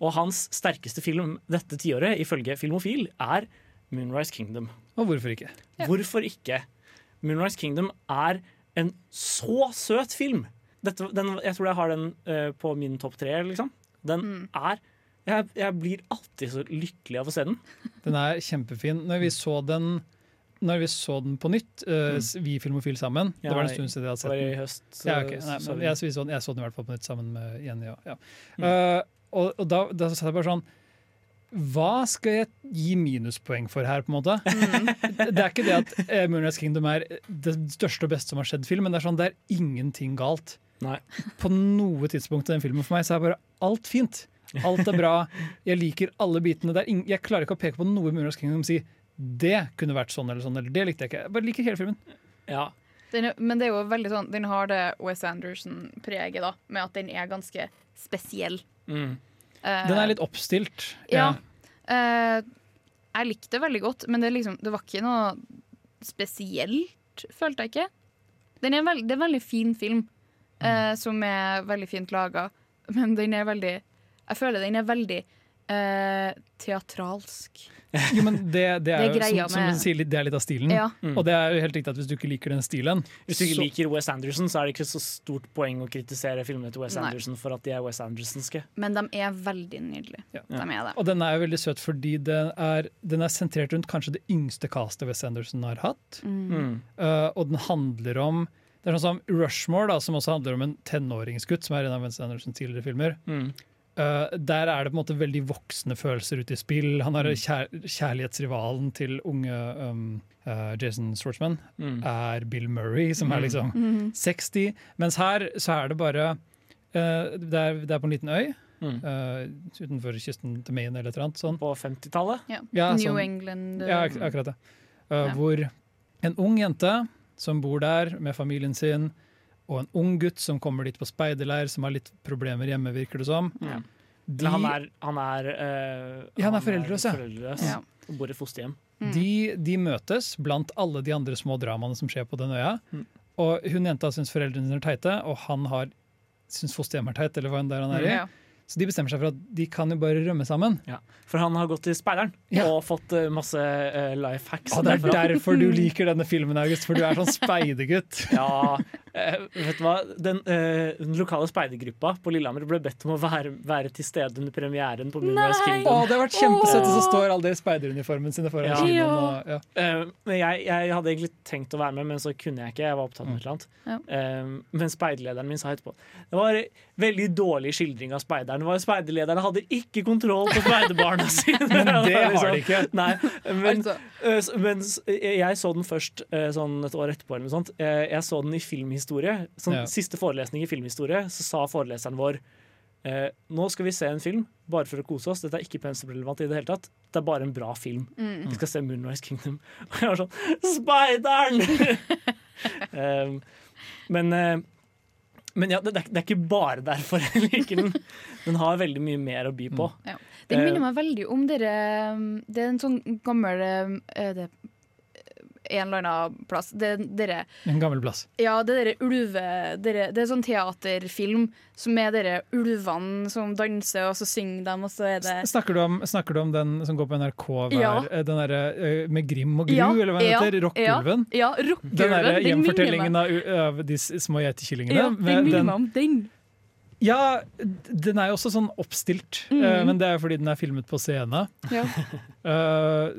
Og hans sterkeste film dette tiåret, ifølge Filmofil, er Moonrise Kingdom. Og hvorfor ikke? Ja. Hvorfor ikke? Moonrise Kingdom er en så søt film. Dette, den, jeg tror jeg har den uh, på min topp tre. Liksom. Den Mm. er jeg, jeg blir alltid så lykkelig av å se den. Den er kjempefin. Når vi så den når vi så den på nytt, uh, vi Filmofil sammen Det Mm. Var en stund siden jeg hadde Det sett var den. i høst. Ja, okay. ok. Nei, så vi- jeg, så, jeg så den i hvert fall på nytt sammen med Jenny. Ja. Mm. Eh, og, og da, da satt jeg bare sånn Hva skal jeg gi minuspoeng for her, på en måte? Mm. Det er ikke det at eh, Moonrise Kingdom er det største og beste som har skjedd film, men det er sånn, det er ingenting galt. Nei. På noe tidspunkt i den filmen for meg så er bare alt fint. Alt er bra. Jeg liker alle bitene. Det er ing jeg klarer ikke å peke på noe i Moonrise Kingdom og si det kunne vært sånn eller sånn, eller det likte jeg ikke. Jeg bare liker hele filmen. Ja. Den men det er jo veldig sånn, den har det Wes Anderson-preget, da, med at den er ganske spesiell. Mm. Eh, Den er litt oppstilt. Ja. Eh, jeg likte det veldig godt, men det, liksom, det var ikke noe spesielt, følte jeg ikke. Den er veld, det er en veldig fin film, eh, som er veldig fint laga, men den er veldig Jeg føler den er veldig eh, teatralsk. Jo, men det, det er Det er jo som, som med- sier, det er litt av stilen. Ja. Og det er jo helt riktig at hvis du ikke liker den stilen Hvis du ikke så- liker Wes Anderson, så er det ikke så stort poeng å kritisere filmene til Wes Nei. Anderson for at de er Wes Andersonske. Men de er veldig nydelige. Ja. De er det. Og den er jo veldig søt fordi den er, den er sentrert rundt kanskje det yngste castet Wes Anderson har hatt. Mm. Uh, og den handler om Det er sånn som Rushmore, da, som også handler om en tenåringsgutt, som er en av Wes Andersons tidligere filmer. Mm. Uh, der er det på en måte veldig voksne følelser ute i spill. Han har kjær kjærlighetsrivalen til unge um, uh, Jason Schwartzman, Mm. er Bill Murray, som er liksom 60. Mens her så er det bare uh, det, er, det er på en liten øy Mm. uh, utenfor kysten til Maine eller et eller annet. Sånn. På 50-tallet. Ja. Ja, New sånn- England. Ja, ak akkurat det. Uh, Ja. Hvor en ung jente som bor der med familien sin, og en ung gutt som kommer dit på speiderleir, som har litt problemer hjemme, virker det som. Ja. De, han er, han er, øh, Ja, han er foreldreløs, ja. foreldreløs Ja. og bor i fosterhjem. Mm. de, de møtes blant alle de andre små dramaene som skjer på den øya. Mm. Og hun jenta syns foreldrene sine er teite, og han har syns fosterhjem er teit, eller hva enn der er han er i. Ja. Så de bestemmer seg for at de kan jo bare rømme sammen. For han har gått til speideren Ja. og fått uh, masse uh, life hacks. Og det er derfor du liker denne filmen, August, for du er sånn speidergutt. Ja, eh, vet du hva? Den, eh, den lokale speidergruppa på Lillehammer ble bedt om å være, være til stede under premieren på Moonrise Kingdom. Å, det har vært kjempesøtt, og så står alle de i speideruniformen sine foran Ja. kinoen. Og, ja. Eh, men jeg, jeg hadde egentlig tenkt å være med, men så kunne jeg ikke. Jeg var opptatt med et eller annet. Ja. Eh, men speiderlederen min sa etterpå Det var veldig dårlig skildring av speideren. Det var Speiderlederne hadde ikke kontroll på speiderbarna sine. Men det har Liksom. de ikke. Nei, men, Altså, eh, s- men jeg så den først eh, sånn et år etterpå. Eller noe sånt. Eh, Jeg så den i filmhistorie. Sånn, Ja. Siste forelesning i filmhistorie så sa foreleseren vår eh, nå skal vi se en film bare for å kose oss. Dette er ikke pensumrelevant i det hele tatt. Det er bare en bra film. mm. Vi skal se Moonrise Kingdom. Og jeg var sånn Speideren! um, men eh, men ja, det, det er- er ikke bare derfor jeg liker den. Den har veldig mye mer å by på. Den Eh. minner meg veldig om dere Det er en sånn gammel eh, det, En eller annen plass. Det, dere, En gammel plass. ja, det er ulve... Dere, det er sånn teaterfilm som er dere ulvene som danser, og så synger de, og så er det Snakker du, om, snakker du om den som går på NRK hver Ja. eh, Den derre eh, med Grim og Gru, Ja, eller hva den ja, heter? Rockeulven? Ja, rockeulven. derre Den minner gjenfortellingen av, av de små geitekillingene. Ja, den minner meg om den. Ja, den er jo også sånn oppstilt, mm. men det er jo fordi den er filmet på scene. Ja.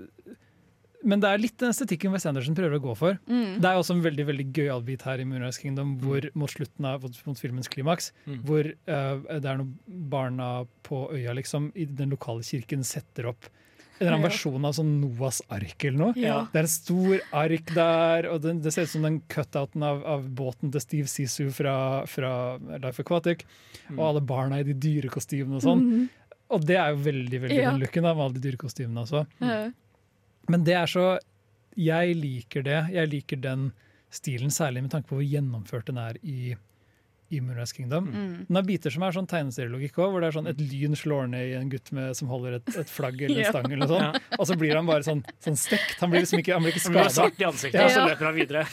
Men det er litt den estetikken Wes Anderson prøver å gå for. Mm. Det er jo også en veldig veldig gøyal bit her i Moonrise Kingdom, hvor mot slutten av mot, filmens klimaks, Mm. hvor uh, det er noen barna på øya liksom, i den lokale kirken setter opp en eller annen versjon av sånn Noahs ark eller noe. Ja. Det er en stor ark der, og den, det ser ut som den cutouten av, av båten til Steve Sisu fra, fra Life Aquatic. Mm. Og alle barna i de dyrekostymene og sånn. Mhm. Og det er jo veldig veldig Ja. den looken da, med alle de dyrekostymene også. Ja. Men det er så Jeg liker det. Jeg liker den stilen, særlig med tanke på hvor gjennomført den er i, i Moonrise Kingdom. Mm. Den har biter som er sånn tegneserielogikk òg, hvor det er sånn et lyn slår ned i en gutt med, som holder et, et flagg eller en stang, eller noe sånt, og så blir han bare sånn, sånn stekt. Han blir liksom ikke, han blir ikke Han blir skada. svart i ansiktet, Ja. og så løper han videre.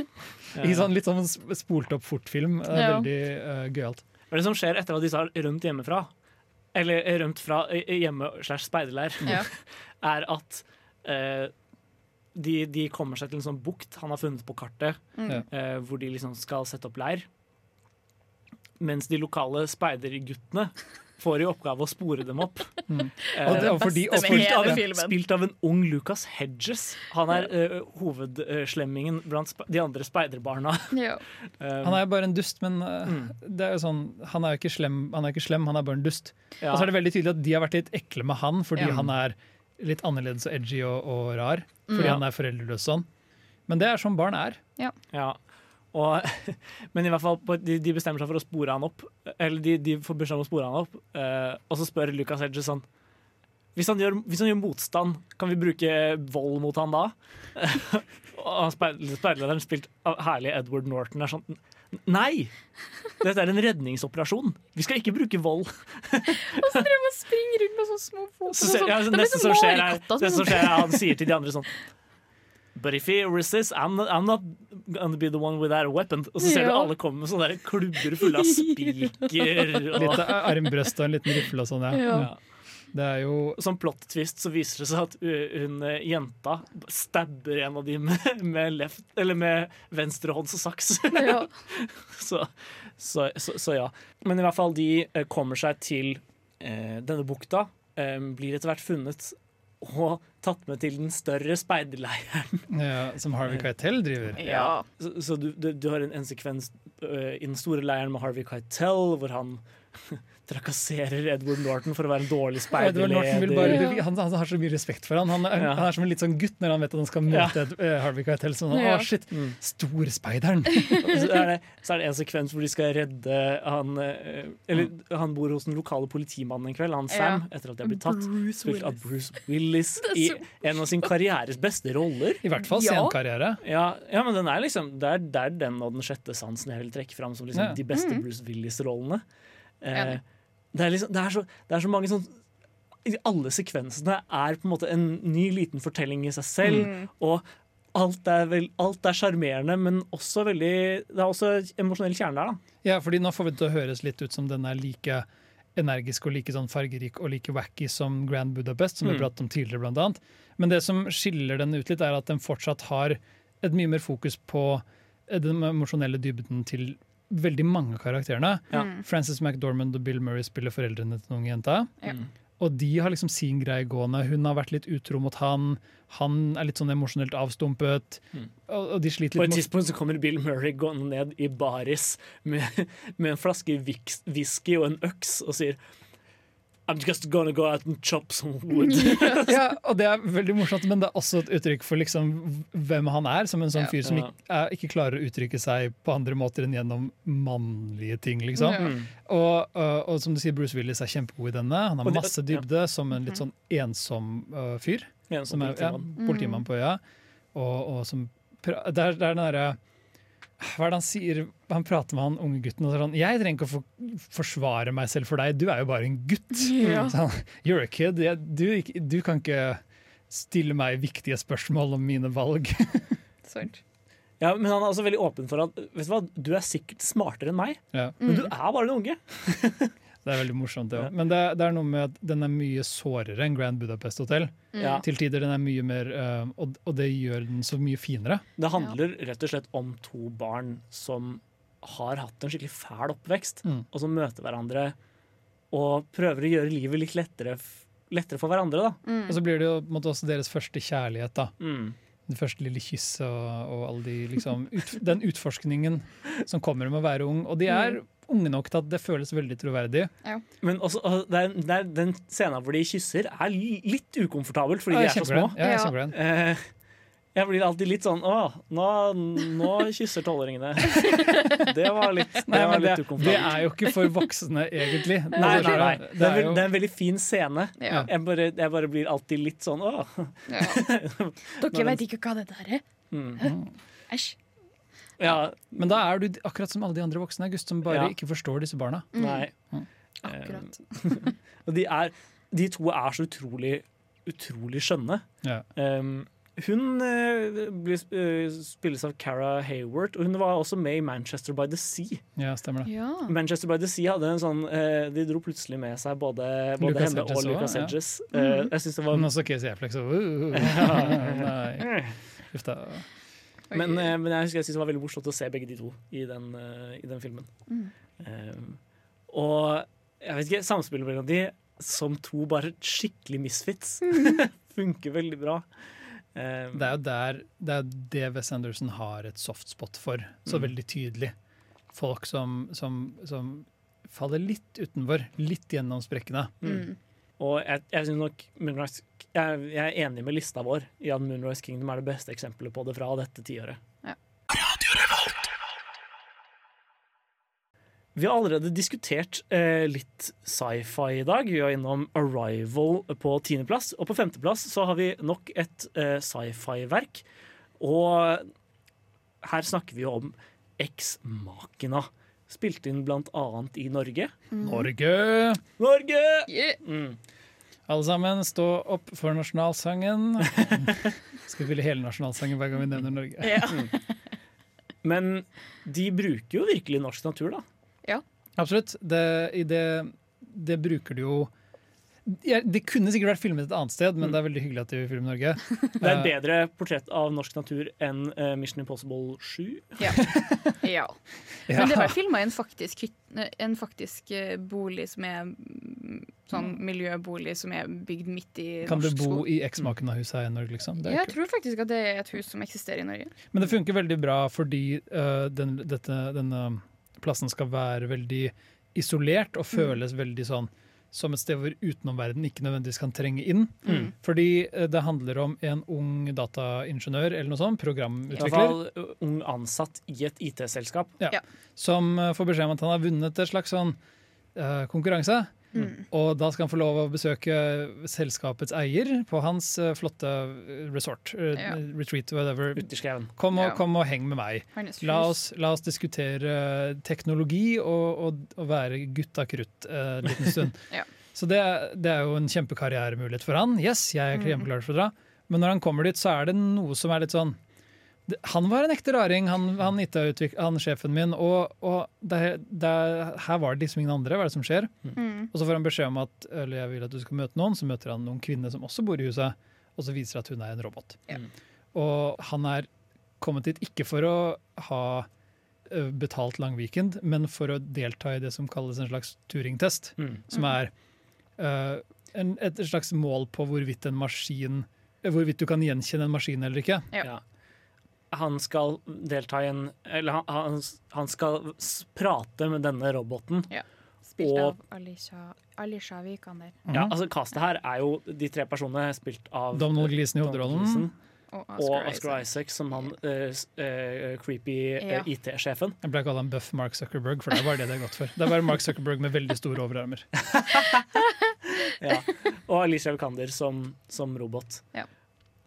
I sånn, litt sånn spolt opp fort-film. Er Ja. Veldig uh, gøyalt. Hva er det som skjer etter at disse har rømt hjemmefra? Eller rømt fra eh, hjemme slash speiderleir? Ja. Er at eh, de, de kommer seg til en sånn bukt han har funnet på kartet, Mm. Eh, hvor de liksom skal sette opp leir. Mens de lokale speiderguttene får i oppgave å spore dem opp. Mm. Eh, Og det- er fordi- og spilt, av en, spilt av en ung Lucas Hedges. Han er uh, hovedslemmingen blant de andre speiderbarna. Ja. Eh, Han er jo bare en dust, men uh, Mm. det er jo sånn, han er jo ikke slem, han er ikke slem, han er bare en dust. ja. Og så er det veldig tydelig at de har vært litt ekle med han, fordi Ja. han er litt annerledes og edgy og, og rar. Fordi Mm. han er foreldreløs sånn. Men det er sånn barn er. Ja. Og, men i hvert fall, på- de, de bestemmer seg for å spore han opp. Eller de, de får beskjed om å spore han opp, eh, og så spør Lucas Hedges sånn hvis han, gjør, hvis han gjør motstand, kan vi bruke vold mot han da? og han speil- speiderlederen, spilt av herlig Edward Norton, er sånn Nei! Dette er en redningsoperasjon. Vi skal ikke bruke vold. Og så driver man springer rundt med sånne små fot. Så, ja, er neste som som skjer, er, det som- skjer er han sier til de andre sånn But if he resists, I'm not, I'm not gonna be the one with that weapon. Og så ser du alle komme med sånne klubber fulle av spiker. Og, Litt armbrøst og en liten rifle og sånn, ja. Ja. Det er jo Som plot twist så viser det seg at hun jenta stabber en av de med, med, left, eller med venstrehåndssaks. Ja. så, så, så, så ja. Men i hvert fall, de kommer seg til eh, denne bukta, Eh, blir etter hvert funnet og tatt med til den større speiderleiren. ja, som Harvey Keitel driver. ja. Så, så du, du, du har en, en sekvens uh, i den store leiren med Harvey Keitel, hvor han trakasserer Edward Norton for å være en dårlig Edward Norton vil bare, speiderleder. Han, han har så mye respekt for han. Han er, Ja. han er som en litt sånn gutt når han vet at han skal møte eh, Harvey Keitel. Sånn, Ja. å shit, Mm. storspeideren! så, er det, så er det en sekvens hvor de skal redde han Eller mm. han bor hos den lokale politimannen en kveld, han Sam, etter at de har blitt tatt. Bruce Spilt av Willis. Bruce Willis i en av sin karrieres beste roller. I hvert fall Ja. scenkarriere. Ja, ja, men den er liksom Det er, det er den og Den sjette sansen jeg vil trekke fram som liksom Ja. de beste Mm. Bruce Willis-rollene. Eh, det, er liksom, det, er så, det er så mange sånn Alle sekvensene er på en måte en ny liten fortelling i seg selv. Mm. Og alt er, vel, alt er sjarmerende, men også veldig Det er også emosjonell kjerne der. da Ja, fordi nå får vi det til å høres litt ut som den er like energisk og like sånn fargerik og like wacky som Grand Budapest, som vi Mm. pratet om tidligere, blant annet. Men det som skiller den ut litt, er at den fortsatt har et mye mer fokus på den emosjonelle dybden til veldig mange av karakterene. Ja. Mm. Frances McDormand og Bill Murray spiller foreldrene til den unge jenta. Ja. Mm. Og de har liksom sin greie gående. Hun har vært litt utro mot han. Han er litt sånn emosjonelt avstumpet. Mm. Og, de sliter På et tidspunkt så kommer Bill Murray gående ned i baris med, med en flaske whisky og en øks og sier I'm just gonna go out and chop some wood. ja, og det er veldig morsomt, men det er også et uttrykk for liksom hvem han er, som en sånn fyr som ikke, er, ikke klarer å uttrykke seg på andre måter enn gjennom mannlige ting, liksom. Mm. Og, og, og som du sier, Bruce Willis er kjempegod i denne. Han har masse dybde som en litt sånn ensom uh, fyr. Ensom Som er, politimann. ja, politimann. på øya. Og, og som det, er, det er den derre Hva er det han sier? Han prater med han unge gutten og sånn Jeg trenger ikke å for, forsvare meg selv for deg, du er jo bare en gutt. Ja. Så han, You're a kid. Jeg, du, du kan ikke stille meg viktige spørsmål om mine valg. Sant. Ja, men han er også veldig åpen for at vet du hva, du er sikkert smartere enn meg, Ja, men du Mm. er bare en unge. det er veldig morsomt, det Ja. òg. Men det, det er noe med at den er mye sårere enn Grand Budapest Hotel. Mm. Ja. Til tider den er mye mer uh, og, og det gjør den så mye finere. Det handler rett og slett om to barn som har hatt en skikkelig fæl oppvekst, Mm. og som møter hverandre og prøver å gjøre livet litt lettere, lettere for hverandre. da. Mm. Og så blir det jo på en måte også deres første kjærlighet. da. Mm. Det første lille kysset og, og de, liksom, ut, den utforskningen som kommer med å være ung. Og de er unge nok til at det føles veldig troverdig. Ja. Men også, og det er, det er den scenen hvor de kysser, er litt ukomfortabelt fordi Ja, de er så små. Ja, jeg Ja. Eh, jeg blir alltid litt sånn Å, nå, nå kysser tolvåringene. Det var litt, det Nei, var litt det, ukomfortabelt. det er jo ikke for voksne, egentlig. Nei, nei, Altså, nei. Det Det er, jo, det er en veldig fin scene. Ja. Jeg bare, jeg bare blir alltid litt sånn Å. Ja. Dere vet ikke hva dette der er? Mm. Ja, men da er du akkurat som alle de andre voksne August, som bare Ja. ikke forstår disse barna. nei. Akkurat. Og de, er, de to er så utrolig, utrolig skjønne. Ja. Um, hun uh, blir, eh, spilles av Cara Hayward, og hun var også med i Manchester by the Sea. Ja, stemmer det. Ja. Manchester by the Sea hadde en sånn uh, De dro plutselig med seg både, både Lucas henne Hedges og Lucas også, ja. Hedges. Eh, jeg synes det var Men også Casey Affleck, så uh, Nei, uff da. Men, eh, men jeg husker jeg synes det var veldig morsomt å se begge de to i den, eh, i den filmen. Mm. Um, og jeg vet ikke, samspillet mellom de som to bare skikkelig misfits funker veldig bra. Um, Det er jo der det er det Wes Anderson har et softspot for, så Mm. veldig tydelig. Folk som, som, som faller litt utenfor, litt gjennom sprekkene. Mm. Og jeg, jeg, synes nok Moonrise, jeg, jeg er enig med lista vår i at Moonrise Kingdom er det beste eksempelet på det fra dette tiåret. Ja. Vi har allerede diskutert eh, litt sci-fi i dag. Vi var innom Arrival på tiendeplass. Og på femteplass så har vi nok et eh, sci-fi-verk. Og her snakker vi om Ex-Makena. Spilt inn blant annet i Norge. Norge! Norge! Yeah. Mm. Alle sammen, stå opp for nasjonalsangen. Skal spille hele nasjonalsangen hver gang vi nevner Norge. Ja. Men de bruker jo virkelig norsk natur, da. Absolutt. Det, i det, det bruker de jo Ja, det kunne sikkert vært filmet et annet sted, men det er veldig hyggelig at de vil filme Norge. Det er Eh, et bedre portrett av norsk natur enn eh, Mission Impossible 7. Ja. ja. Men det var filma i en faktisk, en faktisk eh, bolig som er mm, sånn miljøbolig som er bygd midt i Kan du bo i eksmaken av huset her i Norge, liksom? Det er Jeg tror faktisk at det er et hus som eksisterer i Norge. Men det funker veldig bra fordi uh, den, dette, denne plassen skal være veldig isolert og føles veldig sånn som et sted hvor utenomverdenen ikke nødvendigvis kan trenge inn. Mm. Fordi øh, det handler om en ung dataingeniør eller noe sånt, programutvikler. I hvert fall ung ansatt i et IT-selskap. Ja, som øh, får beskjed om at han har vunnet et slags sånn uh, konkurranse. Mm. Og da skal han få lov å besøke selskapets eier på hans øh, flotte øh, resort. øh, Ja. Retreat, whatever. Kom og, Ja. kom og heng med meg. La oss, la oss diskutere teknologi og, og, og være gutta krutt eh, en liten stund. Ja. Så det, er- det er jo en kjempekarrieremulighet for han. Yes, jeg er kjempeklar for å dra. Men når han kommer dit, så er det noe som er litt sånn Han var en ekte raring, han, han, han sjefen min, og, og det, det, her var det liksom ingen andre. Hva er det som skjer? Mm. Og så får han beskjed om at eller jeg vil at du skal møte noen, så møter han noen kvinner som også bor i huset, og så viser det at hun er en robot. Mm. Og han er kommet dit ikke for å ha betalt lang weekend, men for å delta i det som kalles en slags Turing-test, Mm. som er uh, en, et slags mål på hvorvidt en maskin Hvorvidt du kan gjenkjenne en maskin eller ikke. Ja. Ja. Han skal delta i en Eller han, han, skal prate med denne roboten. Spilt Og- av Alisha, Alisha Vikander. Ja, altså Castet her er jo de tre personene spilt av Donald Gleeson i hovedrollen. Og Og Og Oscar, Oscar Isaac. Isaac som han uh, eh, creepy eh, Ja. IT-sjefen. Jeg ble kalt han Buff Mark Zuckerberg, for det er bare det det er godt for. Det er bare Mark Zuckerberg med veldig store overarmer. Ja. Og Alicia Vikander som, som robot. Ja.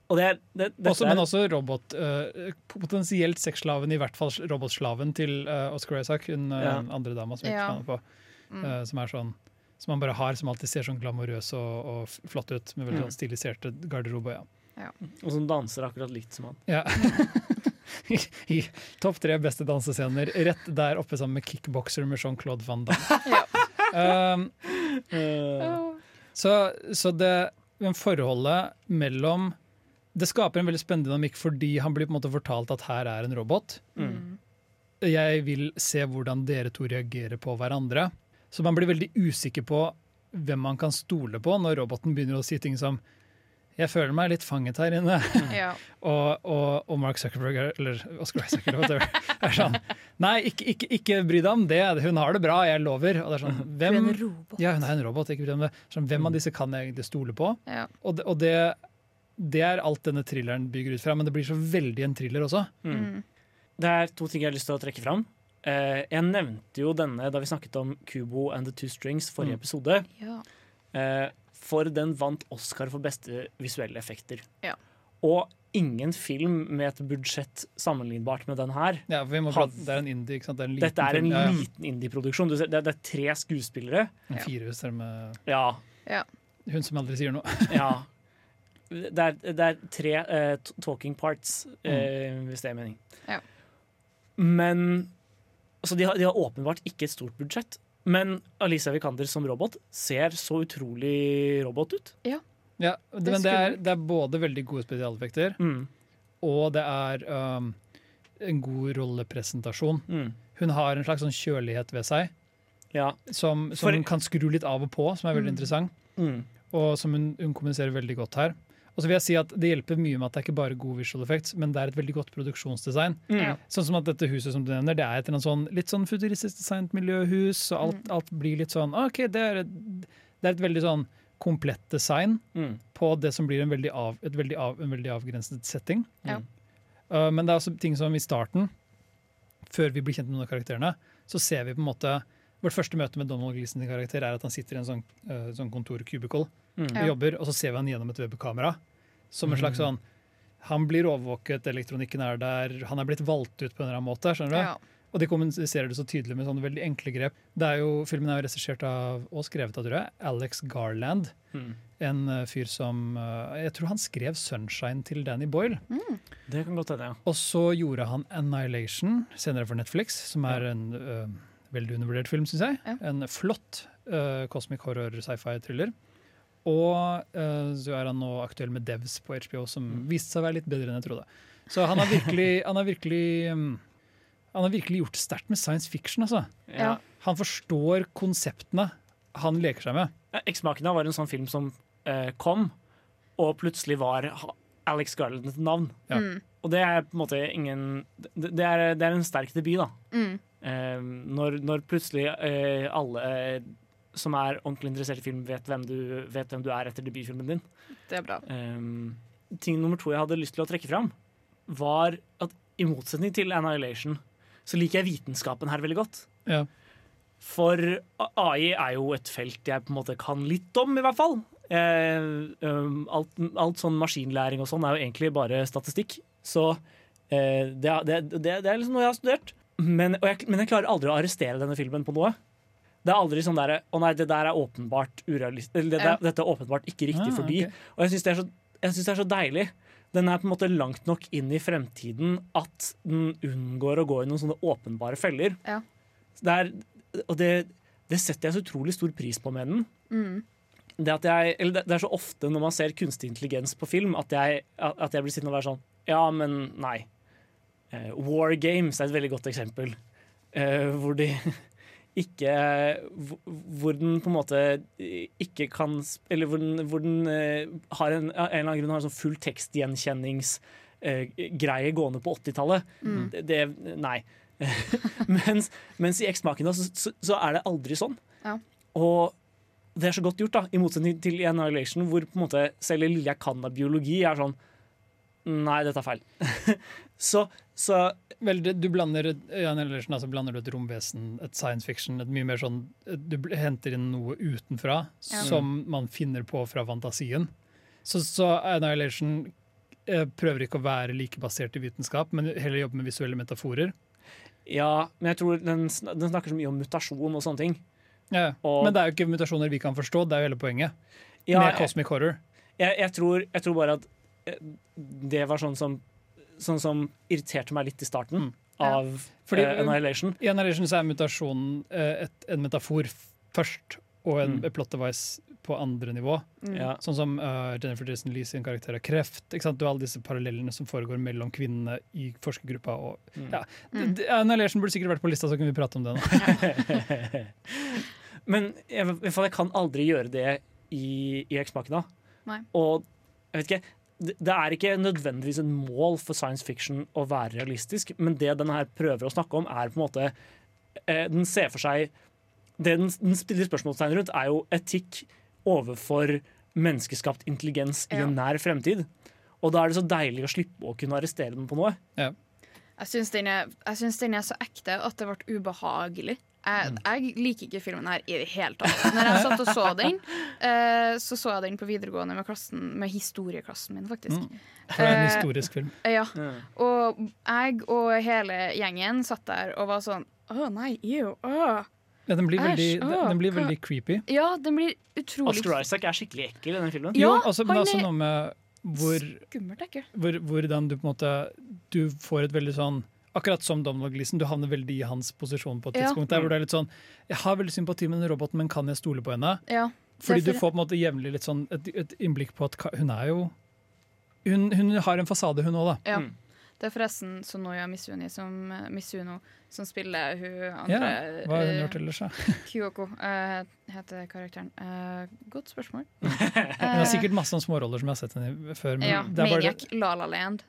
Og det er, det, dette Også, men også robot, Uh, potensielt sexslaven, i hvert fall robotslaven til uh, Oscar Isaac, hun eh, Ja. andre dama som, Ja. på, eh, som er sånn som man bare har, som alltid ser sånn glamorøs og, og flott ut, med veldig Mm. sånn stiliserte garderober. Ja. Og som danser akkurat likt som han. Ja. I, i topp tre beste dansescener, rett der oppe sammen med kickbokser med Jean-Claude Van Damme. Ja. Um, uh, Så, så det men forholdet mellom Det skaper en veldig spennende dynamikk fordi han blir på en måte fortalt at her er en robot. Mm. Jeg vil se hvordan dere to reagerer på hverandre. Så man blir veldig usikker på hvem man kan stole på når roboten begynner å si ting som jeg føler meg litt fanget her inne. Ja. Og, og, og Mark Zuckerberg, er- eller Oscar Isaac, eller whatever, er sånn Nei, ikke, ikke, ikke bry deg om det. Hun har det bra, jeg lover. Og det er sånn, Du er en robot. ja, hun er en robot, ikke bry deg om det. Sånn, hvem av disse kan jeg egentlig stole på? Ja. Og, det, og det, det er alt denne thrilleren bygger ut fra, men det blir så veldig en thriller også. Mm. Det er to ting jeg har lyst til å trekke fram. Eh, jeg nevnte jo denne da vi snakket om Kubo and the Two Strings forrige Mm. episode. Ja. Eh, for den vant Oscar for beste visuelle effekter. Ja. Og ingen film med et budsjett sammenlignbart med den her. Ja, prate, det er en indie, ikke sant? Det er en liten Dette er en film. Liten indie-produksjon. Det, det er tre skuespillere. En firehus med Ja, hun som aldri sier noe. ja. Det er, det er tre uh, talking parts, uh, hvis det er mening. Ja. Men altså, de, har, de har åpenbart ikke et stort budsjett. Men Alicia Vikander som robot ser så utrolig robot ut. Ja, Det det, men det er, det er både veldig gode spesialeffekter, Mm. og det er um, en god rollepresentasjon. Mm. Hun har en slags sånn kjølighet ved seg Ja. som, som For- hun kan skru litt av og på, som er veldig Mm. interessant. Mm. Og som hun, hun kommuniserer veldig godt her. Og så vil jeg si at Det hjelper mye med at det er ikke bare god visual effects, men det er et veldig godt produksjonsdesign. Mm. Sånn som at dette huset som du nevner, det er et eller sånn, litt sånn futuristisk designet miljøhus, og alt, Mm. alt blir litt sånn OK, det er, et, det er et veldig sånn komplett design Mm. på det som blir en veldig, av, et veldig, av, en veldig avgrenset setting. Ja. Uh, men det er også ting som i starten, før vi blir kjent med noen av karakterene, så ser vi på en måte Vårt første møte med Donald Gleeson sin karakter er at han sitter i en sånn, uh, sånn kontorkubicle Mm. og jobber, og så ser vi han gjennom et webkamera. Som en slags sånn Han blir overvåket, elektronikken er der, han er blitt valgt ut på en eller annen måte. skjønner du? Ja. Og de kommuniserer det så tydelig med sånne veldig enkle grep. Det er jo, Filmen er jo regissert av, og skrevet av tror jeg, Alex Garland. Mm. En uh, fyr som uh, Jeg tror han skrev 'Sunshine' til Danny Boyle. Det kan godt hende, ja. Og så gjorde han 'Annihilation', senere for Netflix, som er en ø, veldig undervurdert film, syns jeg. Ja. En flott ø, cosmic horror sci-fi-thriller. Og uh, så er han nå aktuell med Devs på HBO, som Mm. viste seg å være litt bedre enn jeg trodde. Så han har virkelig, han har virkelig, um, han har virkelig gjort det sterkt med science fiction. Altså. Ja. Han forstår konseptene han leker seg med. Eksmakene var en sånn film som uh, kom, og plutselig var Alex Garland et navn. Ja. Mm. Og det er på en måte ingen Det, det, er, det er en sterk debut, da. Mm. Uh, når, når plutselig eh, alle som er ordentlig interessert i film, vet hvem du, vet hvem du er etter debutfilmen din. Det er bra. Um, ting nummer to jeg hadde lyst til å trekke fram, var at i motsetning til Annihilation, så liker jeg vitenskapen her veldig godt. Ja. For AI er jo et felt jeg på en måte kan litt om, i hvert fall. Eh, um, alt, alt sånn maskinlæring og sånn er jo egentlig bare statistikk. Så eh, det, det, det, det er liksom noe jeg har studert. Men, og jeg, men jeg klarer aldri å arrestere denne filmen på noe. Det er aldri sånn derre Å nei, det der er åpenbart urealistisk. Eller det, Ja. der- dette er åpenbart ikke riktig Ah, fordi okay. Og jeg syns det, er så- jeg synes det er så deilig. Den er på en måte langt nok inn i fremtiden at den unngår å gå i noen sånne åpenbare feller. Ja. Det er, og det, det setter jeg så utrolig stor pris på med den. Mm. Det, at jeg, eller det, det er så ofte når man ser kunstig intelligens på film, at jeg, at jeg blir sittende og være sånn Ja, men nei. Eh, War Games er et veldig godt eksempel. Eh, hvor de ikke hvor- den på en måte ikke kan Eller hvor den, hvor den eh, har en, en eller annen grunn har en sånn full tekstgjenkjenningsgreie gående på 80-tallet. Mm. Det, det Nei. mens, mens i X-Makina så, så, så er det aldri sånn. Ja. Og det er så godt gjort, da, i motsetning til i Annihilation, hvor på en måte selv jeg kan av biologi, er sånn Nei, dette er feil. så, så Vel, du blander, et- Ellersen, altså blander du et romvesen, et science fiction, et mye mer sånn Du henter inn noe utenfra Ja. som man finner på fra fantasien. Så, så Annihilation eh, prøver ikke å være like basert i vitenskap, men heller jobbe med visuelle metaforer. Ja, men jeg tror den, den snakker så mye om mutasjon og sånne ting. Ja, Og- men det er jo ikke mutasjoner vi kan forstå, det er jo hele poenget. Ja, med Cosmic Horror. jeg, jeg, tror, jeg tror bare at eh, det var sånn som, sånn som irriterte meg litt i starten Mm. Ja. av Fordi- eh, Annihilation. I Annihilation så er mutasjonen eh, et, en metafor først, og en Mm. plot device på andre nivå. Mm. Ja. Sånn som uh, Jennifer Jason Lee sin karakter av kreft. Ikke sant? Du har alle disse parallellene som foregår mellom kvinnene i forskergruppa. Og, Mm. ja. Mm. Annihilation burde sikkert vært på lista, så kunne vi prate om det nå. Men jeg, i hvert fall, jeg kan aldri gjøre det i, i X-Makina. Nei. Og jeg vet ikke det, er ikke nødvendigvis et mål for science fiction å være realistisk, men det den her prøver å snakke om, er på en måte eh, Den ser for seg Det den, den stiller spørsmålstegn rundt, er jo etikk overfor menneskeskapt intelligens i en nær fremtid. Og da er det så deilig å slippe å kunne arrestere den på noe. Jeg syns den, er- den er så ekte at det ble ubehagelig. Jeg, jeg liker ikke filmen her i det hele tatt. Når jeg satt og så den, eh, så så jeg den på videregående med, klassen, med historieklassen min, faktisk. Mm. For det er en Eh, historisk film. Ja. Og jeg og hele gjengen satt der og var sånn Å nei, ew. Å. Ja, den blir veldig, Æsj, den, blir veldig creepy. Ja, den blir utrolig Oscar Isaac er skikkelig ekkel i den filmen. Ja, jo, altså, men det er han også er- noe med hvor, skummelt ekkel. hvor, hvordan du på en måte Du får et veldig sånn Akkurat som Donald Gleeson, du havner veldig i hans posisjon på et Ja. tidspunkt. Der hvor det er litt sånn Jeg har veldig sympati med den roboten, men kan jeg stole på henne? Ja. Fordi du får på en måte jevnlig litt sånn et, et innblikk på at hun er jo Hun, hun har en fasade, hun òg, da. Ja. Mm. Det er forresten Sonoya Misuni som, Misuno som spiller hun Ja, hva har hun eh, gjort ellers, da? Kyoko uh, heter karakteren. Uh, godt spørsmål. Hun har sikkert masse småroller som jeg har sett henne i før. Men ja, Maniac, La La Land.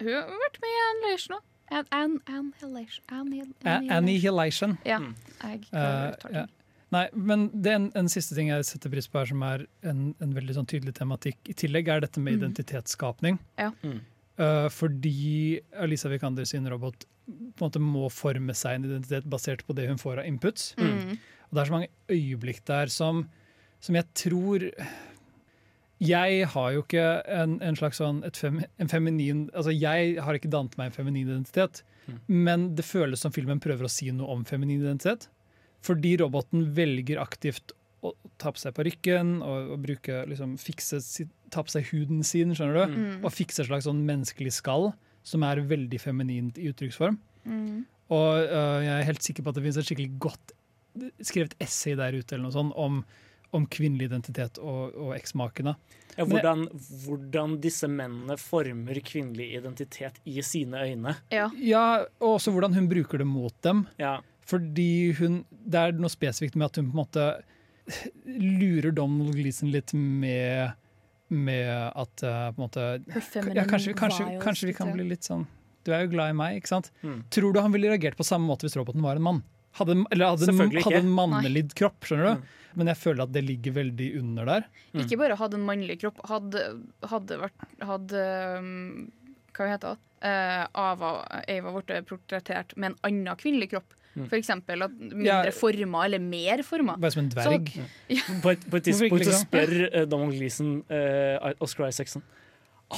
Hun har vært med i en Annihilation òg. An- An- Annihilation. Annihil- Annihilation. Ja. Mm. Jeg Eh, klarer å uttale ja. Nei, men det er en, en siste ting jeg setter pris på her, som er en, en veldig sånn tydelig tematikk i tillegg, er dette med Mm. identitetsskapning. Ja. Mm. Uh, fordi Alisa Vikander sin robot på en måte må forme seg en identitet basert på det hun får av inputs. Mm. Og det er så mange øyeblikk der som, som jeg tror Jeg har jo ikke en, en slags sånn fem, en feminin Altså jeg har ikke dannet meg en feminin identitet, Mm. men det føles som filmen prøver å si noe om feminin identitet. Fordi roboten velger aktivt å ta på seg parykken og, og bruke, liksom, fikse, sitt- ta på seg huden sin, skjønner du? Mm. Og fikse et slags sånn menneskelig skall som er veldig feminint i uttrykksform. Mm. Og uh, jeg er helt sikker på at det finnes et skikkelig godt skrevet essay der ute eller noe sånt om, om kvinnelig identitet og, og eksmakene. Ja, hvordan, hvordan disse mennene former kvinnelig identitet i sine øyne. Ja. Ja, og også hvordan hun bruker det mot dem. Ja. Fordi hun, det er noe spesifikt med at hun på en måte lurer Donald Gleeson litt med, med at eh, på en måte ja, kanskje, kanskje, kanskje vi kan bli litt sånn Du er jo glad i meg, ikke sant? Mm. Tror du han ville reagert på samme måte hvis roboten var en mann? Hadde, eller hadde, hadde en mannelig kropp, skjønner du? Mm. Men jeg føler at det ligger veldig under der. Ikke bare hadde en mannlig kropp, hadde, hadde vært hadde, um, Hva heter det? Uh, Ava, Ava ble portrettert med en annen kvinnelig kropp. Mm. For eksempel at mindre Ja. former eller mer former. Bare som en dverg. På et, på et tidspunkt så spør uh, Donald Gleeson uh, Oscar Isaacson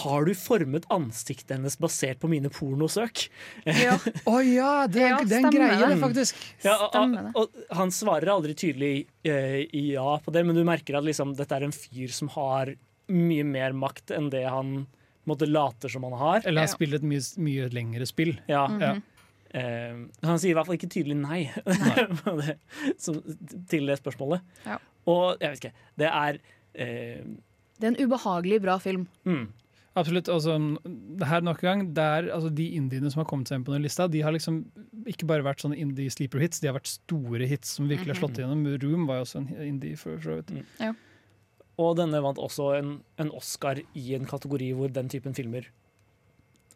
Har du formet ansiktet hennes basert på mine pornosøk. Ja. oh, ja, det er, Ja, det er en greie, det. faktisk. Ja, og, og, og han svarer aldri tydelig uh, ja på det, men du merker at liksom, dette er en fyr som har mye mer makt enn det han måtte later som han har. Eller han Ja. spiller et mye, mye lengre spill. Ja. Mhm. Ja. Uh, han sier i hvert fall ikke tydelig nei, nei. som, til det spørsmålet. Ja. Og jeg vet ikke, det er uh, Det er en ubehagelig bra film. mm, Absolutt. Altså, det her nok en gang, der, altså, De indiene som har kommet seg inn på den lista, de har liksom ikke bare vært sånne indie sleeper hits, de har vært store hits som virkelig har slått igjennom. Room var jo også en indie. for så vidt. Og denne vant også en, en Oscar i en kategori hvor den typen filmer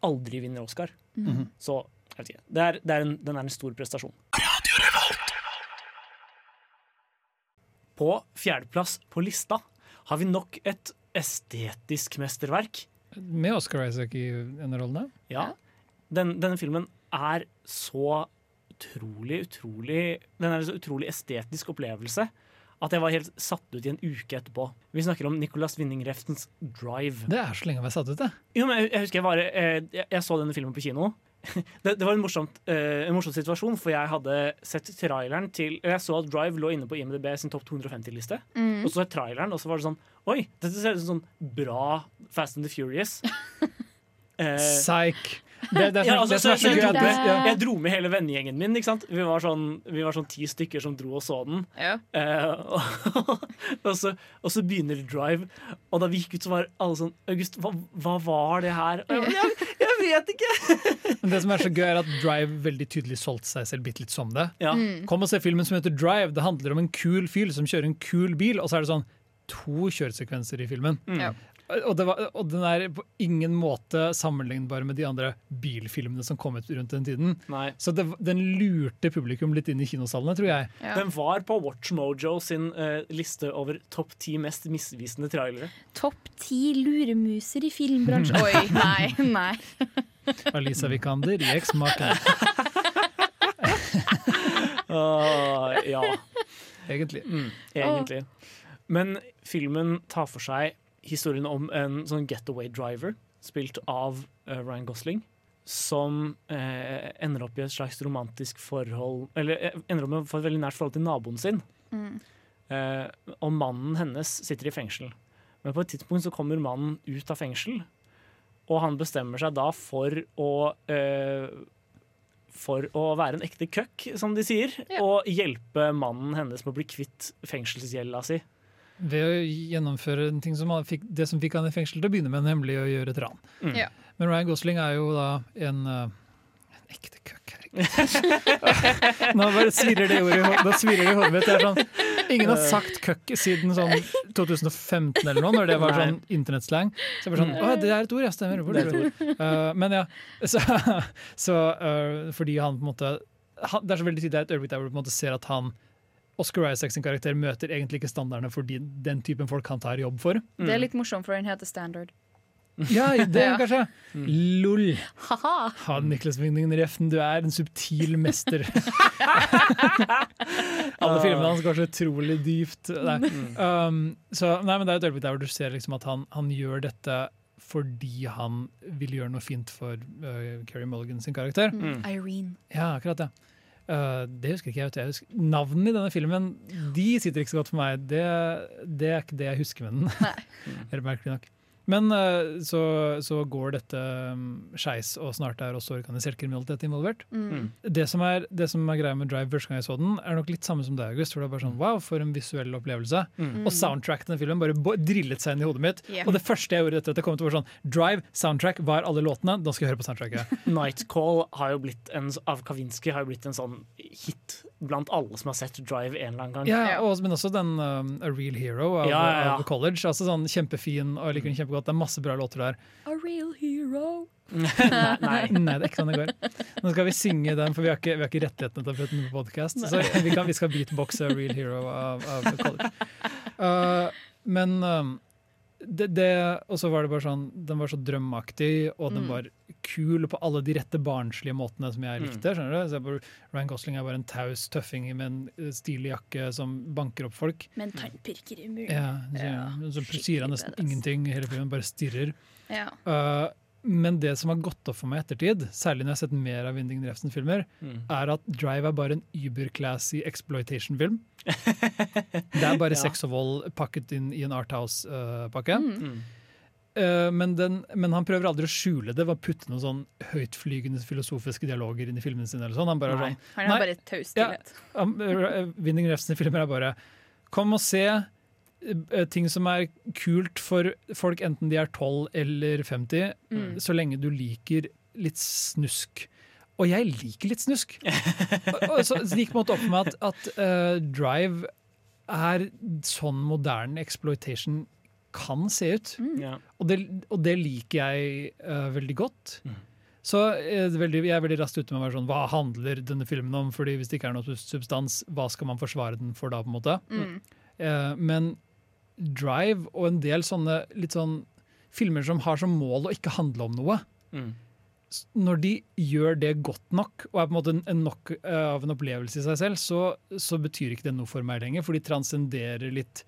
aldri vinner Oscar. Mhm. Så jeg vet ikke. Det er, det er en, den er en stor prestasjon. På fjerdeplass på lista har vi nok et estetisk mesterverk. Med Oscar Isaac i en av rollene. Ja. Den, denne filmen er så utrolig, utrolig Den er en så utrolig estetisk opplevelse at jeg var helt satt ut i en uke etterpå. Vi snakker om Nicolas Winning Reftens 'Drive'. Det er så lenge vi har satt ut det. Jo, men jeg, jeg husker jeg, var, eh, jeg, jeg så denne filmen på kino. Det, det var en, morsomt, uh, en morsom situasjon, for jeg hadde sett traileren til Jeg så at Drive lå inne på IMDb sin topp 250-liste. Mm. Og så så jeg traileren, og så var det sånn Oi, dette ser ut som sånn bra Fast and the Furious. uh, Psych! Det, det ja, altså, det som er så, så jeg, dro med, jeg dro med hele vennegjengen min. Ikke sant? Vi var sånn, vi var sånn ti stykker som dro og så den. Ja. Uh, og, og, så, og så begynner Drive, og da vi gikk ut, så var alle sånn August, hva, hva var det her? Og jeg, jeg, jeg vet ikke! Det som er så gøy, er at Drive veldig tydelig solgte seg selv bitte litt som det. Ja. Kom og se filmen som heter Drive. Det handler om en kul fyr som kjører en kul bil, og så er det sånn to kjøresekvenser i filmen. Mm. Og, det var, og den er på ingen måte sammenlignbar med de andre bilfilmene som kom ut rundt den tiden. Nei. Så det, den lurte publikum litt inn i kinosalene, tror jeg. Ja. Den var på WatchMojo sin uh, liste over topp ti mest misvisende trailere. Topp ti luremuser i filmbransjen. Oi, nei, nei. Alisa Vikander i Eksmaken, uh, ja, egentlig. mm, egentlig. Men filmen tar for seg historien om en sånn getaway driver, spilt av uh, Ryan Gosling, som eh, ender opp i et slags romantisk forhold Eller eh, ender opp med å få et veldig nært forhold til naboen sin. Mm. Eh, og mannen hennes sitter i fengsel. Men på et tidspunkt så kommer mannen ut av fengsel, og han bestemmer seg da for å eh, For å være en ekte køkk, som de sier, Ja. og hjelpe mannen hennes med å bli kvitt fengselsgjelda si. Ved å gjennomføre en ting som fikk, det som fikk han i fengsel til å begynne med, nemlig å gjøre et ran. Mm. Ja. Men Ryan Gosling er jo da en, eh, en ekte køkk. Nå bare svirrer det ordet i hodet, da svirrer det i hodet mitt. Det er sånn, ingen har sagt køkk siden sånn 2015 eller noe, når det var sånn internettslang. Så jeg bare sånn, Å, det er et ord, ja, stemmer. Er Uh, men ja, så, så uh, fordi han på en måte han, Det er så veldig tydelig det er et øyeblikk der hvor du på en måte ser at han Oscar Isaac sin karakter møter egentlig ikke standardene for de, den typen folk han tar jobb for. Det er litt morsomt, for den heter Standard. Ja, det Ja. kanskje. Lol. Ha-ha! Ha, Niklas Winding Refn, du er en subtil mester. Alle filmene hans går så utrolig dypt. Nei. Um, så, nei, men det er et øyeblikk der hvor du ser liksom at han, han gjør dette fordi han vil gjøre noe fint for uh, Carrie Mulligan sin karakter. Mm. Irene. Ja, akkurat det. Uh, det husker ikke jeg. husker, navnene i denne filmen de sitter ikke så godt for meg. Det, det er ikke det jeg husker med den. Nei. Er merkelig nok. Men eh, så, så går dette um, skeis, og snart er også organisert kriminalitet involvert. Mm. Det som, er, det som er greia med Drive første gang jeg så den, er nok litt samme som deg, August. For det er bare sånn, wow, for en visuell opplevelse. Mm. Og soundtracken til filmen bare drillet seg inn i hodet mitt. Yeah. Og det første jeg gjorde etter at jeg kom til var sånn Drive, soundtrack, hva er alle låtene? Da skal jeg høre på soundtracket. Nightcall har jo blitt en, av Kavinsky har jo blitt en sånn hit blant alle som har sett Drive en eller annen gang. Ja, og, Men også den um, A Real Hero av, Ja, ja, ja. av College. Altså sånn Kjempefin, og jeg liker den kjempegodt. Det er masse bra låter der. A real hero. nei, nei. Nei, det er ikke sånn det går. Nå skal vi synge den, for vi har ikke, vi har ikke rettighetene til å putte den på podkast. Så vi, kan, vi skal beatboxe A Real Hero av, av College. Uh, men um, det, det Og så var det bare sånn Den var så drømmaktig, og den Mm. var kul på alle de rette barnslige måtene som jeg Mm. likte. skjønner du? Ryan Gosling er bare en taus tøffing med en uh, stilig jakke som banker opp folk. Med en tannpirker i muren. Ja, så, Ja, så sier han nesten ingenting hele filmen, bare stirrer. Ja. Uh, men det som har gått opp for meg i ettertid, særlig når jeg har sett mer av Winding Refsen-filmer, Mm. er at Drive er bare en uber-classy exploitation-film. Det er bare Ja. sex og vold pakket inn i en Arthouse-pakke. Mm. Mm. Uh, men, den, men han prøver aldri å skjule det ved å putte noen sånn høytflygende filosofiske dialoger inn i filmene sine. eller sånn. Han bare Nei. sånn, Han er bare taus stillhet. Ja, Winning Winding Refn-filmer er bare Kom og se uh, ting som er kult for folk, enten de er 12 eller 50, Mm. så lenge du liker litt snusk. Og jeg liker litt snusk. så, så det gikk på en måte opp for meg at, at uh, Drive er sånn moderne exploitation kan se ut. Ja. Og det, og det liker jeg uh, veldig godt. Mm. Så eh, er veldig, jeg er veldig raskt ute med å være sånn, hva handler denne filmen om? Fordi Hvis det ikke er noe substans, hva skal man forsvare den for da? på en måte? Mm. Uh, men Drive og en del sånne litt sånn filmer som har som mål å ikke handle om noe, Mm. når de gjør det godt nok, og er på en måte en, en nok av en opplevelse i seg selv, så, så betyr ikke det noe for meg lenger, for de transcenderer litt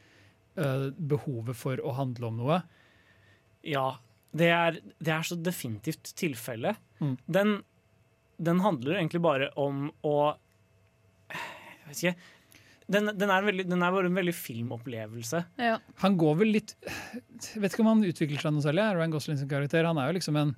behovet for å handle om noe. Ja, det er, det er så definitivt tilfelle. Mm. Den, den handler egentlig bare om å Jeg vet ikke. Den, den, er veldig, den er bare en veldig filmopplevelse. Ja. Han går vel litt Jeg vet ikke om han utvikler seg noe særlig, Ryan Gosling sin karakter. Han er jo liksom en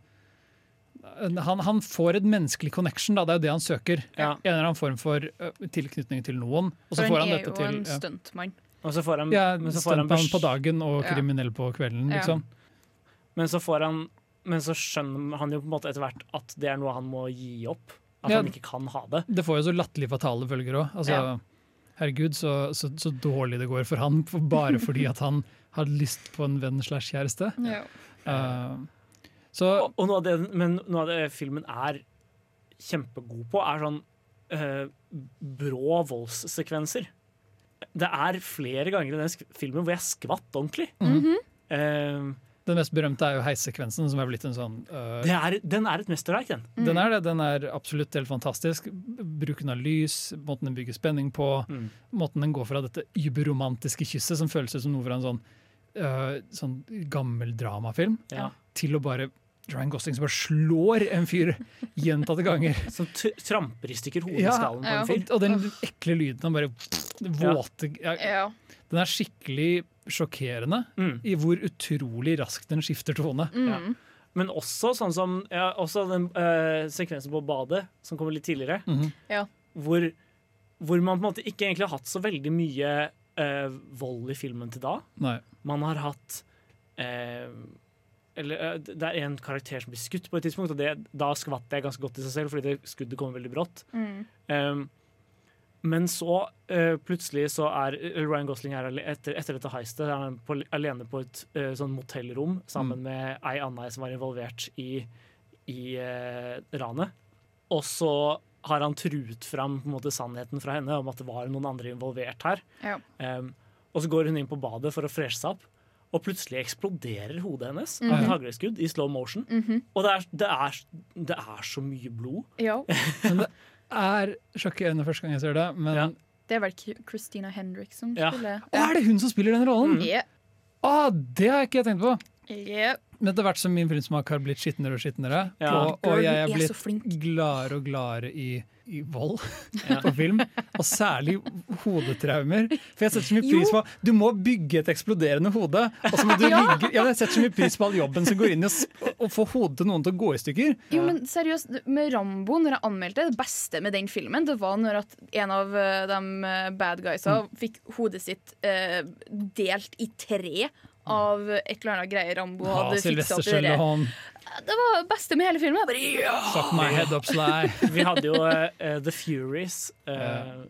han, han får et menneskelig connection, da. det er jo det han søker. Ja. En eller annen form for ø, tilknytning til noen. Og så får han han er jo til en ja. Og så får han, Ja, men så får han på dagen og Ja. kriminell på kvelden, Ja. liksom. Men så får han Men så skjønner han jo på en måte etter hvert at det er noe han må gi opp. At Ja. han ikke kan ha det. Det får jo så latterlig fatale følger òg. Altså, Ja. Herregud, så, så, så dårlig det går for han bare fordi at han hadde lyst på en venn slash kjæreste. Ja. Uh, så Og, og noe av det, men noe av det filmen er kjempegod på, er sånn eh, brå voldssekvenser. Det er flere ganger i den filmen hvor jeg skvatt ordentlig. Mm -hmm. uh, den mest berømte er jo heissekvensen, som er blitt en sånn uh, det er, den er et mesterverk, den. Den er det, den er absolutt helt fantastisk. Bruken av lys, måten den bygger spenning på, Mm. måten den går fra dette überromantiske kysset, som føles som noe fra en sånn, uh, sånn gammel dramafilm, Ja. til å bare Ryan Gosling som bare slår en fyr gjentatte ganger. Som t tramper i stykker Ja, på en fyr. Og, og den ekle lyden han bare våte ja, ja. Den er skikkelig sjokkerende Mm. i hvor utrolig raskt den skifter tone. Mm. Men også sånn som ja, også den eh, sekvensen på badet, som kommer litt tidligere, Mm Ja. hvor, hvor man på en måte ikke egentlig har hatt så veldig mye eh, vold i filmen til da. Nei. Man har hatt eh, eller, eh, Det er en karakter som blir skutt på et tidspunkt, og det, da skvatt jeg ganske godt i seg selv, fordi det skuddet kommer veldig brått. Mm. Um, men så uh, plutselig så er Ryan Gosling her etter, etter dette heistet er han på, alene på et uh, sånn motellrom sammen med ei anna som var involvert i, i uh, ranet. Og så har han truet fram på en måte, sannheten fra henne om at det var noen andre involvert her. Ja. Um, og så går hun inn på badet for å freshe seg opp, og plutselig eksploderer hodet hennes av Mhm. et hagleskudd i slow motion. Mhm. Og det er, det, er, det er så mye blod. ja. Er sjokkerende første gang jeg ser det, men Ja. Det er vel Christina Hendricks som Ja. spiller. Å, er det hun som spiller den rollen? Mm. Ja. Ah, det har jeg ikke tenkt på! Yep. Men etter hvert som min filmsmak har blitt skitnere og skitnere, Ja. og, og jeg er blitt gladere og gladere i, i vold Ja. på film, og særlig hodetraumer. For jeg setter så mye pris på Du må bygge et eksploderende hode, og så må du Ja. ligge ja, Jeg setter så mye pris på all jobben som går inn i å, få hodet til noen til å gå i stykker. Jo, men seriøst, med Rambo, når jeg anmeldte det beste med den filmen, det var når at en av eh, de eh, bad guysa Mm. fikk hodet sitt eh, delt i tre av et eller annet greier Rambo Ja, hadde fiksa opp i det. Det var det beste med hele filmen. Jeg bare, ja! fuck my head up sly. Vi hadde jo uh, The Furies Uh,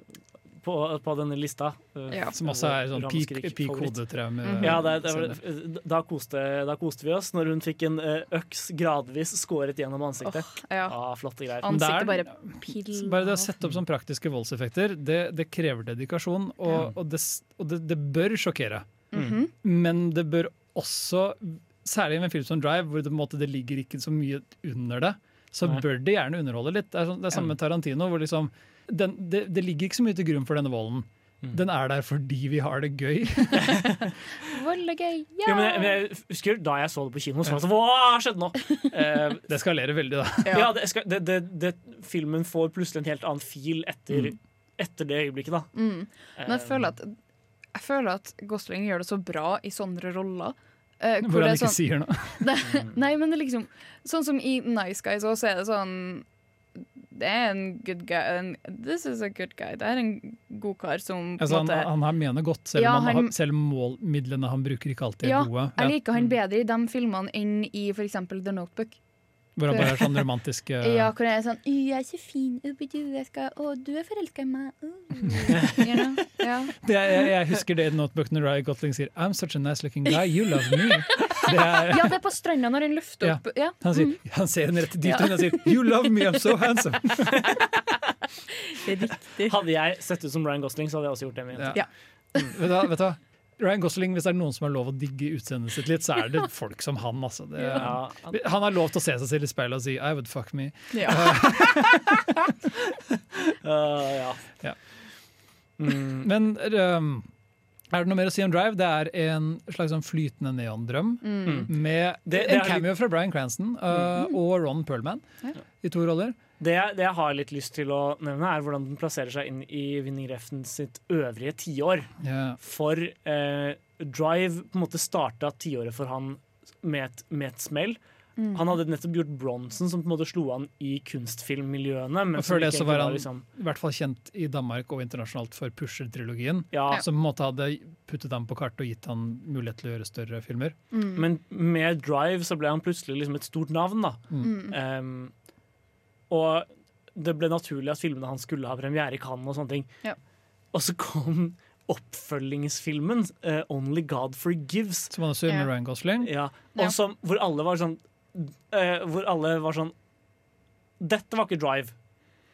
på, på denne lista. Ja. Som også er sånn peak, Ramaskrik peak favoritt. hodetraume. Mhm. Ja, det, det, da, koste, da koste vi oss når hun fikk en øks gradvis skåret gjennom ansiktet. Ja. Ah, flotte greier. Er- Ansiktet bare pilla Bare det å sette opp sånn praktiske voldseffekter, det, det krever dedikasjon, og, og, det, og det, det bør sjokkere. Mhm. Men det bør også, særlig med en film som Drive, hvor det, på en måte, det ligger ikke så mye under det, så Nei. bør det gjerne underholde litt. Det er, sånn, det er samme med Tarantino, hvor liksom, den, det, det ligger ikke så mye til grunn for denne volden. Mm. Den er der fordi vi har det gøy. Vold er gøy. Ja! Jo, men, jeg, men jeg husker Da jeg så det på kino, så var det sånn Hva skjedde nå? Eh, Det eskalerer veldig, da. ja, det, det, det, det, filmen får plutselig en helt annen fil etter, Mm. etter det øyeblikket, da. Mm. Men jeg Eh, føler, at, jeg føler at Gosling gjør det så bra i sånne roller. Uh, hvor han ikke sånn, sier noe. det, Nei, men det er liksom Sånn som i Nice Guys også er det sånn Det er en good guy en, This is a good guy. Det er en god kar som på Altså, en han, måte han her mener godt, selv om, han, han- selv målmidlene han bruker, ikke alltid er Ja, gode. Jeg liker han bedre i de filmene enn i f.eks. The Notebook. Hvor han bare er sånn romantisk uh... Ja, hvor han er sånn 'Jeg er så fin. Jeg skal, å, du er forelska i meg.' Uh. You know? ja. det er, jeg, jeg husker det i notebooken når Ryan Gotling sier 'I'm such a nice looking guy, you love me'. Det er, ja, det er på stranda når han løfter opp ja. han, sier, han ser henne rett i dypt og sier 'You love me, I'm so handsome'. Riktig. Hadde jeg sett ut som Ryan Gosling, så hadde jeg også gjort det. Med Ja. hva- vet du hva? Ryan Gosling, Hvis det er noen som har lov å digge utseendet sitt litt, så er det folk som han. Altså. Det, Ja, han- han har lov til å se seg selv i speilet og si 'I would fuck me'. Ja. uh, ja. Ja. Mm, Men um, er det noe mer å si om Drive? Det er en slags sånn flytende neondrøm Mm. med Det- det en cameo cameo fra Bryan Cranston uh, og Ron Perlman Ja. i to roller. Det, jeg- det jeg har litt lyst til å nevne, er hvordan den plasserer seg inn i Winning Refn sitt øvrige tiår. Yeah. For eh, Drive på en måte starta tiåret for han med et, med et smell. Mm. Han hadde nettopp gjort Bronson, som på en måte slo an i kunstfilmmiljøene. Men Og før det så var han han- liksom, I hvert fall kjent i Danmark og internasjonalt for Pusher-trilogien. ja, Som på en måte hadde puttet ham på kartet og gitt han mulighet til å gjøre større filmer. Mm. Men med Drive så ble han plutselig liksom et stort navn. da Mm. Em, Og det ble naturlig at filmene hans skulle ha premiere i Cannes og sånne ting. Ja. Og så kom oppfølgingsfilmen, uh, 'Only God Forgives'. Som han også med Ja. Ryan Gosling. Ja, Ja. og som, hvor alle var sånn uh, Hvor alle var sånn Dette var ikke Drive.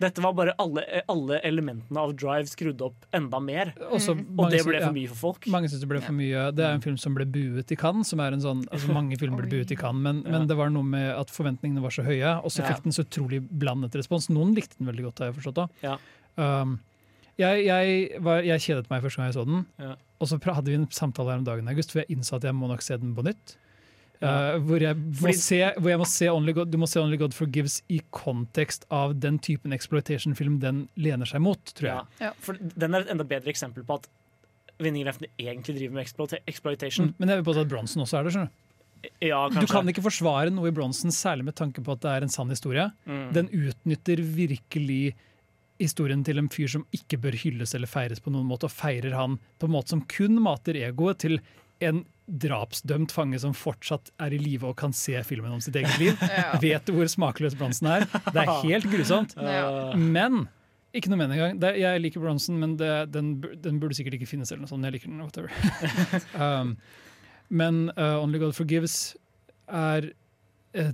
Dette var bare alle, alle elementene av Drive skrudd opp enda mer. Også Mm. Og det ble for mye for folk. Mange syns det ble for mye. Det er en film som ble buet i Cannes. Som er en sånn, altså mange filmer ble buet i Cannes, men, men det var noe med at forventningene var så høye, og så fikk den så utrolig blandet respons. Noen likte den veldig godt, har jeg forstått. da. Um, jeg, jeg, var, jeg kjedet meg første gang jeg så den, Ja. og så hadde vi en samtale her om dagen, August, for jeg innså at jeg må nok se den på nytt. Uh, hvor, jeg må Fordi- se, hvor jeg må se Only God, du må se Only God Forgives i kontekst av den typen exploitation-film den lener seg mot, tror jeg. Ja. Ja. For den er et enda bedre eksempel på at Vinning egentlig driver med exploitation. Mm. Men jeg vil påstå at Bronsen også er det. skjønner du. Ja. Du kan ikke forsvare noe i Bronsen, særlig med tanke på at det er en sann historie. Mm. Den utnytter virkelig historien til en fyr som ikke bør hylles eller feires på noen måte, og feirer han på en måte som kun mater egoet til en drapsdømt fange som fortsatt er i live og kan se filmen om sitt eget liv. Ja. Vet du hvor smakløs Bronsen er? Det er helt grusomt. Ja. Men ikke noe mening engang. Jeg liker Bronsen, men det, den, den burde sikkert ikke finnes. eller noe sånt. Jeg liker den, whatever. um, men uh, Only God Forgives er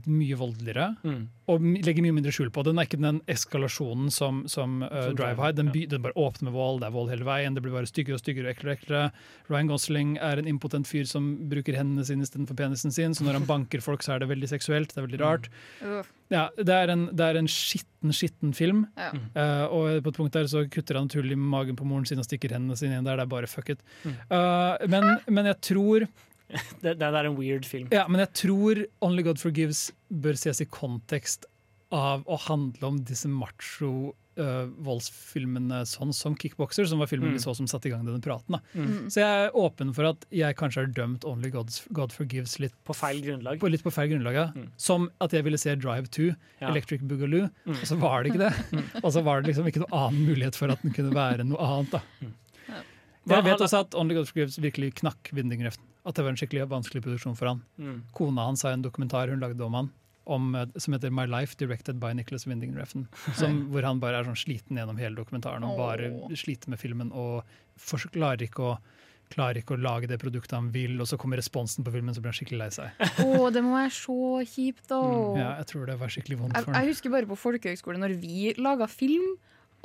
mye voldeligere Mm. og legger mye mindre skjul på. Den er ikke den eskalasjonen som, som uh, Som Drive High. Den, Den, ja. den bare åpner med vold, det er vold hele veien. Det blir bare styggere og styggere og eklere og eklere. Ryan Gosling er en impotent fyr som bruker hendene sine istedenfor penisen sin, så når han banker folk, så er det veldig seksuelt. Det er veldig rart. Mm. Ja, det er en, det er en skitten, skitten film. Ja. Uh, og på et punkt der så kutter han naturlig magen på moren sin og stikker hendene sine inn der. Det er bare fuck it. Mm. Uh, men, men jeg tror Det, det er en weird film. Ja, men jeg tror Only God Forgives bør ses i kontekst av å handle om disse macho uh, voldsfilmene sånn som Kickboxer, som var filmen Mm. vi så som satte i gang denne praten. Da. Mm. Så jeg er åpen for at jeg kanskje har dømt Only God's, God Forgives litt På feil grunnlag. på, litt på feil grunnlag. ja. Mm. Som at jeg ville se Drive 2, Ja. Electric Boogaloo, Mm. og så var det ikke det. Og så var det liksom ikke noen annen mulighet for at den kunne være noe annet. da. Jeg vet også at Only God Forgives virkelig knakk Winding Refn. At det var en skikkelig vanskelig produksjon for han. Mm. Kona hans har en dokumentar hun lagde om han, om, eh, som heter My Life, directed by Nicholas Winding Refn. Som, hvor han bare er sånn sliten gjennom hele dokumentaren og bare oh. sliter med filmen og klarer, ikke å, klarer ikke å lage det produktet han vil, og så kommer responsen på filmen, så blir han skikkelig lei seg. Å, det må være så kjipt, da. Ja, jeg tror det var skikkelig vondt for ham. jeg jeg, husker bare på folkehøgskole, når vi laga film,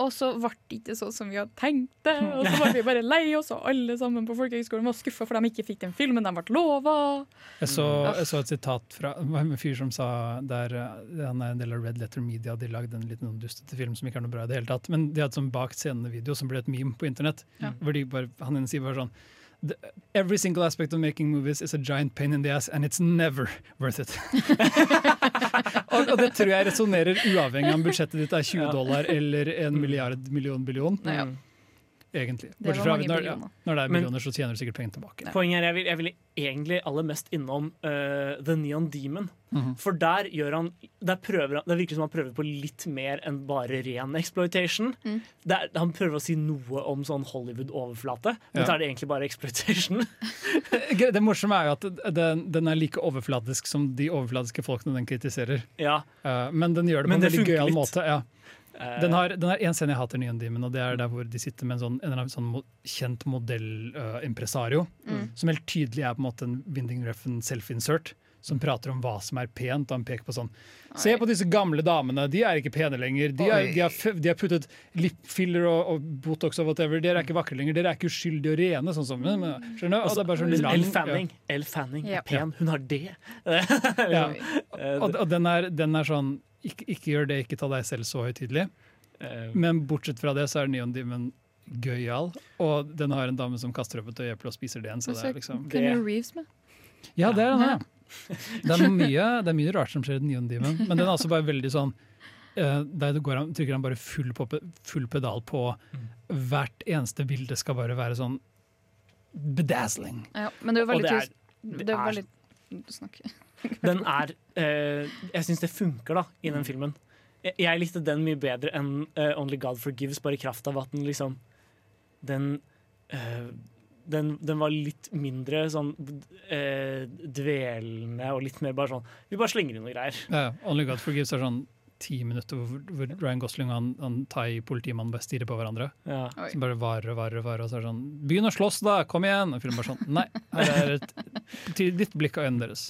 og så ble det ikke sånn som vi hadde tenkt det. Og så var vi bare lei oss, og alle sammen på folkehøgskolen var skuffa for de ikke fikk den filmen de ble lova. Jeg så, Mm. jeg så et sitat fra var en fyr som sa der eh, Han er en del av Red Letter Media, de lagde en liten dustete film som ikke er noe bra i det hele tatt. Men de hadde sånn bak scenene-video som ble et meme på internett. Ja. Hvor de bare, han ene sier bare sånn "The- Every single aspect of making movies is a giant pain in the ass, and it's never worth it. og, og det tror jeg resonnerer uavhengig av om budsjettet ditt er 20 dollar eller en milliard, million, billion. Ja. Mm. Egentlig. Bortsett fra når, ja, når det er Men- millioner, så tjener du sikkert penger tilbake. Poenget er jeg vil, jeg vil egentlig aller mest innom uh, The Neon Demon. Mhm. For der gjør han der prøver han, Det virker som han prøver på litt mer enn bare ren exploitation. Mm. Det er, han prøver å si noe om sånn Hollywood-overflate, men Ja. så er det egentlig bare exploitation. Det morsomme er jo at den, den er like overflatisk som de overflatiske folkene den kritiserer. ja. Uh, men den gjør det på Men en veldig gøyal måte. Ja. Eh, Den har, den har en scene jeg hater Neon Demon, og det er der hvor de sitter med en sånn, en eller annen sånn kjent modell-impresario, Mm. som helt tydelig er på en måte en Winding Refn self-insert. Som prater om hva som er pent, og han peker på sånn Se på disse gamle damene, de er ikke pene lenger. De, er, de, har, de har puttet lipfiller og, og Botox og whatever. Dere er ikke vakre lenger. Dere er ikke uskyldige og rene. Sånn som, skjønner du? Og det er bare sånn lang, Elle Fanning, Elle Fanning er pen, hun har det. Ja. Eh, Og, og den, er, den er sånn ikke, ikke gjør det, ikke ta deg selv så høytidelig. eh, Men bortsett fra det så er Neon Demon gøyal. Og den har en dame som kaster opp et øyeeple og spiser det igjen. Så det er liksom Keanu Reeves med. Ja, det er den, ja. Det er mye, det er mye rart som skjer i Neon Demon, men den er altså bare veldig sånn eh, Der går han, trykker han bare full, på, full pedal på hvert eneste bilde skal bare være sånn bedazzling. Ja, men det er jo veldig det er- det Det veldig Snakk. Den er Jeg syns det funker da i den filmen. Jeg, jeg likte den mye bedre enn eh, Only God Forgives, bare i kraft av at den liksom Den eh, den, den var litt mindre sånn eh, dvelende og litt mer bare sånn Vi bare slenger inn noen greier. Ja, Only God Forgives er sånn ti minutter hvor, hvor Ryan Gosling og han, han thai-politimannen bare stirrer på hverandre. Ja. Som bare varer og varer og varer, og så er det sånn Begynn å slåss, da! Kom igjen! Og filmen bare sånn Nei, her er et til ditt blikk av øynene deres.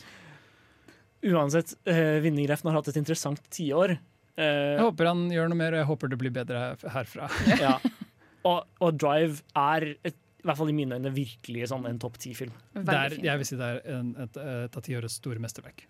Uansett, uh, Vinningreften har hatt et interessant tiår. Uh, Jeg håper han gjør noe mer, og jeg håper det blir bedre herfra. ja. og, og Drive er, et, i hvert fall i mine øyne, virkelig sånn en topp ti-film. Er, jeg vil si det er en, et, et av tiårets store mesterverk.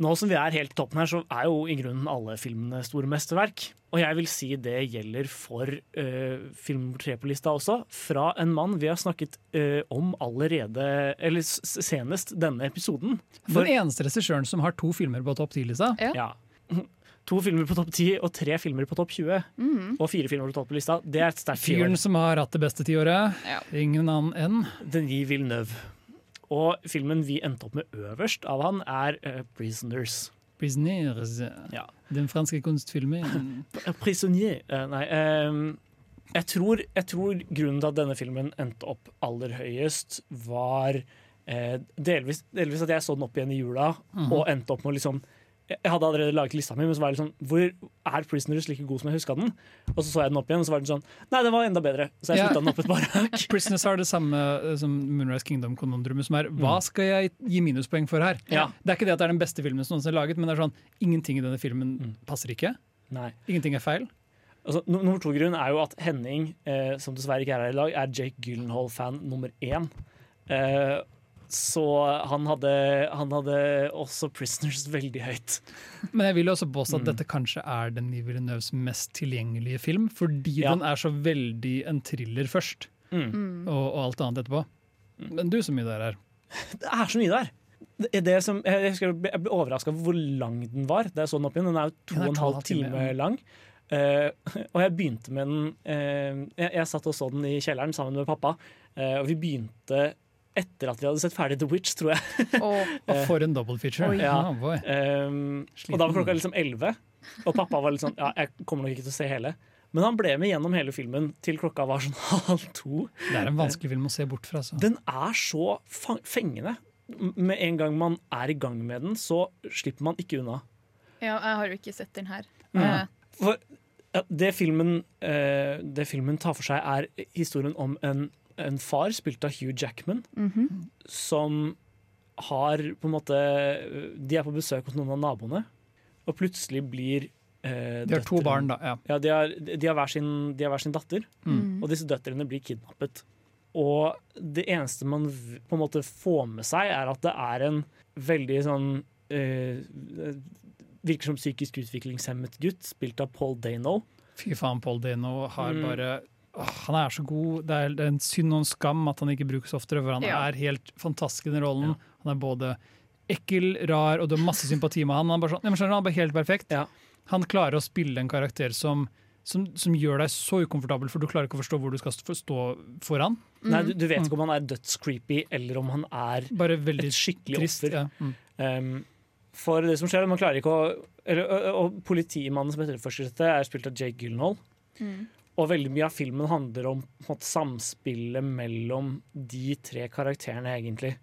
Nå som vi er helt i toppen her, så er jo i grunnen alle filmene store mesterverk. Og jeg vil si det gjelder for uh, film tre på lista også, fra en mann vi har snakket uh, om allerede, eller s- senest denne episoden. For, Den eneste regissøren som har to filmer på topp 10-lista. Ja. ja. To filmer på topp 10 og tre filmer på topp 20. Mhm. Og fire filmer på topp på lista. Det er et sterkt Fyren som har hatt det beste tiåret. Ja. Ingen annen enn Denis Villeneuve. Og filmen vi endte opp med øverst av han, er uh, 'Prisoners'. Prisoners. Ja. Den franske kunstfilmen. Eh, Prisonnier eh, Nei. ehm, jeg, tror, jeg tror grunnen til at denne filmen endte opp aller høyest, var delvis, delvis at jeg så den opp igjen i jula og endte opp med å liksom jeg hadde allerede laget lista mi, men så var jeg sånn Hvor er 'Prisoners' like god som jeg huska den? Og så så jeg den opp igjen, og så var den sånn Nei, den var enda bedre. Så jeg slutta slutta den opp et par hakk. Prisoners har det samme eh, som Moonrise Kingdom-konundrumet, som er hva skal jeg gi minuspoeng for her? Ja. Det er ikke det at det er den beste filmen som noensinne er laget, men det er sånn ingenting i denne filmen Mm. passer ikke. Nei. Ingenting er feil. Altså, nummer to grunn er jo at Henning, eh, som dessverre ikke er her i dag, er Jake Gyllenhaal-fan nummer én. Eh, så han hadde, han hadde også 'Prisoners' veldig høyt. Men jeg vil også påstå at Mm. dette kanskje er Denis Villeneuves mest tilgjengelige film, fordi Ja. den er så veldig en thriller først. Mm. og, og alt annet etterpå. Men du så mye der er. Det er så mye der. Det er det som, jeg jeg ble, overraska over hvor lang den var. Da jeg så den opp igjen. Den er jo to er og en to og en halv time ja. lang. Uh, og jeg begynte med den uh, jeg, jeg satt og så den i kjelleren sammen med pappa. Uh, og vi begynte etter at vi hadde sett ferdig The Witch, tror jeg. Og Og for en double feature. Oh, Ja, Ja. Um, og da var klokka liksom 11, og pappa var litt sånn Ja, jeg kommer nok ikke til å se hele. Men han ble med gjennom hele filmen til klokka var sånn halv to. Det er en vanskelig film å se bort fra. Så. Den er så fengende. Med en gang man er i gang med den, så slipper man ikke unna. ja, jeg har jo ikke sett den her. Mm. Eh, For ja, det, filmen, eh, det filmen tar for seg, er historien om en, en far, spilt av Hugh Jackman, mhm. som har på en måte De er på besøk hos noen av naboene, og plutselig blir eh, De har to barn, da. Ja. Ja, de har, de har, hver, sin, de har hver sin datter, Mm. og disse døtrene blir kidnappet. Og det eneste man på en måte får med seg, er at det er en veldig sånn eh, Virker som psykisk utviklingshemmet gutt, spilt av Paul Dano. Fy faen, Paul Dano har Mm. bare Han er så god. Det er, det er en synd og en skam at han ikke brukes oftere, for han Ja. er helt fantastisk i den rollen. Han er både ekkel, rar, og du har masse sympati med han. Han er bare, sånn, skjønner, han er bare helt perfekt. Ja. Han klarer å spille en karakter som, som, som gjør deg så ukomfortabel, for du klarer ikke å forstå hvor du skal stå foran. Nei, du, du vet ikke om han er dødscreepy, eller om han er Bare et skikkelig trist. offer. Ja. Mm. Um, for det som skjer, man klarer ikke å eller, og, og Politimannen som etterforsker dette, er spilt av Jake Gyllenhaal. Mm. Og veldig mye av filmen handler om på en måte, samspillet mellom de tre karakterene, egentlig.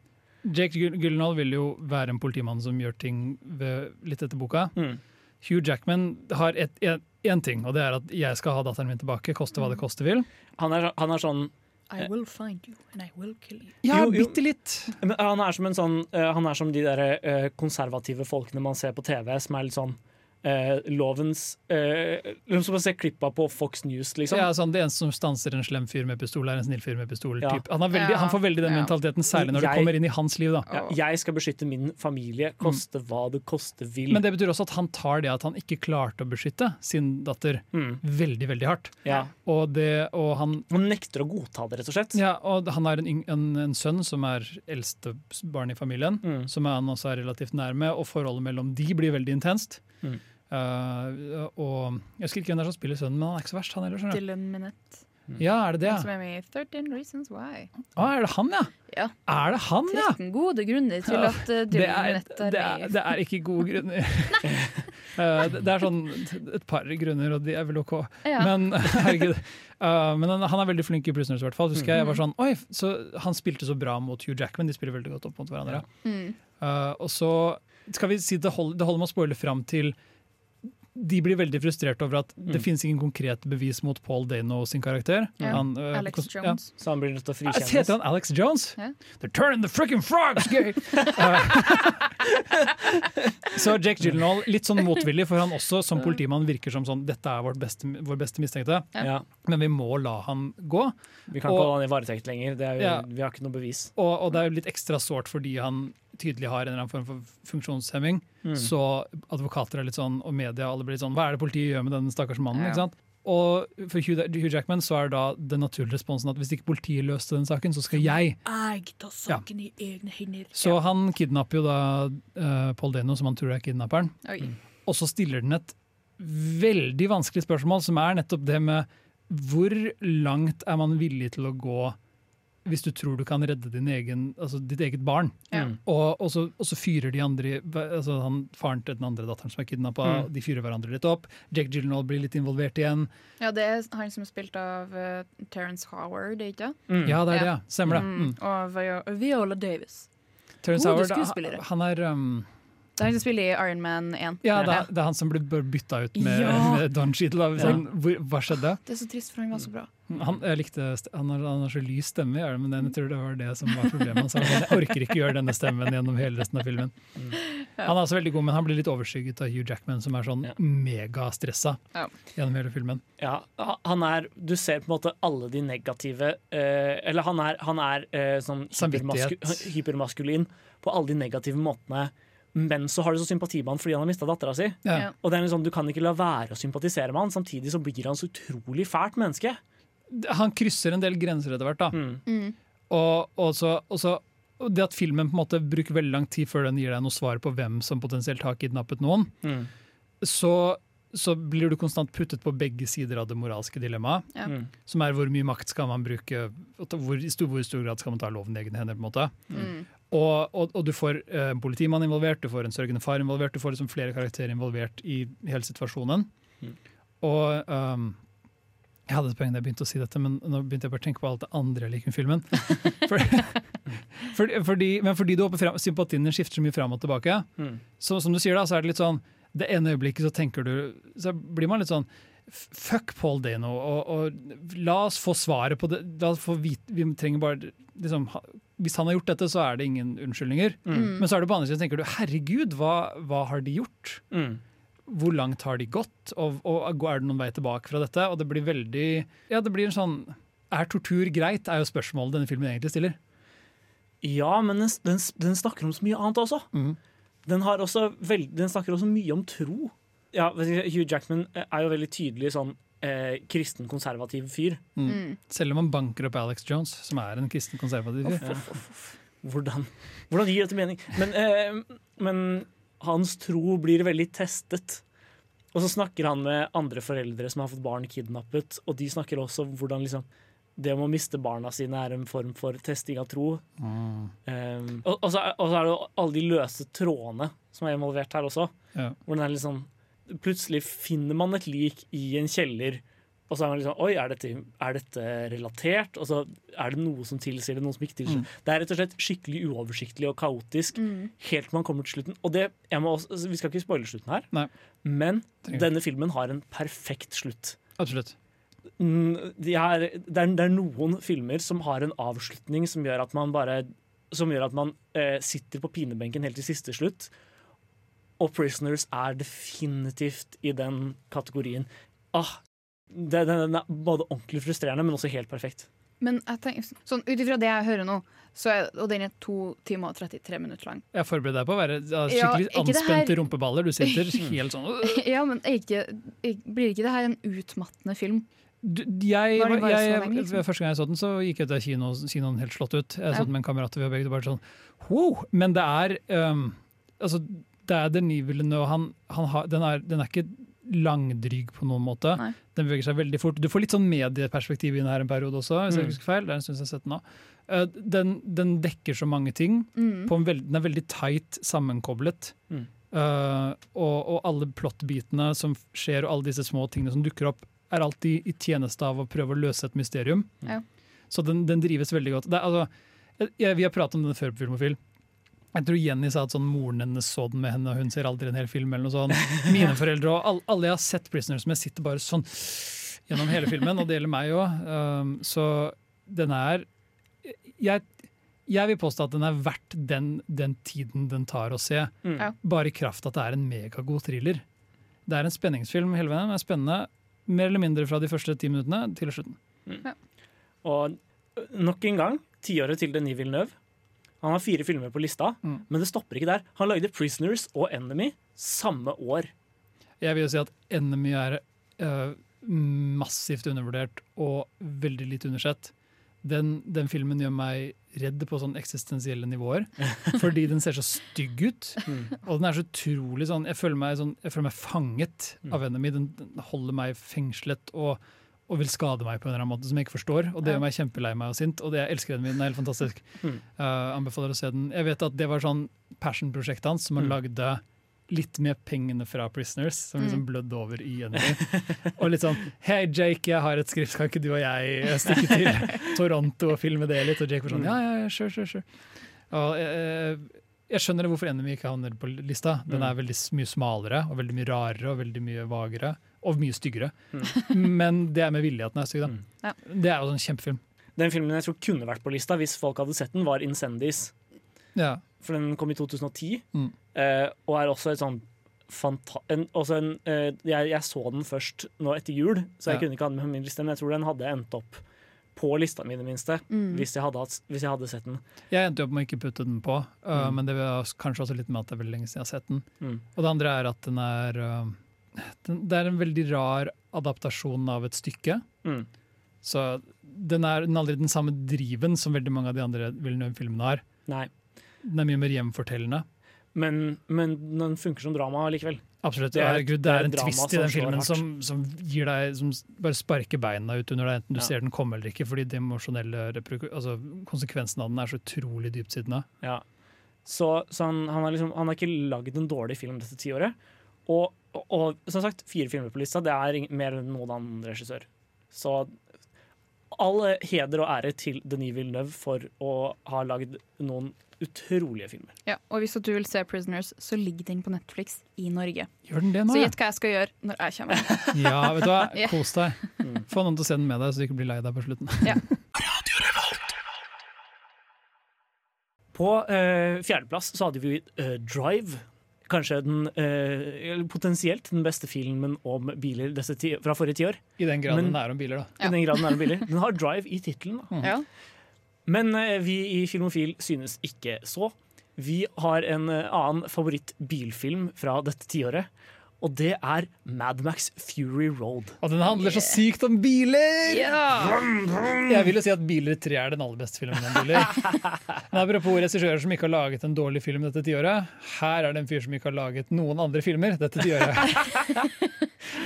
Jake Gyllenhaal vil jo være en politimann som gjør ting ved, litt etter boka. Mm. Hugh Jackman har én ting, og det er at jeg skal ha datteren min tilbake, koste hva det koste vil. Han, er, han er sånn I will find you, and I will kill you. Ja, bitte litt. men Han er som en sånn eh, Han er som de der eh, konservative folkene man ser på TV, som er litt sånn eh, lovens eh, Som man se klippa på Fox News, liksom. Ja, sånn, det eneste som stanser en slem fyr med pistol, er en snill fyr med pistol. Ja. typ. Han, veldig, Ja. han får veldig den Ja. mentaliteten, særlig når det kommer inn i hans liv. da. Ja, jeg skal beskytte min familie, koste hva det koste vil. Men det betyr også at han tar det at han ikke klarte å beskytte sin datter, mm. veldig veldig hardt. ja. Og, det, og, han, Han nekter å godta det, rett og slett. ja, og han har en, en, en sønn som er eldste barn i familien, Mm. som han også er relativt nær med, og forholdet mellom de blir veldig intenst. Mm. Uh, og Jeg husker ikke hvem det er som spiller sønnen, men han er ikke så verst, han heller. skjønner. Dylan Minette. Ja, er det det? Som er med i 13 Reasons Why. Å, er det han, ja? Ja. Er det han, ja? 13 gode grunner til at uh, Det Dylan er, Minette er det, med. er, det er ikke gode grunner. uh, det det er sånn et par grunner, og de er vel OK. Ja. Men herregud. Uh, men han, han er veldig flink i Prisoners, i hvert fall. Husker jeg, jeg var Mm. sånn, Oi, så Han spilte så bra mot Hugh Jackman, de spiller veldig godt opp mot hverandre. Mm. Uh, og så skal vi si det holder, det holder med å spoile fram til de blir veldig frustrert over at det Mm. finnes ingen konkrete bevis mot Paul Dano sin karakter. Ja. Han, uh, Alex Jones. ja. Så han blir nødt til å frikjennes. Heter han Alex Jones? Yeah. They're turning the freaking frogs gay! Uh, så Jake Gyllenhaal, litt sånn motvillig, for han også som politimann virker som sånn Dette er vårt beste, vår beste mistenkte, Ja. men vi må la han gå. Vi kan ikke holde han i varetekt lenger. Det er, jo- Ja. Vi har ikke noe bevis. Og, og det er jo litt ekstra sårt fordi han tydelig har en eller annen form for funksjonshemming. Mm. Så advokater er litt sånn, og media alle blir litt sånn Hva er det politiet gjør med den stakkars mannen? Ja. ikke sant? Og for Hugh, Jackman så er det da den naturlige responsen at hvis ikke politiet løste den saken, så skal jeg. Jeg tar saken i egne hender. Så han kidnapper jo da uh, Paul Dano, som han tror er kidnapperen. Oi. Og så stiller den et veldig vanskelig spørsmål, som er nettopp det med hvor langt er man villig til å gå hvis du tror du kan redde din egen, altså ditt eget barn. Ja. Mm. Og, og, så, og så fyrer de andre altså han, Faren til den andre datteren som er kidnappa, Mm. de fyrer hverandre litt opp. Jack Gyllenhaal blir litt involvert igjen. Ja, det er han som er spilt av uh, Terence Howard, ikke det? Mm. Ja, det er det, Ja. ja. Stemmer det. Mm. Mm. Og Viola Davis. Terrence Howard, han er um, Det er han som spiller i Iron Man 1. Ja, det er, det er han som ble bytta ut med, Ja. med Don Cheadle. Sånn, hva skjedde? Det er så trist, for han var så bra. Han, jeg likte, han, har, han har så lys stemme, gjør det, men jeg tror det var det som var problemet. Han sa, jeg orker ikke gjøre denne stemmen gjennom hele resten av filmen. Mm. Han er også veldig god, men han blir litt overskygget av Hugh Jackman, som er sånn Ja. megastressa Ja. gjennom hele filmen. Ja, han er Du ser på en måte alle de negative uh, Eller han er, han er uh, sånn hypermasku, hypermaskulin på alle de negative måtene. Men så har du så sympati med han fordi han har mista dattera si. Ja. Ja. Og det er en sånn, Du kan ikke la være å sympatisere med han, samtidig så blir han så utrolig fælt menneske. Han krysser en del grenser etter hvert. da. Mm. Mm. Og, og, så, og så det at filmen på en måte bruker veldig lang tid før den gir deg noe svar på hvem som potensielt har kidnappet noen, Mm. så, så blir du konstant puttet på begge sider av det moralske dilemmaet. Ja. Mm. Som er hvor mye makt skal man bruke, hvor, i stor, hvor stor grad skal man ta loven i egne hender. på en måte. Og, og, og du får eh, en politimann involvert, du får en sørgende far involvert, du får liksom flere karakterer involvert i hele situasjonen. Mm. Og um, jeg hadde et poeng da jeg begynte å si dette, men nå begynte jeg bare å tenke på alt det andre jeg liker med filmen. For, for, fordi, men fordi du frem, sympatien din skifter så mye fram og tilbake, Mm. så som du sier da, så er det litt sånn Det ene øyeblikket så tenker du Så blir man litt sånn Fuck Paul Dano, og, og la oss få svaret på det. La oss få vite, vi trenger bare liksom, ha, Hvis han har gjort dette, så er det ingen unnskyldninger. Mm. Men så er det på andre siden tenker du herregud, hva, hva har de gjort? Mm. Hvor langt har de gått? Og, og er det noen vei tilbake fra dette? Og det blir veldig Ja, det blir en sånn Er tortur greit? er jo spørsmålet denne filmen egentlig stiller. Ja, men den, den, den snakker om så mye annet også. Mm. Den, har også veld, den snakker også mye om tro. Ja, Hugh Jackman er jo veldig tydelig sånn eh, kristen, konservativ fyr. Mm. Selv om han banker opp Alex Jones, som er en kristen konservativ fyr. Ja. Hvordan, hvordan gir dette mening? Men, eh, men hans tro blir veldig testet. Og så snakker han med andre foreldre som har fått barn kidnappet, og de snakker også om hvordan liksom, det om å miste barna sine er en form for testing av tro. Um, og, og, så er, og så er det jo alle de løse trådene som er involvert her også. Ja. Hvor den er liksom Plutselig finner man et lik i en kjeller, og så er man liksom Oi, er dette, er dette relatert? Og så er det noe som tilsier det, noe som ikke tilsier det. Det er rett og slett skikkelig uoversiktlig og kaotisk Mm. helt til man kommer til slutten. Og det, jeg må også, altså, Vi skal ikke spoile slutten her, Nei. men Trenger. denne filmen har en perfekt slutt. Absolutt. Mm, de er, det, er, det er noen filmer som har en avslutning som gjør at man bare Som gjør at man eh, sitter på pinebenken helt til siste slutt. Og 'Prisoners' er definitivt i den kategorien. Ah, det, den, den er både ordentlig frustrerende, men også helt perfekt. Men jeg tenker, sånn, ut ifra det jeg hører nå, så er, og den er to timer og 33 minutter lang Jeg forbereder deg på å være skikkelig Ja, det anspente her- rumpeballer. Du sitter helt sånn. Ja, men er ikke, er- blir ikke det her en utmattende film? du, jeg, Var det bare jeg, lenge, liksom? Første gang jeg så den, så gikk jeg ut av kino, kinoen helt slått ut. Jeg så Ja. den med en kamerat, og vi var begge bare sånn wow! Men det er um, altså, det er Denis Villeneuve. Han, han har, den, er, den er ikke langdryg på noen måte. Nei. Den beveger seg veldig fort. Du får litt sånn medieperspektiv i den her en periode også, hvis jeg Mm. ikke husker feil. Det er en stund jeg har sett den nå. Uh, den, den dekker så mange ting. Mm. På en veld, den er veldig tight sammenkoblet. Mm. Uh, og, og alle plottbitene som skjer, og alle disse små tingene som dukker opp, er alltid i tjeneste av å prøve å løse et mysterium. Mm. Så den, den drives veldig godt. Det, er, altså, jeg, vi har pratet om den før på Filmofil. Jeg tror Jenny sa at sånn, moren hennes så den med henne, og hun ser aldri en hel film. eller noe sånt. Mine foreldre og all, alle jeg har sett Prisoners med, sitter bare sånn gjennom hele filmen, og det gjelder meg òg. Um, så den er jeg, jeg vil påstå at den er verdt den, den tiden den tar å se. Mm. Bare i kraft at det er en megagod thriller. Det er en spenningsfilm hele veien. Den er spennende mer eller mindre fra de første ti minuttene til slutten. Og nok en gang, tiåret til Denis Villeneuve. Han har fire filmer på lista, Mm. men det stopper ikke der. Han lagde 'Prisoners' og 'Enemy' samme år. Jeg vil jo si at Enemy er øh, massivt undervurdert og veldig litt undersett. Den, den filmen gjør meg redd på sånn eksistensielle nivåer, fordi den ser så stygg ut. Og den er så utrolig sånn Jeg føler meg, sånn, jeg føler meg fanget av Enemy. Den, den holder meg fengslet og, og vil skade meg på en eller annen måte som jeg ikke forstår. Og det gjør meg kjempelei meg og sint. Og det, jeg elsker min, Den er helt fantastisk. Mm. Uh, anbefaler å se den. Jeg vet at det var sånn passion-prosjektet hans, som han Mm. lagde litt med pengene fra Prisoners, som liksom Mm. blødde over i Enemy. og litt sånn Hei, Jake, jeg har et skrift, kan ikke du og jeg stikke til Toronto og filme det litt? Og Jake var sånn ja, ja, ja, sure, sure, sure. Og, eh, jeg skjønner hvorfor Enemy ikke havner på lista. Den er veldig mye smalere og veldig mye rarere og veldig mye vagere. Og mye styggere. Men det er med vilje at den er stygg. Mm. Ja. Det er jo en kjempefilm. Den filmen jeg tror kunne vært på lista hvis folk hadde sett den, var 'Incendies'. Ja. For den kom i 2010, Mm. eh, og er også et sånn fanta en, også en, eh, jeg, jeg så den først nå etter jul, så jeg Ja. kunne ikke ha den med på min liste, men jeg tror den hadde endt opp på lista mi, i det minste, Mm. hvis, jeg hadde, hvis jeg hadde sett den. Jeg endte opp med å ikke putte den på, uh, Mm. men det var kanskje også litt med at det er veldig lenge siden jeg har sett den. Mm. Og det andre er at den er uh, den, Det er en veldig rar adaptasjon av et stykke. Mm. Så den er, den er aldri den samme driven som veldig mange av de andre Villeneuve-filmene har. Nei. Den er mye mer hjemfortellende. Men, men den funker som drama likevel. Absolutt. Det er- det det er er en twist i den filmen som, som deg Som bare sparker beina ut under deg, enten du Ja. ser den komme eller ikke, fordi de emosjonelle altså, konsekvensen av den er så utrolig dyptsittende. Ja. Så, så han, han, har liksom, han har ikke lagd en dårlig film dette tiåret. Og, og, og som sagt, fire filmer på lista, det er mer enn noen annen regissør. Så all heder og ære til Denis Villeneuve for å ha lagd noen utrolige filmer. Ja, og hvis du vil se Prisoners, så ligger den på Netflix i Norge. Gjør den det nå? Så ja? gjett hva jeg skal gjøre når jeg kommer. Ja, vet du hva? Kos deg. Mm. Få noen til å se den med deg, så du ikke blir lei deg på slutten. På uh, fjerdeplass så hadde vi uh, Drive. Kanskje den eh, potensielt den beste filmen om biler disse ti, fra forrige tiår. I den grad Men- den er om biler, da. Ja. I den grad den er om biler. Den har Drive i tittelen. da. Ja. Men eh, vi i Filmofil synes ikke så. Vi har en eh, annen favorittbilfilm fra dette tiåret. Og det er Mad Max Fury Road. Og den handler så sykt om biler! ja! Jeg vil jo si at Biler 3 er den aller beste filmen om biler. Men apropos regissører som ikke har laget en dårlig film dette tiåret. Her er det en fyr som ikke har laget noen andre filmer dette tiåret.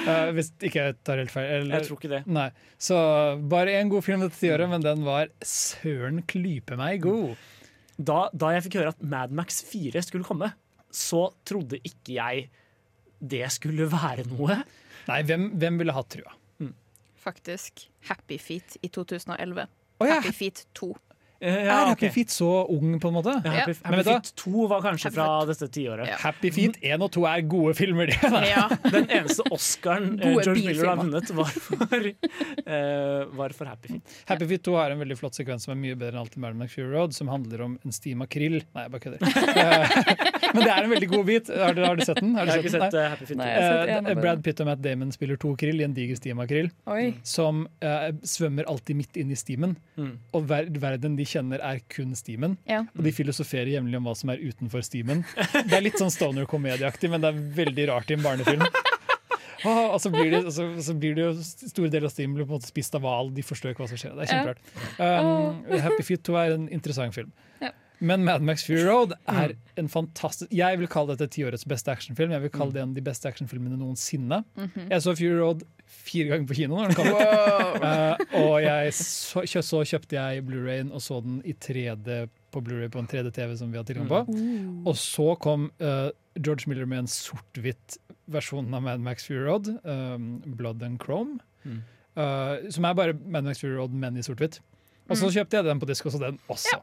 Uh, hvis ikke jeg tar helt feil. Eller, Jeg tror ikke det. Nei. Så bare én god film dette tiåret, men den var søren klype meg god. Da, da jeg fikk høre at Mad Max 4 skulle komme, så trodde ikke jeg det skulle være noe. Nei, hvem, hvem ville hatt trua? Faktisk. Happy Feet i 2011. Oh, ja, Happy Feet 2. Eh, er Happy okay. Feet så ung, på en måte? Ja, Happy, Ja. Men Happy hva? Feet 2 var kanskje Happy fra dette tiåret. Ja. Happy Feet 1 og 2 er gode filmer, det. Ja. Den eneste Oscaren eh, George Miller har vunnet, var for, uh, var for Happy Feet. Happy Feet 2 har en veldig flott sekvens som er mye bedre enn alt i Merlin Fury Road, som handler om en sti makrill. Nei, jeg bare kødder. Men det er en veldig god bit. Har du, har du sett den? Har Jeg du har ikke den? sett eh, Happy Feet 2. Nei. Sett dem. Brad Pitt og Matt Damon spiller to krill i en diger sti makrill, som uh, svømmer alltid midt inn i stimen. Mm. Og ver verden de kjenner, er kun stimen. Ja. Og de filosoferer jevnlig om hva som er utenfor stimen. Det er litt sånn stoner-komedieaktig, men det er veldig rart i en barnefilm. Ah, og så blir, det, så, så blir det jo Store deler av stimen blir på en måte spist av hval. De forstår ikke hva som skjer. Det er kjemperart. Um, Happy Feet 2 er en interessant film. Ja. Men Mad Max Fury Road er en fantastisk Jeg vil kalle dette tiårets beste actionfilm. Jeg vil kalle det en av de beste actionfilmene noensinne. Jeg så Fury Road fire ganger på kino. Når den kom ut. Wow. Eh, og jeg så, så kjøpte jeg Blu-rayen og så den i 3D på Blu-ray på en 3D-TV som vi har tilgang på. Og så kom uh, George Miller med en sort-hvitt versjon av Mad Max Fury Road, um, Blood and Chrome. Mm. eh, som er bare Mad Max Fury Road, men i sort-hvitt. Og så kjøpte jeg den på disk, og så den også.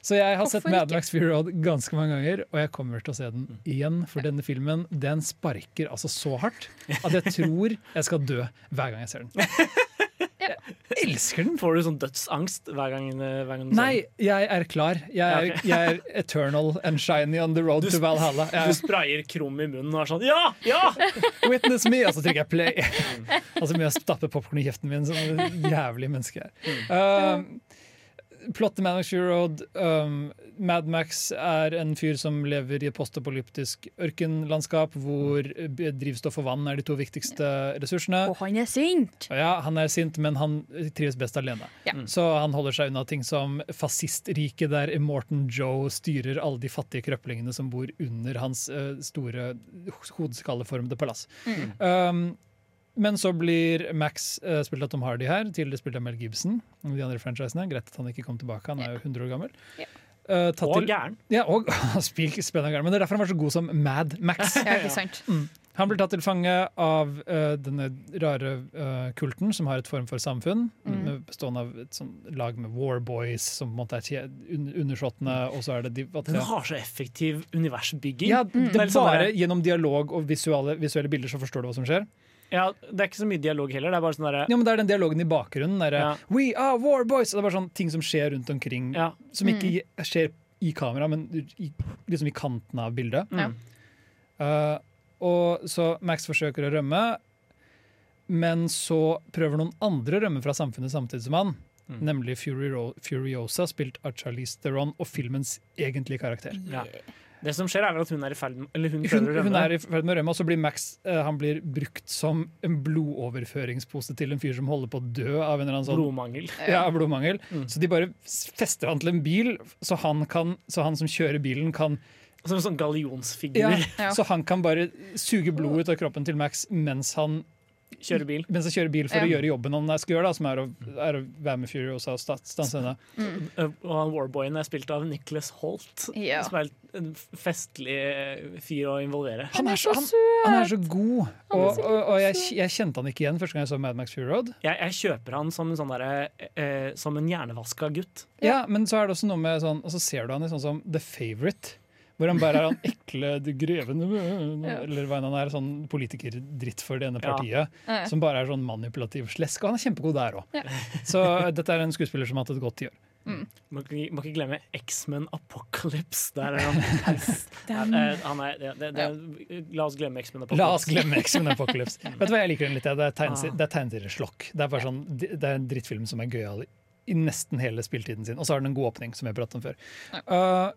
Så jeg har sett Mad? Max Fury Road ganske mange ganger, og jeg kommer til å se den igjen. For denne filmen den sparker altså så hardt at jeg tror jeg skal dø hver gang jeg ser den. Jeg elsker den! Får du sånn dødsangst hver gang, eh, hver gang du Nei, jeg er klar. Jeg er, Ja, ok. jeg er eternal and shiny on the road Du to Valhalla. Jeg. Du Jeg, sprayer krum i munnen og er sånn Ja! Ja! witness me! Og så trykker jeg play. Og så med å stappe popkorn i kjeften min som et jævlig menneske jeg er. Plott til Mad Max Road. Um, Mad Max er en fyr som lever i et postapolyptisk ørkenlandskap hvor drivstoff og vann er de to viktigste ressursene. Og han er sint! Ja, Han er sint, men han trives best alene. Ja. Så han holder seg unna ting som fascistriket, der Morton Joe styrer alle de fattige krøplingene som bor under hans uh, store hodeskalleformede palass. Mm. Um, men så blir Max uh, spilt av Tom Hardy her, tidligere spilt av Mel Gibson. Og de andre franchisene. Greit at han ikke kom tilbake, han er jo 100 år gammel. Ja. Uh, Og gæren. Ja, og spil, gæren. Men det er derfor han var så god som Mad Max. Ja, ikke sant? Han blir tatt til fange av uh, denne rare uh, kulten som har et form for samfunn, Mm. med- bestående av et sånn lag med warboys som på en måte er undersåttene, og så er det de at Den har så effektiv universbygging. ja, det Det sånn bare gjennom dialog og visuelle, visuelle bilder så forstår du hva som skjer. Ja, det er ikke så mye dialog heller. Det er bare sånn der, Ja, men Det er den dialogen i bakgrunnen. Der, Ja. We are warboys! Og det er bare sånn ting som skjer rundt omkring, Ja. som ikke skjer i kamera, men i, liksom i kanten av bildet. Mm. Eh, og så Max forsøker å rømme, men så prøver noen andre å rømme fra samfunnet samtidig som han. Mm. Nemlig Fury Furiosa, spilt av Charlize Theron, og filmens egentlige karakter. Ja. Det som skjer, er vel at hun er i ferd med Eller hun Hun, hun er i ferd med å rømme, og så blir Max eh, han blir brukt som en blodoverføringspose til en fyr som holder på å dø av en eller annen sånn Blodmangel. ja, blodmangel. Mm. Så de bare fester han til en bil, så han, kan, så han som kjører bilen, kan Som en sånn gallionsfigur. ja, Ja. Så han kan bare suge blod ut av kroppen til Max mens han, Kjører bil. mens jeg kjører bil for å gjøre jobben han skal gjøre, da, som er å, er å være med Furiosa og stanse henne. Mm. Og han Warboyen er spilt av Nicholas Holt, Ja. som er en festlig eh, fyr å involvere. Han er så, han, han er så god, er og, og, og jeg, jeg kjente han ikke igjen første gang jeg så Mad Max Fury Road. Jeg, jeg kjøper han som en sånn der, eh, Som en hjernevaska gutt. Ja, men så er det også noe med sånn Og så ser du han i sånn som The Favourite. Hvor han bare er han ekle, greven grevende Eller hva enn han er, sånn politikerdritt for det ene partiet. Ja. Som bare er sånn manipulativ slesk. Og han er kjempegod der òg. Ja. Så dette er en skuespiller som har hatt et godt tiår. Må ikke, må ikke glemme X-Men Apocalypse. Der er han Den- han det, det, det, La oss glemme X-Men Apocalypse. La oss glemme X-Men Apocalypse. Vet du hva jeg liker den litt? Det er, tegnse- Ah. det er tegneserieslokk. Det er sånn, det er en drittfilm som er gøyal i nesten hele spilletiden sin. Og så har den en god åpning, som jeg pratet om før. Uh,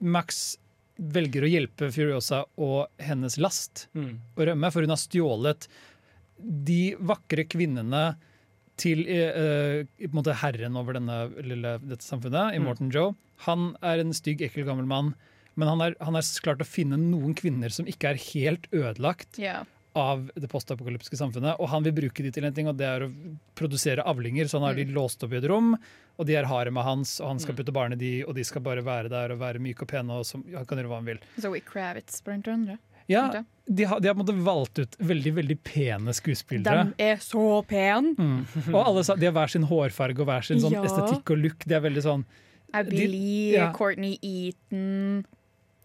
Max velger å hjelpe Furiosa og hennes last Mm. å rømme, for hun har stjålet de vakre kvinnene til eh, på en måte herren over denne, lille, dette samfunnet, i Mm. Morton Joe. Han er en stygg, ekkel gammel mann, men han har klart å finne noen kvinner som ikke er helt ødelagt Ja. Av det postapokalyptiske samfunnet, og han vil bruke de til en ting, og det er å produsere avlinger. Så han har de låst opp i et rom, og de er haremet hans, og han skal Mm. putte barn i de, og de skal bare være der og være myke og pene, og som, han kan gjøre hva han vil. Zoe Kravitz, blant andre. Ja, de har, de har valgt ut veldig veldig pene skuespillere. De er så pene! Mm. Og alle sa, de har hver sin hårfarge og hver sin sånn Ja. estetikk og look. De er veldig sånn De- ja. Courtney Eaton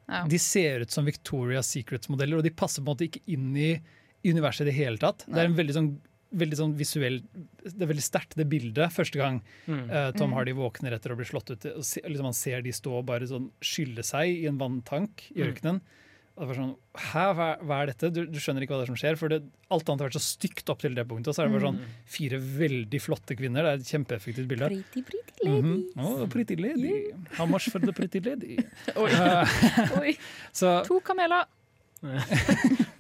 ja. De ser ut som Victoria's Secrets-modeller, og de passer på en måte ikke inn i universet i det hele tatt. Det er en veldig sånn, veldig sånn visuell Det er veldig sterkt, det bildet, første gang Mm. uh, Tom Mm. Hardy våkner etter å bli slått ut. Og se, liksom, man ser de stå og bare sånn skylle seg i en vanntank i Mm. Og det var sånn, Hæ, hva, hva er dette? Du, du skjønner ikke hva det er som skjer. For det, alt annet har vært så stygt opp til det punktet. Og så er det bare sånn fire veldig flotte kvinner. Det er et kjempeeffektivt bilde. Pretty, pretty lady. -hmm. Oh, pretty lady. How much for the pretty lady? Oi. Eh, Oi. så To kameler.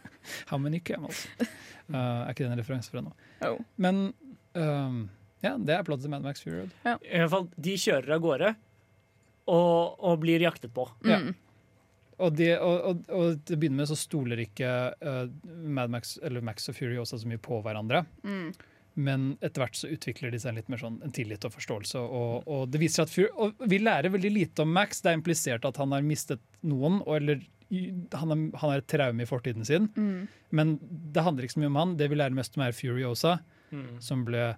how many camels? Uh, er ikke det en referanse fra nå? Oh. Men um, ja, det er plottet til Mad Max Fury Road. I hvert fall, de kjører av gårde og, og blir jaktet på. Ja. Mm. Og, de, og, og, og til å begynne med så stoler ikke uh, Mad Max eller Max og Fury også så mye på hverandre. Mm. Men etter hvert så utvikler de seg litt mer sånn en tillit og forståelse. Og, og det viser at Fury, og vi lærer veldig lite om Max. Det er implisert at han har mistet noen, og, eller han er, han er et traume i fortiden sin. Mm. Men det handler ikke så mye om han. Det vi lærer mest om, er Furiosa, Mm. som ble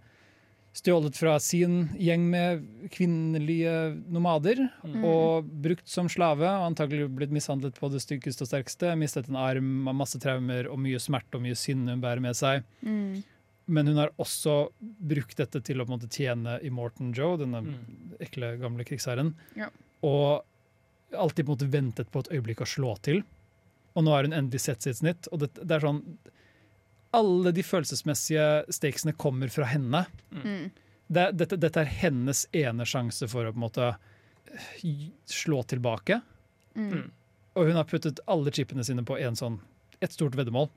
stjålet fra sin gjeng med kvinnelige nomader. Mm. Og brukt som slave, og antagelig blitt mishandlet på det styggeste og sterkeste. Mistet en arm, har masse traumer og mye smerte og mye sinne hun bærer med seg. Mm. Men hun har også brukt dette til å på en måte tjene Immortan Joe, denne Mm. ekle, gamle krigsherren. Ja. Og alltid på en måte ventet på et øyeblikk å slå til. Og nå har hun endelig sett sitt snitt. Og det, det er sånn Alle de følelsesmessige stakesene kommer fra henne. Mm. Det, dette, dette er hennes ene sjanse for å på en måte eh, slå tilbake. Mm. Og hun har puttet alle chipene sine på en sånn, et stort veddemål.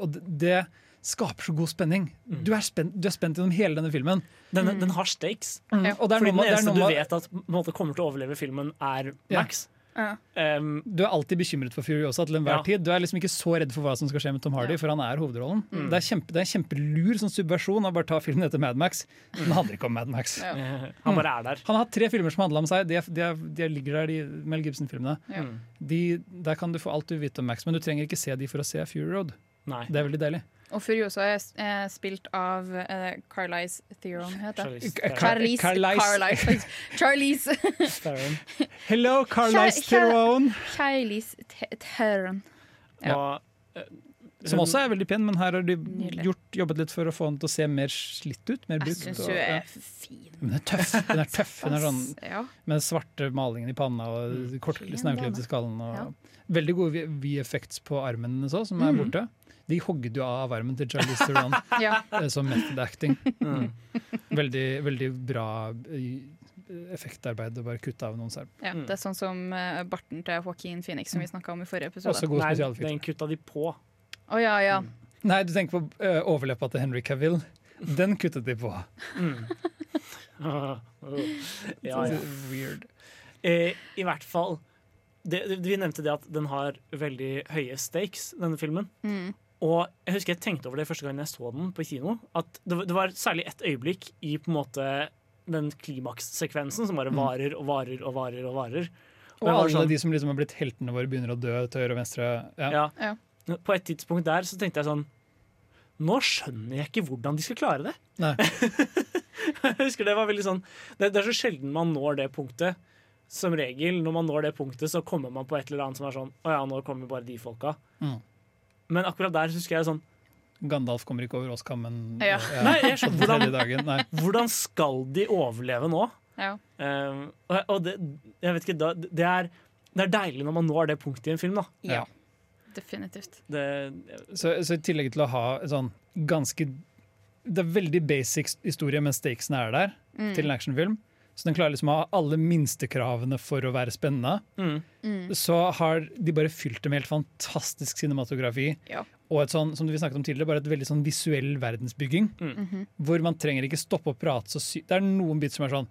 Og det, det skaper så god spenning. Mm. Du er spent, du er spent gjennom hele denne filmen. Den, Mm. den har stakes. Ja. Og det er Fordi noe den er eneste noe du vet at måte, kommer til å overleve filmen, er Max. Ja. Um, du er alltid bekymret for Furiosa til enhver Ja. tid. Du er liksom ikke så redd for hva som skal skje med Tom Hardy, Ja. for han er hovedrollen. Mm. Det, er kjempe, det er en kjempelur sånn subversjon av bare ta filmen etter Mad Max. Mm. Den handler ikke om Mad Max. Ja. eh, han bare er der. Han har hatt tre filmer som handler om seg. De, er- de, er- de ligger der, de Mel Gibson-filmene. Ja. Mm. De, der kan du få alt du vet om Max, men du trenger ikke se de for å se Fury Road. Nei. Det er veldig deilig. Og Furiosa er, spilt av uh, Carlize Theron, heter det. Charlize Charlize Carlize. Charlize Hello, Carlize kjære- Theron! Charlize Theron. Ja. Og, eh, Som også er veldig pen, men her har de gjort, jobbet litt for å få henne til å se mer slitt ut. Mer Jeg brukt. syns hun er fin. Men hun er tøff. Hun er tøff. Hun er sånn Ja. med den svarte malingen i panna og Mm. i skallen. Og Ja. Veldig gode V-effects på armen hennes òg, som er Mm. De hogde jo av armen til Charlize Theron ja. eh, som method acting. Mm. Veldig, veldig bra eh, effektarbeid å bare kutte av noen serb. Ja, Mm. det er sånn som uh, barten til Joaquin Phoenix, som vi snakka om i forrige episode. Også god Nei, den kutta de på. Å ja, ja. Nei, du tenker på uh, overleppa til Henry Cavill. Den kuttet de på. ja, ja. Weird. Eh, I hvert fall det, det- Vi nevnte det at den har veldig høye stakes, denne filmen. Mm. Og jeg husker jeg tenkte over det første gang jeg så den på kino. At det, var- det var særlig ett øyeblikk i på en måte den klimakssekvensen som bare varer og varer og varer. Og varer. Og og alle sånn- de som liksom har blitt heltene våre, begynner å dø til høyre og venstre. Ja. Ja. Ja. På et tidspunkt der så tenkte jeg sånn Nå skjønner jeg ikke hvordan de skal klare det. Nei. jeg husker Det var veldig sånn det, det er så sjelden man når det punktet. Som regel når man når det punktet, så kommer man på et eller annet som er sånn Å ja, nå kommer bare de folka. Mm. Men akkurat der husker jeg sånn Gandalf kommer ikke over åskammen. Ja. Nei, jeg skjønner hvordan. Nei. hvordan skal de overleve nå? ja. Um, og og det, jeg vet ikke, da, det, er, det er deilig når man når det punktet i en film. da ja. Definitivt. det, Så, så i tillegg til å ha sånn ganske Det er veldig basic historie, men stakesene er der Mm. til en actionfilm. Så den klarer liksom å ha alle minstekravene for å være spennende. mm, Mm. Så har de bare fylt det med helt fantastisk cinematografi. Ja. Og et sånn, som vi snakket om tidligere, bare et veldig sånn visuell verdensbygging. Mhm. Hvor man trenger ikke stoppe å prate så sykt. Det er noen bit som er sånn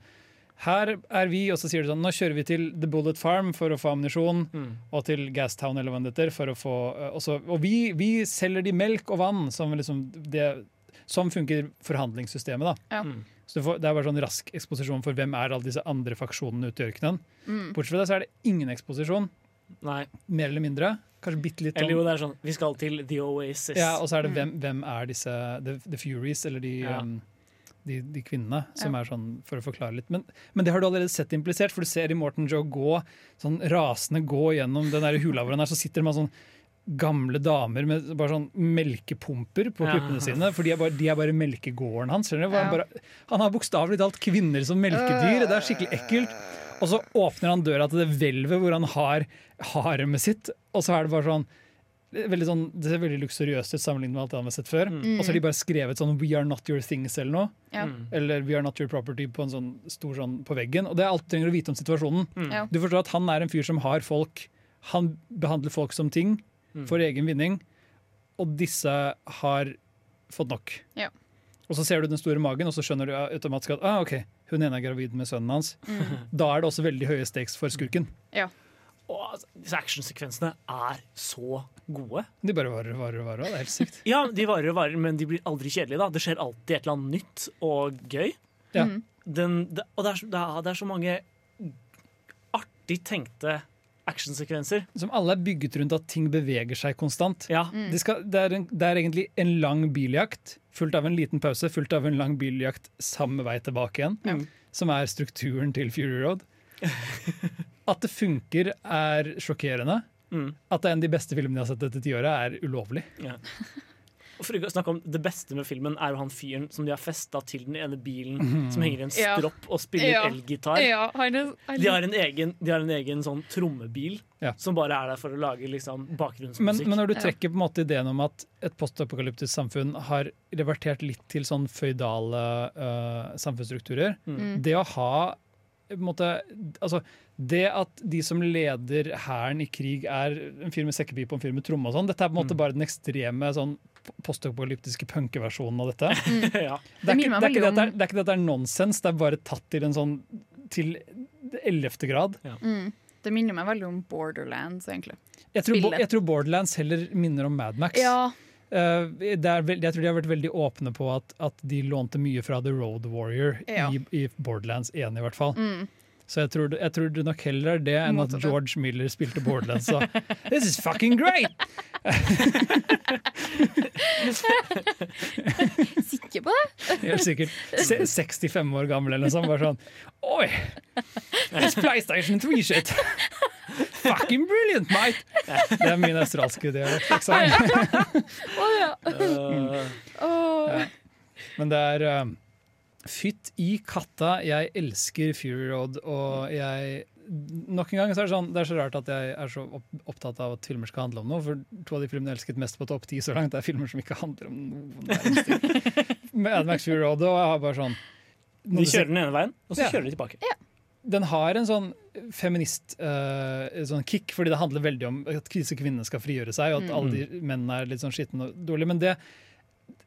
Her er vi, og så sier du sånn Nå kjører vi til The Bullet Farm for å få ammunisjon. mm. Og til Gastown eller hva det heter. For å få, øh, også, og vi, vi selger de melk og vann, som, liksom det, som funker forhandlingssystemet. da. Ja. Mm. Så du får, Det er bare sånn rask eksposisjon for hvem er alle disse andre faksjonene ute i ørkenen. Mm. Bortsett fra det så er det ingen eksposisjon, Nei. mer eller mindre. Kanskje bitte litt om Eller jo, det er sånn Vi skal til The Oasis. ja, Og så er det Mm. hvem, hvem er disse The, the Furies, eller de, Ja. um, de, de kvinnene, som Ja. er sånn for å forklare litt. Men, men det har du allerede sett implisert, for du ser i Morten Joe gå sånn rasende gå gjennom den der hula hvor han er, så sitter man sånn gamle damer med bare sånn melkepumper på Ja. sine, for de er bare, de er bare melkegården hans. skjønner Han, Ja. bare, han har bokstavelig talt kvinner som melkedyr, det er skikkelig ekkelt. Og så åpner han døra til det hvelvet hvor han har haremet sitt, og så er det bare sånn veldig sånn, det ser veldig luksuriøst ut sammenlignet med alt det han har sett før. Mm. Og så har de bare skrevet sånn 'We are not your things' eller noe. Ja. Mm. Eller 'We are not your property' på en sånn stor sånn på veggen. Og det er alt du trenger å vite om situasjonen. Mm. Ja. Du forstår at han er en fyr som har folk Han behandler folk som ting Mm. For egen vinning, og disse har fått nok. Ja. Og så ser du den store magen, og så skjønner du automatisk at ah, ok, hun ene er gravid med sønnen hans. Mm. Da er det også veldig høye stakes for skurken. Og altså, disse actionsekvensene er så gode. De bare varer og varer og varer. Det er helt sykt. Ja, de varer og varer, men de blir aldri kjedelige. da Det skjer alltid et eller annet nytt og gøy. Ja. Mm. Den, det, og det er, det, er, det er så mange artig tenkte actionsekvenser. Som alle er bygget rundt at ting beveger seg konstant. Ja. Mm. Det, skal, det, er en, det er egentlig en lang biljakt, fulgt av en liten pause, fulgt av en lang biljakt samme vei tilbake igjen. Mm. Som er strukturen til Fury Road. At det funker, er sjokkerende. Mm. At det er en av de beste filmene jeg har sett dette tiåret, er ulovlig. Og for å snakke om Det beste med filmen er jo han fyren som de har festa til den ene bilen, som henger i en Ja. stropp og spiller Ja. elgitar. Ja, De har en egen, de har en egen sånn trommebil Ja. som bare er der for å lage liksom, bakgrunnsmusikk. Men, men når du trekker på en måte ideen om at et postapokalyptisk samfunn har revertert litt til sånn føydale uh, samfunnsstrukturer Mm. Det å ha på en måte, altså, Det at de som leder hæren i krig, er en fyr med sekkepipe og en fyr med tromme og sånn, dette er på en måte Mm. bare den ekstreme sånn postapokalyptiske punkeversjonen av dette. ja. Det er, ikke, det, er det, at det, er, det er ikke det at det er nonsens, det er bare tatt til en sånn til ellevte grad. Mm. Det minner meg veldig om Borderlands, egentlig. Jeg tror, Bo- jeg tror Borderlands heller minner om Mad Max. Ja, Uh, det er veld, jeg tror de har vært veldig åpne på at, at de lånte mye fra The Road Warrior Ja. i, i Borderlands 1, i hvert fall. mm. Så jeg tror, jeg tror nok heller er det enn at George Miller spilte Borderlands og This is fucking great! sikker på det? Helt sikkert. Se, 65 år gammel eller noe sånt. Bare sånn Oi! This PlayStation 3-shit! Fucking brilliant, mate! Det er min australske dialekt, sant? Ja. Øh, Åh. Ja. Men det er um, Fytt i katta, jeg elsker Fury Road, og jeg Nok en gang så er det sånn Det er så rart at jeg er så opptatt av at filmer skal handle om noe, for to av de filmene jeg elsket mest på topp ti så langt, er filmer som ikke handler om noen med. Mad Max Fury Road, og jeg har bare sånn de kjører den ene veien, og så Ja. kjører de tilbake. den har en sånn feminist uh, sånn kick, fordi det handler veldig om at disse kvinnene skal frigjøre seg, og at alle de mennene er litt sånn skitne og dårlige. Men det,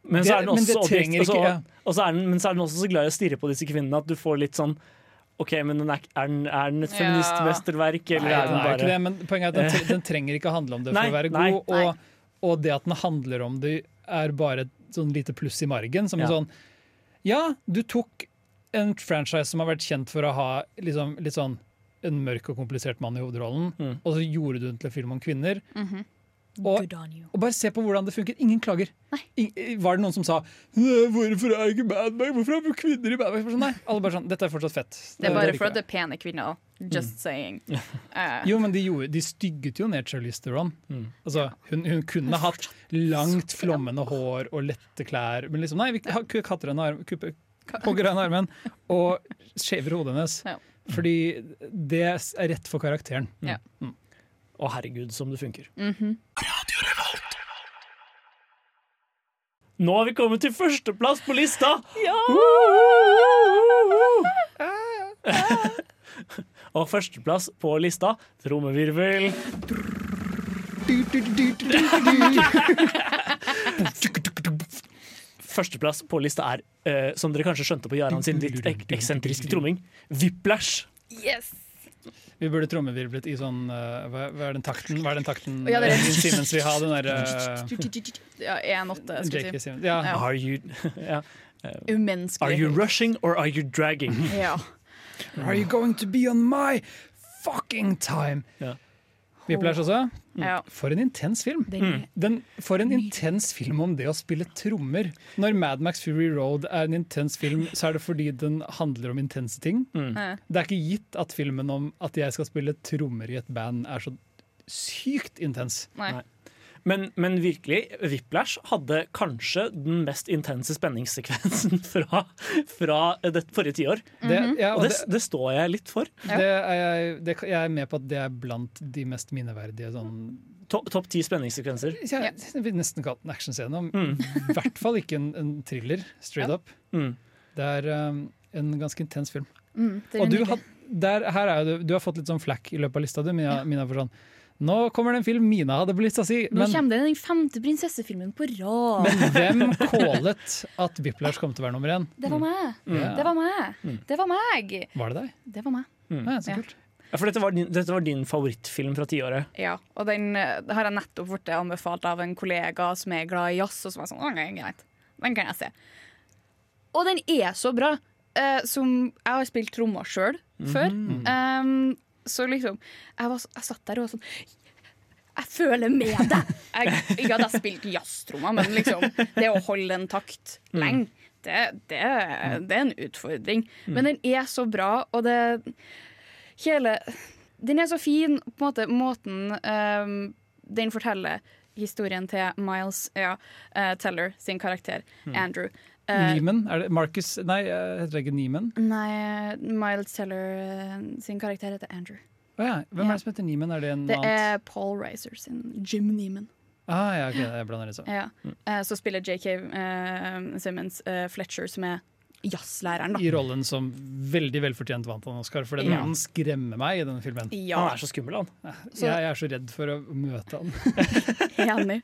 Men så er den Det- men det også objekt, ikke- ja. og så er den, men så er den også så glad i å stirre på disse kvinnene at du får litt sånn OK, men den er, er, den, er den et Ja. feministmesterverk, eller Nei, er den den er ikke det, men poenget er at den, den trenger ikke handle om det for å være nei, god. Og, og det at den handler om det, er bare et sånn lite pluss i margen. Som en Ja. sånn Ja, du tok en franchise som har vært kjent for å ha liksom, litt sånn en mørk og komplisert mann i hovedrollen, Mm. og så gjorde du den til en film om kvinner. Mm Good on you. og bare se på hvordan det funker. Ingen klager. Ing- var det noen som sa «Øh, 'Hvorfor er ikke Bad Bag? Hvorfor er det kvinner i Bad Bag?' Sånn, nei, alle bare sånn 'Dette er fortsatt fett'. Det er bare liker for at det er pene kvinner. Just saying. Uh. Jo, men de, gjorde, de stygget jo ned Charlize Theron. Mm. Altså, hun, hun kunne hatt langt, flommende hår og lette klær, men liksom, nei, vi har- kutter henne arm, kuppe- hogger henne armen og skjever hodet hennes. Ja. Fordi det er rett for karakteren. Ja. Å, herregud, som det funker. mhm. Nå har vi kommet til førsteplass på lista! Ja! Og førsteplass på lista, trommevirvel Førsteplass på lista er, uh, som dere kanskje skjønte på Jaran sin litt ek eksentriske tromming, Whiplash. Yes! Vi burde trommevirvlet i sånn uh, hva, hva er den takten? Hva er den takten Ja, det er- det. Simmons vil ha? Den derre Ja, 1-8, skulle jeg si. Ja. Ja. Are you, ja. Umenneskelig. are you rushing or are you dragging? Ja. Are you going to be on my fucking time? Ja. Whiplash også. ja. For en intens film. Den, Den, for en intens film om det å spille trommer. Når Mad Max Fury Road er en intens film, så er det fordi den handler om intense ting. Mm. Det er ikke gitt at filmen om at jeg skal spille trommer i et band, er så sykt intens. nei. Nei. Men, men virkelig, Whiplash hadde kanskje den mest intense spenningssekvensen fra, fra det forrige tiår. Det, ja, Og og det, det, det står jeg litt for. Ja. det er jeg, det, jeg er med på at det er blant de mest minneverdige sånn To- Topp ti spenningssekvenser. Ja, jeg vil nesten kalle det en actionscene. Mm. I hvert fall ikke en, en thriller, straight Ja. up. Mm. Det er um, en ganske intens film. Mm, Og du had, har, der, her er jo, du, du har fått litt sånn flack i løpet av lista, di, Mina. Mina for sånn, Nå kommer det en film Mina hadde blitt å si, Nå men, kommer det den femte prinsessefilmen på rad. men hvem kålet at Whiplash kom til å være nummer én? det var meg. Ja. Det var meg. Det var meg. Var det deg? Det var meg. Ja, så kult. Ja, for dette var, din, dette var din favorittfilm fra tiåret. Ja, og den har jeg nettopp blitt anbefalt av en kollega som er glad i jazz, og som er sånn, greit, den kan jeg se. Og den er så bra. Uh, som Jeg har spilt trommer sjøl før. Um, så liksom jeg, var, jeg satt der og var sånn Jeg føler med deg! Jeg, ikke at jeg spilte jazztrommer, men liksom det å holde en takt lenge, det, det, det er en utfordring. Men den er så bra, og det hele Den er så fin, på en måte, måten um, den forteller historien til Miles ja, uh, Teller sin karakter, Andrew. Eh, Neiman? Er det Marcus Nei, eh, heter det ikke Neiman? nei, Miles Teller eh, sin karakter heter Andrew. Oh, ja. Hvem Ja. er det som heter Neiman? Er det en Det annen? er Paul Reiser sin Jim Neiman. Ah, ja, okay, jeg blander det sammen. Ja. Eh, så spiller JK uh, Simmons uh, Fletcher, som er jazzlæreren. I rollen som veldig velfortjent vant han Oscar, for den Ja. mannen skremmer meg i denne filmen. Ja, Han er så skummel, han. Så- Jeg er så redd for å møte han. enig.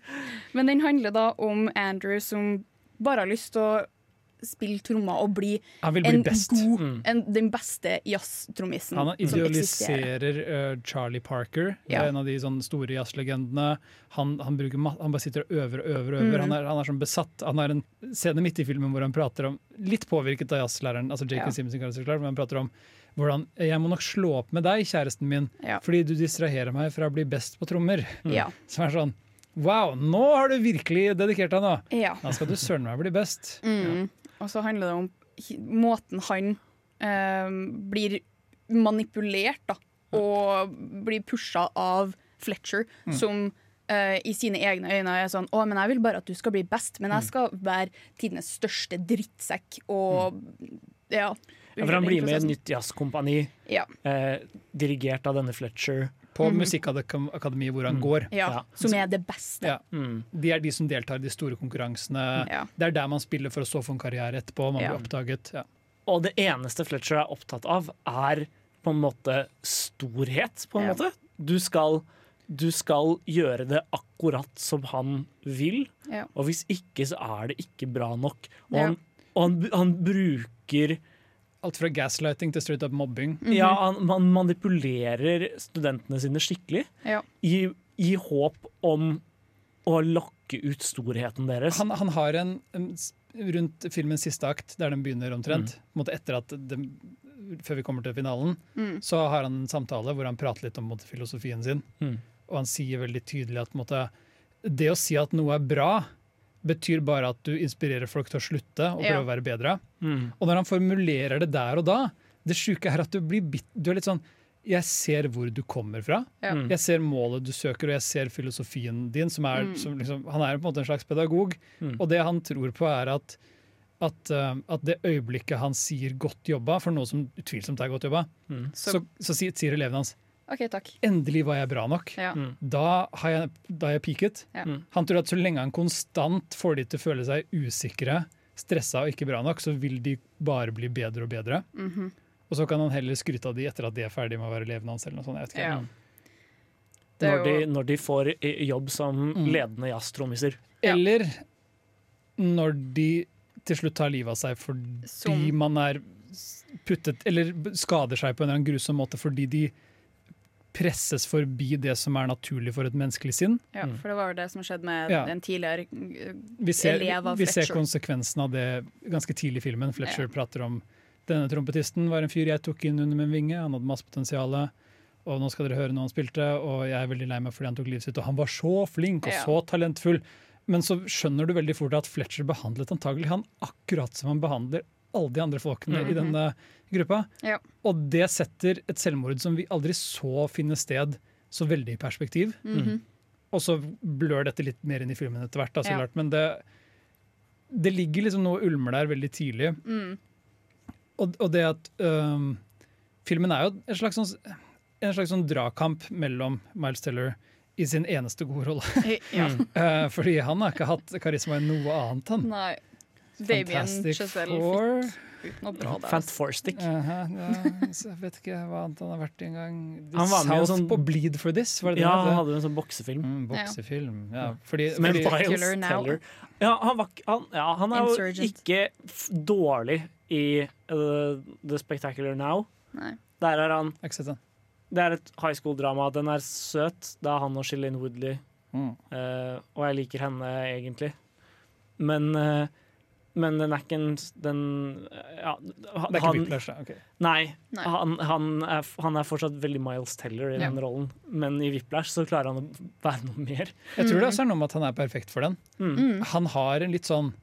Men den handler da om Andrew som bare har lyst til å spille trommer og bli bli en best. god, Mm. en, den beste jazztrommisen som eksisterer. Han idealiserer uh, Charlie Parker, Ja. en av de sånn store jazzlegendene. Han, han, han bare sitter og øver og øver. og øver. Mm. Han, er, han er sånn besatt. Han har en scene midt i filmen hvor han prater om, litt påvirket av jazzlæreren, altså Jacob Ja. Simpson, klar, men han prater om hvordan jeg må nok slå opp med deg, kjæresten min, Ja. fordi du distraherer meg fra å bli best på trommer. Ja. Som er sånn Wow, nå har du virkelig dedikert deg nå! ja. Da skal du søren meg bli best. Mm. Og så handler det om måten han eh, blir manipulert da, og blir pusha av Fletcher, Mm. som eh, i sine egne øyne er sånn Å, men jeg vil bare at du skal bli best, men jeg Mm. skal være tidenes største drittsekk og Ja. Ja, for han blir med i et nytt jazzkompani, Ja. eh, dirigert av denne Fletcher. På Musikkakademiet hvor han går. ja. Ja. Som er det beste. Ja. Mm. De er de som deltar i de store konkurransene. Ja. Det er der man spiller for å så få en karriere etterpå. Man Ja. blir oppdaget. Ja. Og det eneste Fletcher er opptatt av, er på på en måte storhet, på en Ja. måte. Du skal, du skal gjøre det akkurat som han vil, Ja. og hvis ikke, så er det ikke bra nok. Og Ja. han, og han, han bruker Alt fra gaslighting til straight up mobbing. Ja, han, man manipulerer studentene sine skikkelig Ja. i, i håp om å lokke ut storheten deres. Han, han har en, en Rundt filmens siste akt, der den begynner omtrent, Mm. etter at de, før vi kommer til finalen, Mm. så har han en samtale hvor han prater litt om måte, filosofien sin. Mm. Og han sier veldig tydelig at måte, det å si at noe er bra, betyr bare at du inspirerer folk til å slutte og prøve Ja. å være bedre. Mm. Og når han formulerer det der og da, det sjuke er at du blir bitt, du er litt sånn Jeg ser hvor du kommer fra. Ja. Mm. Jeg ser målet du søker, og jeg ser filosofien din. Som er, Mm. som liksom, han er på en måte en slags pedagog, Mm. og det han tror på, er at at, uh, at det øyeblikket han sier 'godt jobba', for noe som utvilsomt er godt jobba, Mm. så, Så, så, sier, sier elevene hans OK, takk. 'endelig var jeg bra nok'. Ja. Mm. Da har jeg, da jeg peaket. Ja. Mm. Han tror at så lenge han konstant får de til å føle seg usikre, stressa og ikke bra nok, så vil de bare bli bedre og bedre. Mhm. Og så kan han heller skryte av de etter at de er ferdig med å være elevene hans. eller noe sånt. Jeg vet ikke. Ja. Det er Når, de, jo- når de får jobb som Mm. ledende jazztrommiser. Eller når de til slutt tar livet av seg fordi Som- man er puttet Eller skader seg på en eller annen grusom måte fordi de presses forbi det som er naturlig for et menneskelig sinn. Ja, Mm. for det var jo det som skjedde med Ja. en tidligere Vi ser, elev av vi ser konsekvensen av det ganske tidlig i filmen. Fletcher Ja. prater om denne trompetisten var en fyr jeg tok inn under min vinge, han hadde masse potensial. Og nå skal dere høre når han spilte, og jeg er veldig lei meg fordi han tok livet sitt. Og han var så flink og Ja. så talentfull. Men så skjønner du veldig fort at Fletcher behandlet antagelig han akkurat som han behandler alle de andre folkene i Mhm. denne gruppa. Ja. Og det setter et selvmord som vi aldri så finne sted, så veldig i perspektiv. Mhm. Og så blør dette litt mer inn i filmen etter hvert, da, Ja. klart. Men det, det ligger liksom noe ulmer der veldig tidlig. Mm. Og, og det at øh, Filmen er jo en slags, sånn, en slags sånn dragkamp mellom Miles Teller i sin eneste gode rolle. Ja. Eh, fordi han har ikke hatt karisma i noe annet, han. Nei. Damien Chazelle Four. fikk der. Fant altså. Four-stick. Aha, ja, jeg vet ikke hva annet han har vært i engang. Han var med sånn- på Bleed for This, var det det Ja, det han hadde en sånn boksefilm. Mm, boksefilm. Ja, fordi, Men fordi, Miles Teller ja, han, var, han, ja, han er jo ikke f dårlig i uh, The Spectacular Now. Nei. Der er han. Det er et high school-drama. Den er søt. Det er han og Shilin Woodley. Mm. Uh, og jeg liker henne egentlig. Men, eh, men den er ikke en den, ja, Det er ikke han, Whiplash, da. ok. Nei. Nei. Han, han, er, han er fortsatt veldig Miles Teller i Ja. den rollen, men i Whiplash så klarer han å være noe mer. Jeg tror det også er noe med at han er perfekt for den. Mm. Mm. Han har en litt sånn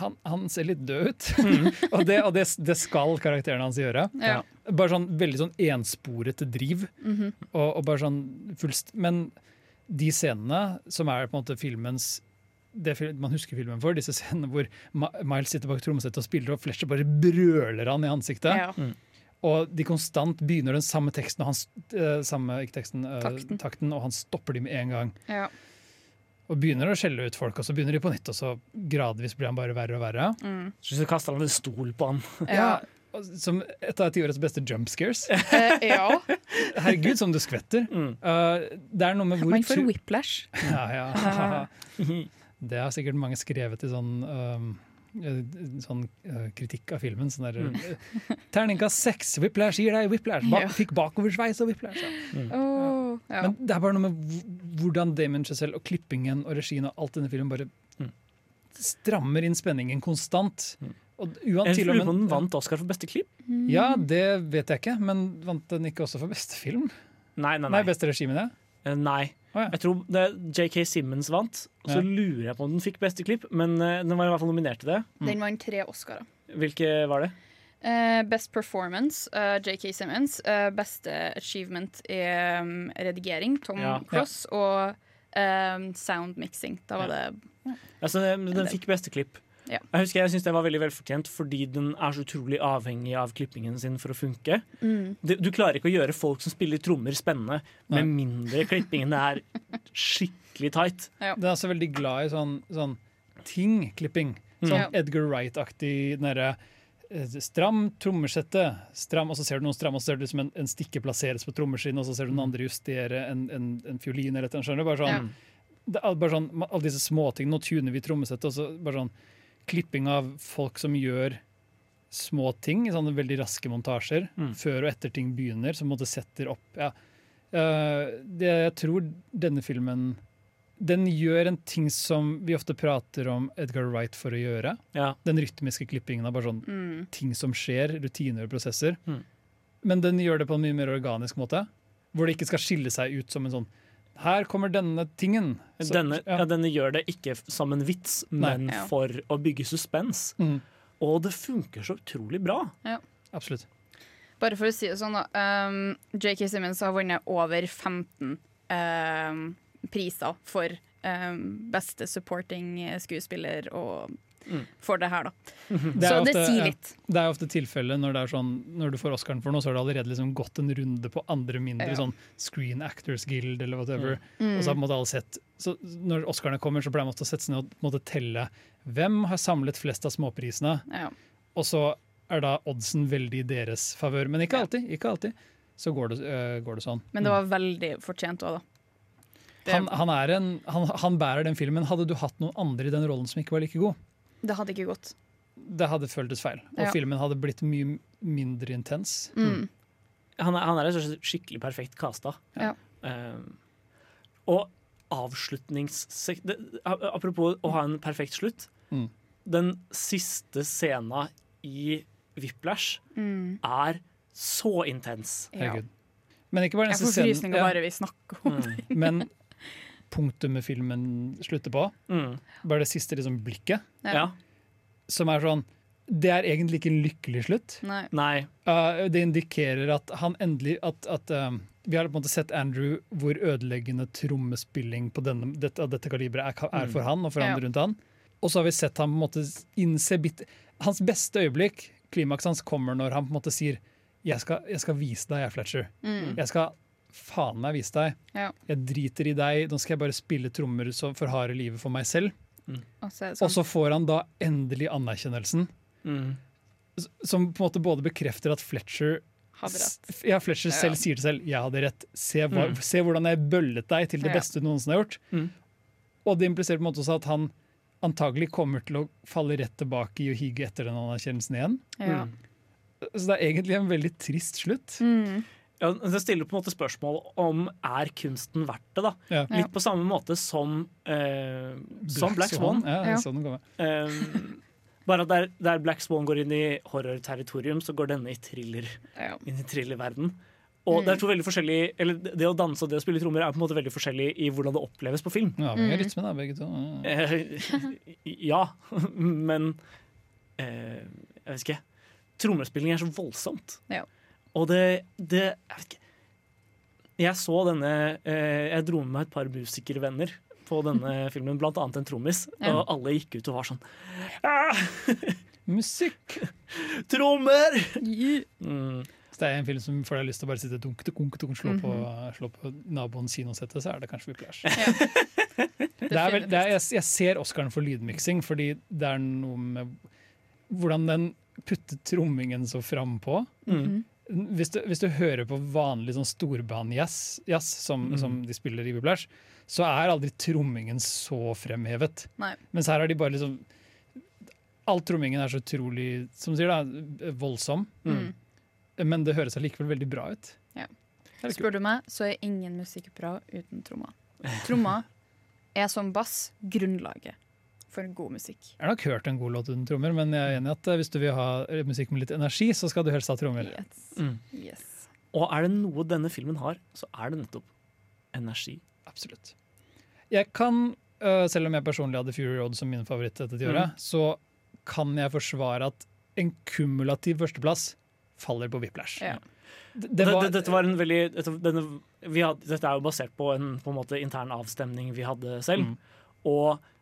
Han, han ser litt død ut, Mm. og, det, og det, det skal karakteren hans gjøre. Ja. Bare sånn veldig sånn ensporete driv. Mhm. Og, og bare sånn fullst Men de scenene som er på en måte filmens det man husker filmen for, disse scenene hvor Miles sitter bak trommesettet og spiller, og Fletcher bare brøler han i ansiktet. Ja. Og de konstant begynner den samme teksten, og han, eh, samme, ikke teksten, eh, Takten. takten, og han stopper de med en gang. Ja. Og begynner å skjelle ut folk, og så begynner de på nytt, og så gradvis blir han bare verre og verre. Mm. Så kaster han en stol på han. Ja. ja. Som et av tiårets beste jump scares. Eh, ja. Herregud, som du skvetter. Mm. Uh, det er noe med hvor Man får whiplash. ja, ja. Det har sikkert mange skrevet i sånn eh, Sånn eh, kritikk av filmen. Sånn der, mm. Terningkast seks, Whiplash gir deg Whiplash. Ba Ja. Fikk bakoversveis og Whiplash. Ja. Oh, ja. Men det er bare noe med hvordan Damon Chazelle og klippingen og regien og alt denne filmen bare Mm. strammer inn spenningen konstant. Og Jeg uan, til og lurer på om den vant Oscar for beste klipp. Ja, det vet jeg ikke, men vant den ikke også for beste film? Nei, nei, Nei, nei. beste regi, mener jeg. Eh, nei. Ja. Jeg tror det JK Simmons vant, og så Ja. lurer jeg på om den fikk beste klipp, men eh, den var i hvert fall nominert til det. Den vant tre Oscarer. Hvilke var det? Uh, best performance, uh, JK Simmons. Uh, beste achievement i um, redigering, Tom Ja. Cross. Og um, sound mixing. Da var det Altså, den, den fikk beste klipp. Ja. Jeg husker jeg synes det var veldig velfortjent fordi den er så utrolig avhengig av klippingen sin for å funke. mm. Du, du klarer ikke å gjøre folk som spiller trommer spennende Nei. med mindre klippingen er skikkelig tight. Den er også veldig glad i sånn, sånn ting-klipping. Sånn mm. Edgar Wright-aktig derre eh, Stram trommesette, stram, og så ser du noen stram, og så ser du liksom en, en stikke plasseres på trommeskinnet, og så ser du noen andre justere en, en, en fiolin eller et eller annet. Bare sånn, det er bare sånn, alle disse småtingene. Nå tuner vi trommesettet, og så bare sånn klipping av folk som gjør små ting sånne veldig raske montasjer, Mm. før og etter ting begynner, som på en måte setter opp ja. Uh, det, Jeg tror denne filmen Den gjør en ting som vi ofte prater om Edgar Wright for å gjøre. Ja. Den rytmiske klippingen av bare sånn Mm. ting som skjer, rutiner og prosesser. Mm. Men den gjør det på en mye mer organisk måte, hvor det ikke skal skille seg ut som en sånn Her kommer denne tingen. Så- Denne, ja. ja, denne gjør det ikke som en vits, Nei. men Ja. for å bygge suspens. Mm, Og det funker så utrolig bra. absolutt. Bare for å si det sånn, da. Um, J.K. Simmons har vunnet over 15 um, priser for um, beste supporting skuespiller og. For det her, da. Det Så ofte, det sier sier ja. litt. Det er ofte tilfellet når, sånn, når du får Oscaren for noe, så har det allerede liksom gått en runde på andre mindre Ja. sånn Screen Actors Guild eller whatever. Mm. Og så har på en måte alle sett så Når Oscarene kommer, så pleier man å sette seg ned og måtte telle hvem har samlet flest av småprisene, Ja. og så er da oddsen veldig i deres favør. Men ikke alltid. ikke alltid Så går det, øh, går det sånn. Men det var veldig fortjent òg, da. Han, han, en, han, han bærer den filmen. Hadde du hatt noen andre i den rollen som ikke var like god, det hadde ikke gått. det hadde føltes feil. Og Ja. filmen hadde blitt mye mindre intens. Mm. Han er, han er skikkelig perfekt casta. Ja. Um, og avslutningssek... Apropos å ha en perfekt slutt. Mm. Den siste scena i Whiplash Mm. er så intens. Ja. Men ikke bare Jeg får scenen. frysninger ja, bare vi snakker om Mm. men punktumet filmen slutter på, Mm. bare det siste liksom blikket, Ja. Som er sånn Det er egentlig ikke en lykkelig slutt. Nei. Nei. Uh, det indikerer at han endelig at, at um, Vi har på en måte sett Andrew hvor ødeleggende trommespilling på denne, dette, av dette kaliberet er, er Mm. for han og for Ja. andre rundt han. Og så har vi sett ham på en måte innse bitte Hans beste øyeblikk, klimakset hans, kommer når han på en måte sier jeg skal, jeg skal vise deg, jeg, Fletcher. Mm. Jeg skal faen meg vise deg. Ja. Jeg driter i deg. Nå skal jeg bare spille trommer så for harde livet for meg selv. Og så sånn. Og sånn. så får han da endelig anerkjennelsen, Mm. som på en måte både bekrefter at Fletcher Hadde rett. Ja, Fletcher Ja. selv sier til selv 'jeg hadde rett'. Se, hva, Mm. se hvordan jeg bøllet deg til det beste du noensinne har gjort. Mm. Og det impliserer på en måte også at han antagelig kommer til å falle rett tilbake i å hige etter den anerkjennelsen igjen. Ja. Mm. Så det er egentlig en veldig trist slutt. Mm. Ja, det stiller på en måte spørsmål om er kunsten verdt det. da Ja. Litt på samme måte som, eh, som Black Swan. Ja, Ja. den. Eh, bare at der, der Black Swan går inn i horror-territorium, så går denne i thriller Ja. inn i thrillerverden. Og det er to veldig forskjellige Eller det å danse og det å spille trommer er på en måte veldig forskjellig i hvordan det oppleves på film. Ja, vi har rytme, da, begge to. Ja. Eh, ja, men eh, Jeg vet ikke. Trommespilling er så voldsomt. Ja. Og det, det Jeg vet ikke. Jeg så denne eh, Jeg dro med meg et par musikervenner på denne filmen, blant annet en trommis, Ja. og alle gikk ut og var sånn ah, Musikk! Trommer! Mm. Hvis det er en film som får deg lyst til å bare sitte dunk, dunk, dunk, slå, på, Mhm. slå på naboens kinosette, så er det kanskje Whiplash. Ja. Det er vel, det er, jeg, jeg ser Oscaren for lydmiksing, fordi det er noe med hvordan den putter trommingen så frampå. Mm. Hvis, du- hvis du hører på vanlig sånn storband-jazz som, mm. som de spiller i Whiplash, så er aldri trommingen så fremhevet. Nei. Mens her har de bare liksom All trommingen er så utrolig som du sier da, voldsom, Mm. men det høres allikevel veldig bra ut. Ja. Er. Spør du meg, så er ingen musikk bra uten trommer. Trommer er som bass grunnlaget for god musikk. Jeg har nok hørt en god låt uten trommer, men jeg er enig at eh, hvis du vil ha musikk med litt energi, så skal du helst ha trommer. Yes. Mm. Yes. Og er det noe denne filmen har, så er det nettopp energi. Absolutt. Jeg kan, øh, selv om jeg personlig hadde Fury Road som min favoritt dette tiåret, så kan jeg forsvare at en kumulativ førsteplass faller på Whiplash. Ja. Det, Det det var, dette var en veldig dette, denne, vi hadde, dette er jo basert på en, på en måte intern avstemning vi hadde selv. Mm. Og eh,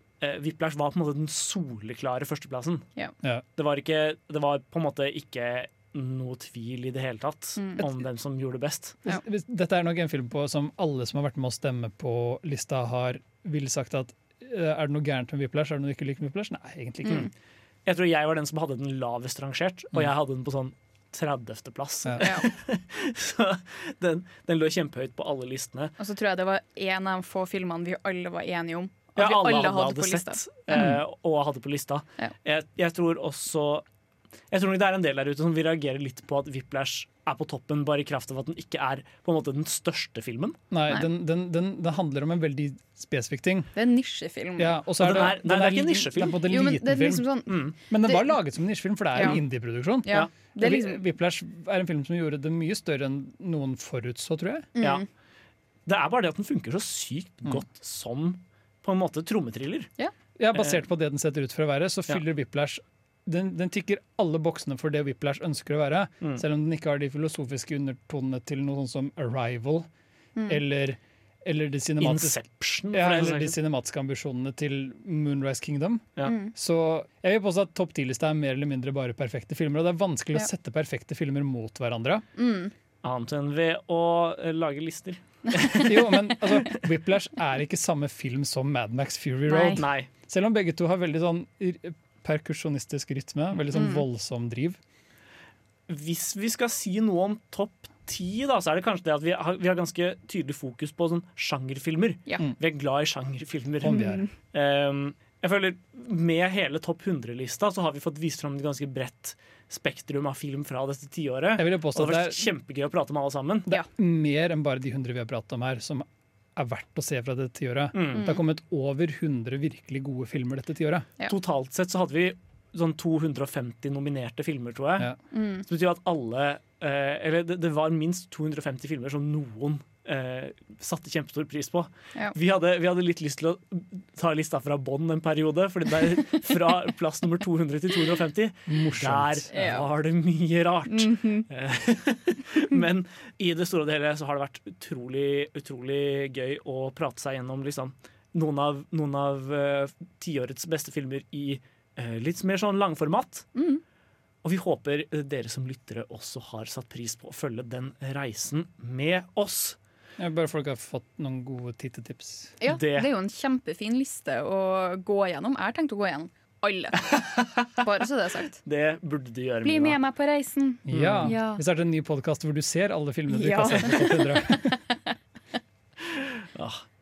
Whiplash var på en måte den soleklare førsteplassen. Ja. Ja. Det, var ikke, det var på en måte ikke noe tvil i det hele tatt Mm. om hvem som gjorde det best. Ja. dette er nok en film på, som alle som har vært med å stemme på lista, har ville sagt at øh, er det noe gærent med Whiplash? Er det noe du ikke liker med Whiplash? Nei, egentlig ikke. Mm. Jeg tror jeg var den som hadde den lavest rangert, og jeg hadde den på sånn 30.-plass. Ja. Ja. Så den, den lå kjempehøyt på alle listene. Og så tror jeg det var en av de få filmene vi alle var enige om. At Ja, vi alle, alle hadde, hadde på sett lista. eh, og hadde på lista. Ja. Jeg, jeg tror også Jeg tror nok det er en del der ute som vil reagere litt på at Whiplash er på toppen bare i kraft av at den ikke er på en måte den største filmen. Nei, Nei. den, den, den, den handler om en veldig spesifikk ting. Det er en nisjefilm. Ja, og så er den det, er- nei, det er ikke en nisjefilm. Det er Jo, men det er liksom sånn Mm. Men den det- var laget som en nisjefilm, for det er Ja. en indie-produksjon. ja, Ja. Er liksom Whiplash er en film som gjorde det mye større enn noen forutså, tror jeg. mm. Ja. Det er bare det at den funker så sykt Mm. godt som på en måte trommetriller. Ja, Basert på det den setter ut for å være, så Ja. fyller Whiplash den, den tikker alle boksene for det Whiplash ønsker å være, Mm. selv om den ikke har de filosofiske undertonene til noe sånt som Arrival Mm. eller, eller de cinematiske ja, eller de cinematiske ambisjonene til Moonrise Kingdom. Ja. Mm. Så jeg vil påstå at topp ti-lista er mer eller mindre bare perfekte filmer. Og det er vanskelig Ja. å sette perfekte filmer mot hverandre. Mm. Annet enn ved å lage lister. Jo, men altså, Whiplash er ikke samme film som Mad Max Fury Road. Nei. Selv om begge to har veldig sånn perkusjonistisk rytme, veldig sånn Mm. voldsom driv. Hvis vi skal si noe om topp ti, da, så er det kanskje det at vi har, vi har ganske tydelig fokus på sånn sjangerfilmer. Ja. Mm. Vi er glad i sjangerfilmer. Om vi er. Um, jeg føler Med hele topp 100-lista så har vi fått vist fram et ganske bredt spektrum av film fra dette tiåret. Jeg vil Og det er, kjempegøy å prate med alle sammen. det er mer enn bare de 100 vi har pratet om her, som er verdt å se fra dette tiåret. Mm. Det har kommet over 100 virkelig gode filmer dette tiåret. Ja. Totalt sett så hadde vi sånn 250 nominerte filmer, tror jeg. Ja. Mm. Det betyr at alle eh, Eller det, det var minst 250 filmer som noen eh, satte kjempestor pris på. Ja. Vi, hadde, vi hadde litt lyst til å ta lista fra bånn en periode, Fordi der, fra plass nummer 200 til 250, Morsomt. der Ja. var det mye rart. Mhm. Men i det store og hele så har det vært utrolig, utrolig gøy å prate seg gjennom liksom, noen av, noen av uh, tiårets beste filmer i uh, litt mer sånn langformat. Mm. Og vi håper dere som lyttere også har satt pris på å følge den reisen med oss. Ja, bare folk har fått noen gode tittetips. Ja, Det- det er jo en kjempefin liste å gå gjennom. Jeg har tenkt å gå gjennom alle. Bare så det er sagt. Det burde du gjøre. Bli med meg på reisen. Ja. Ja. Vi starter en ny podkast hvor du ser alle filmene du Ja. ikke har sett. på topp 100.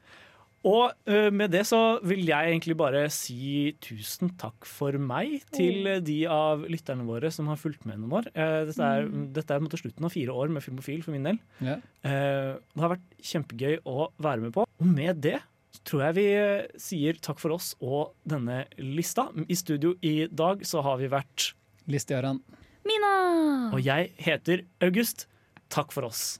Og ø, med det så vil jeg egentlig bare si tusen takk for meg til ø, de av lytterne våre som har fulgt med noen år. Eh, Dette er, dette er på en måte slutten av fire år med Filmofil for min del. Ja. Eh, Det har vært kjempegøy å være med på. Og med det så tror jeg vi sier takk for oss og denne lista. I studio i dag så har vi vært Liste-Gøran. Mina! Og jeg heter August. Takk for oss.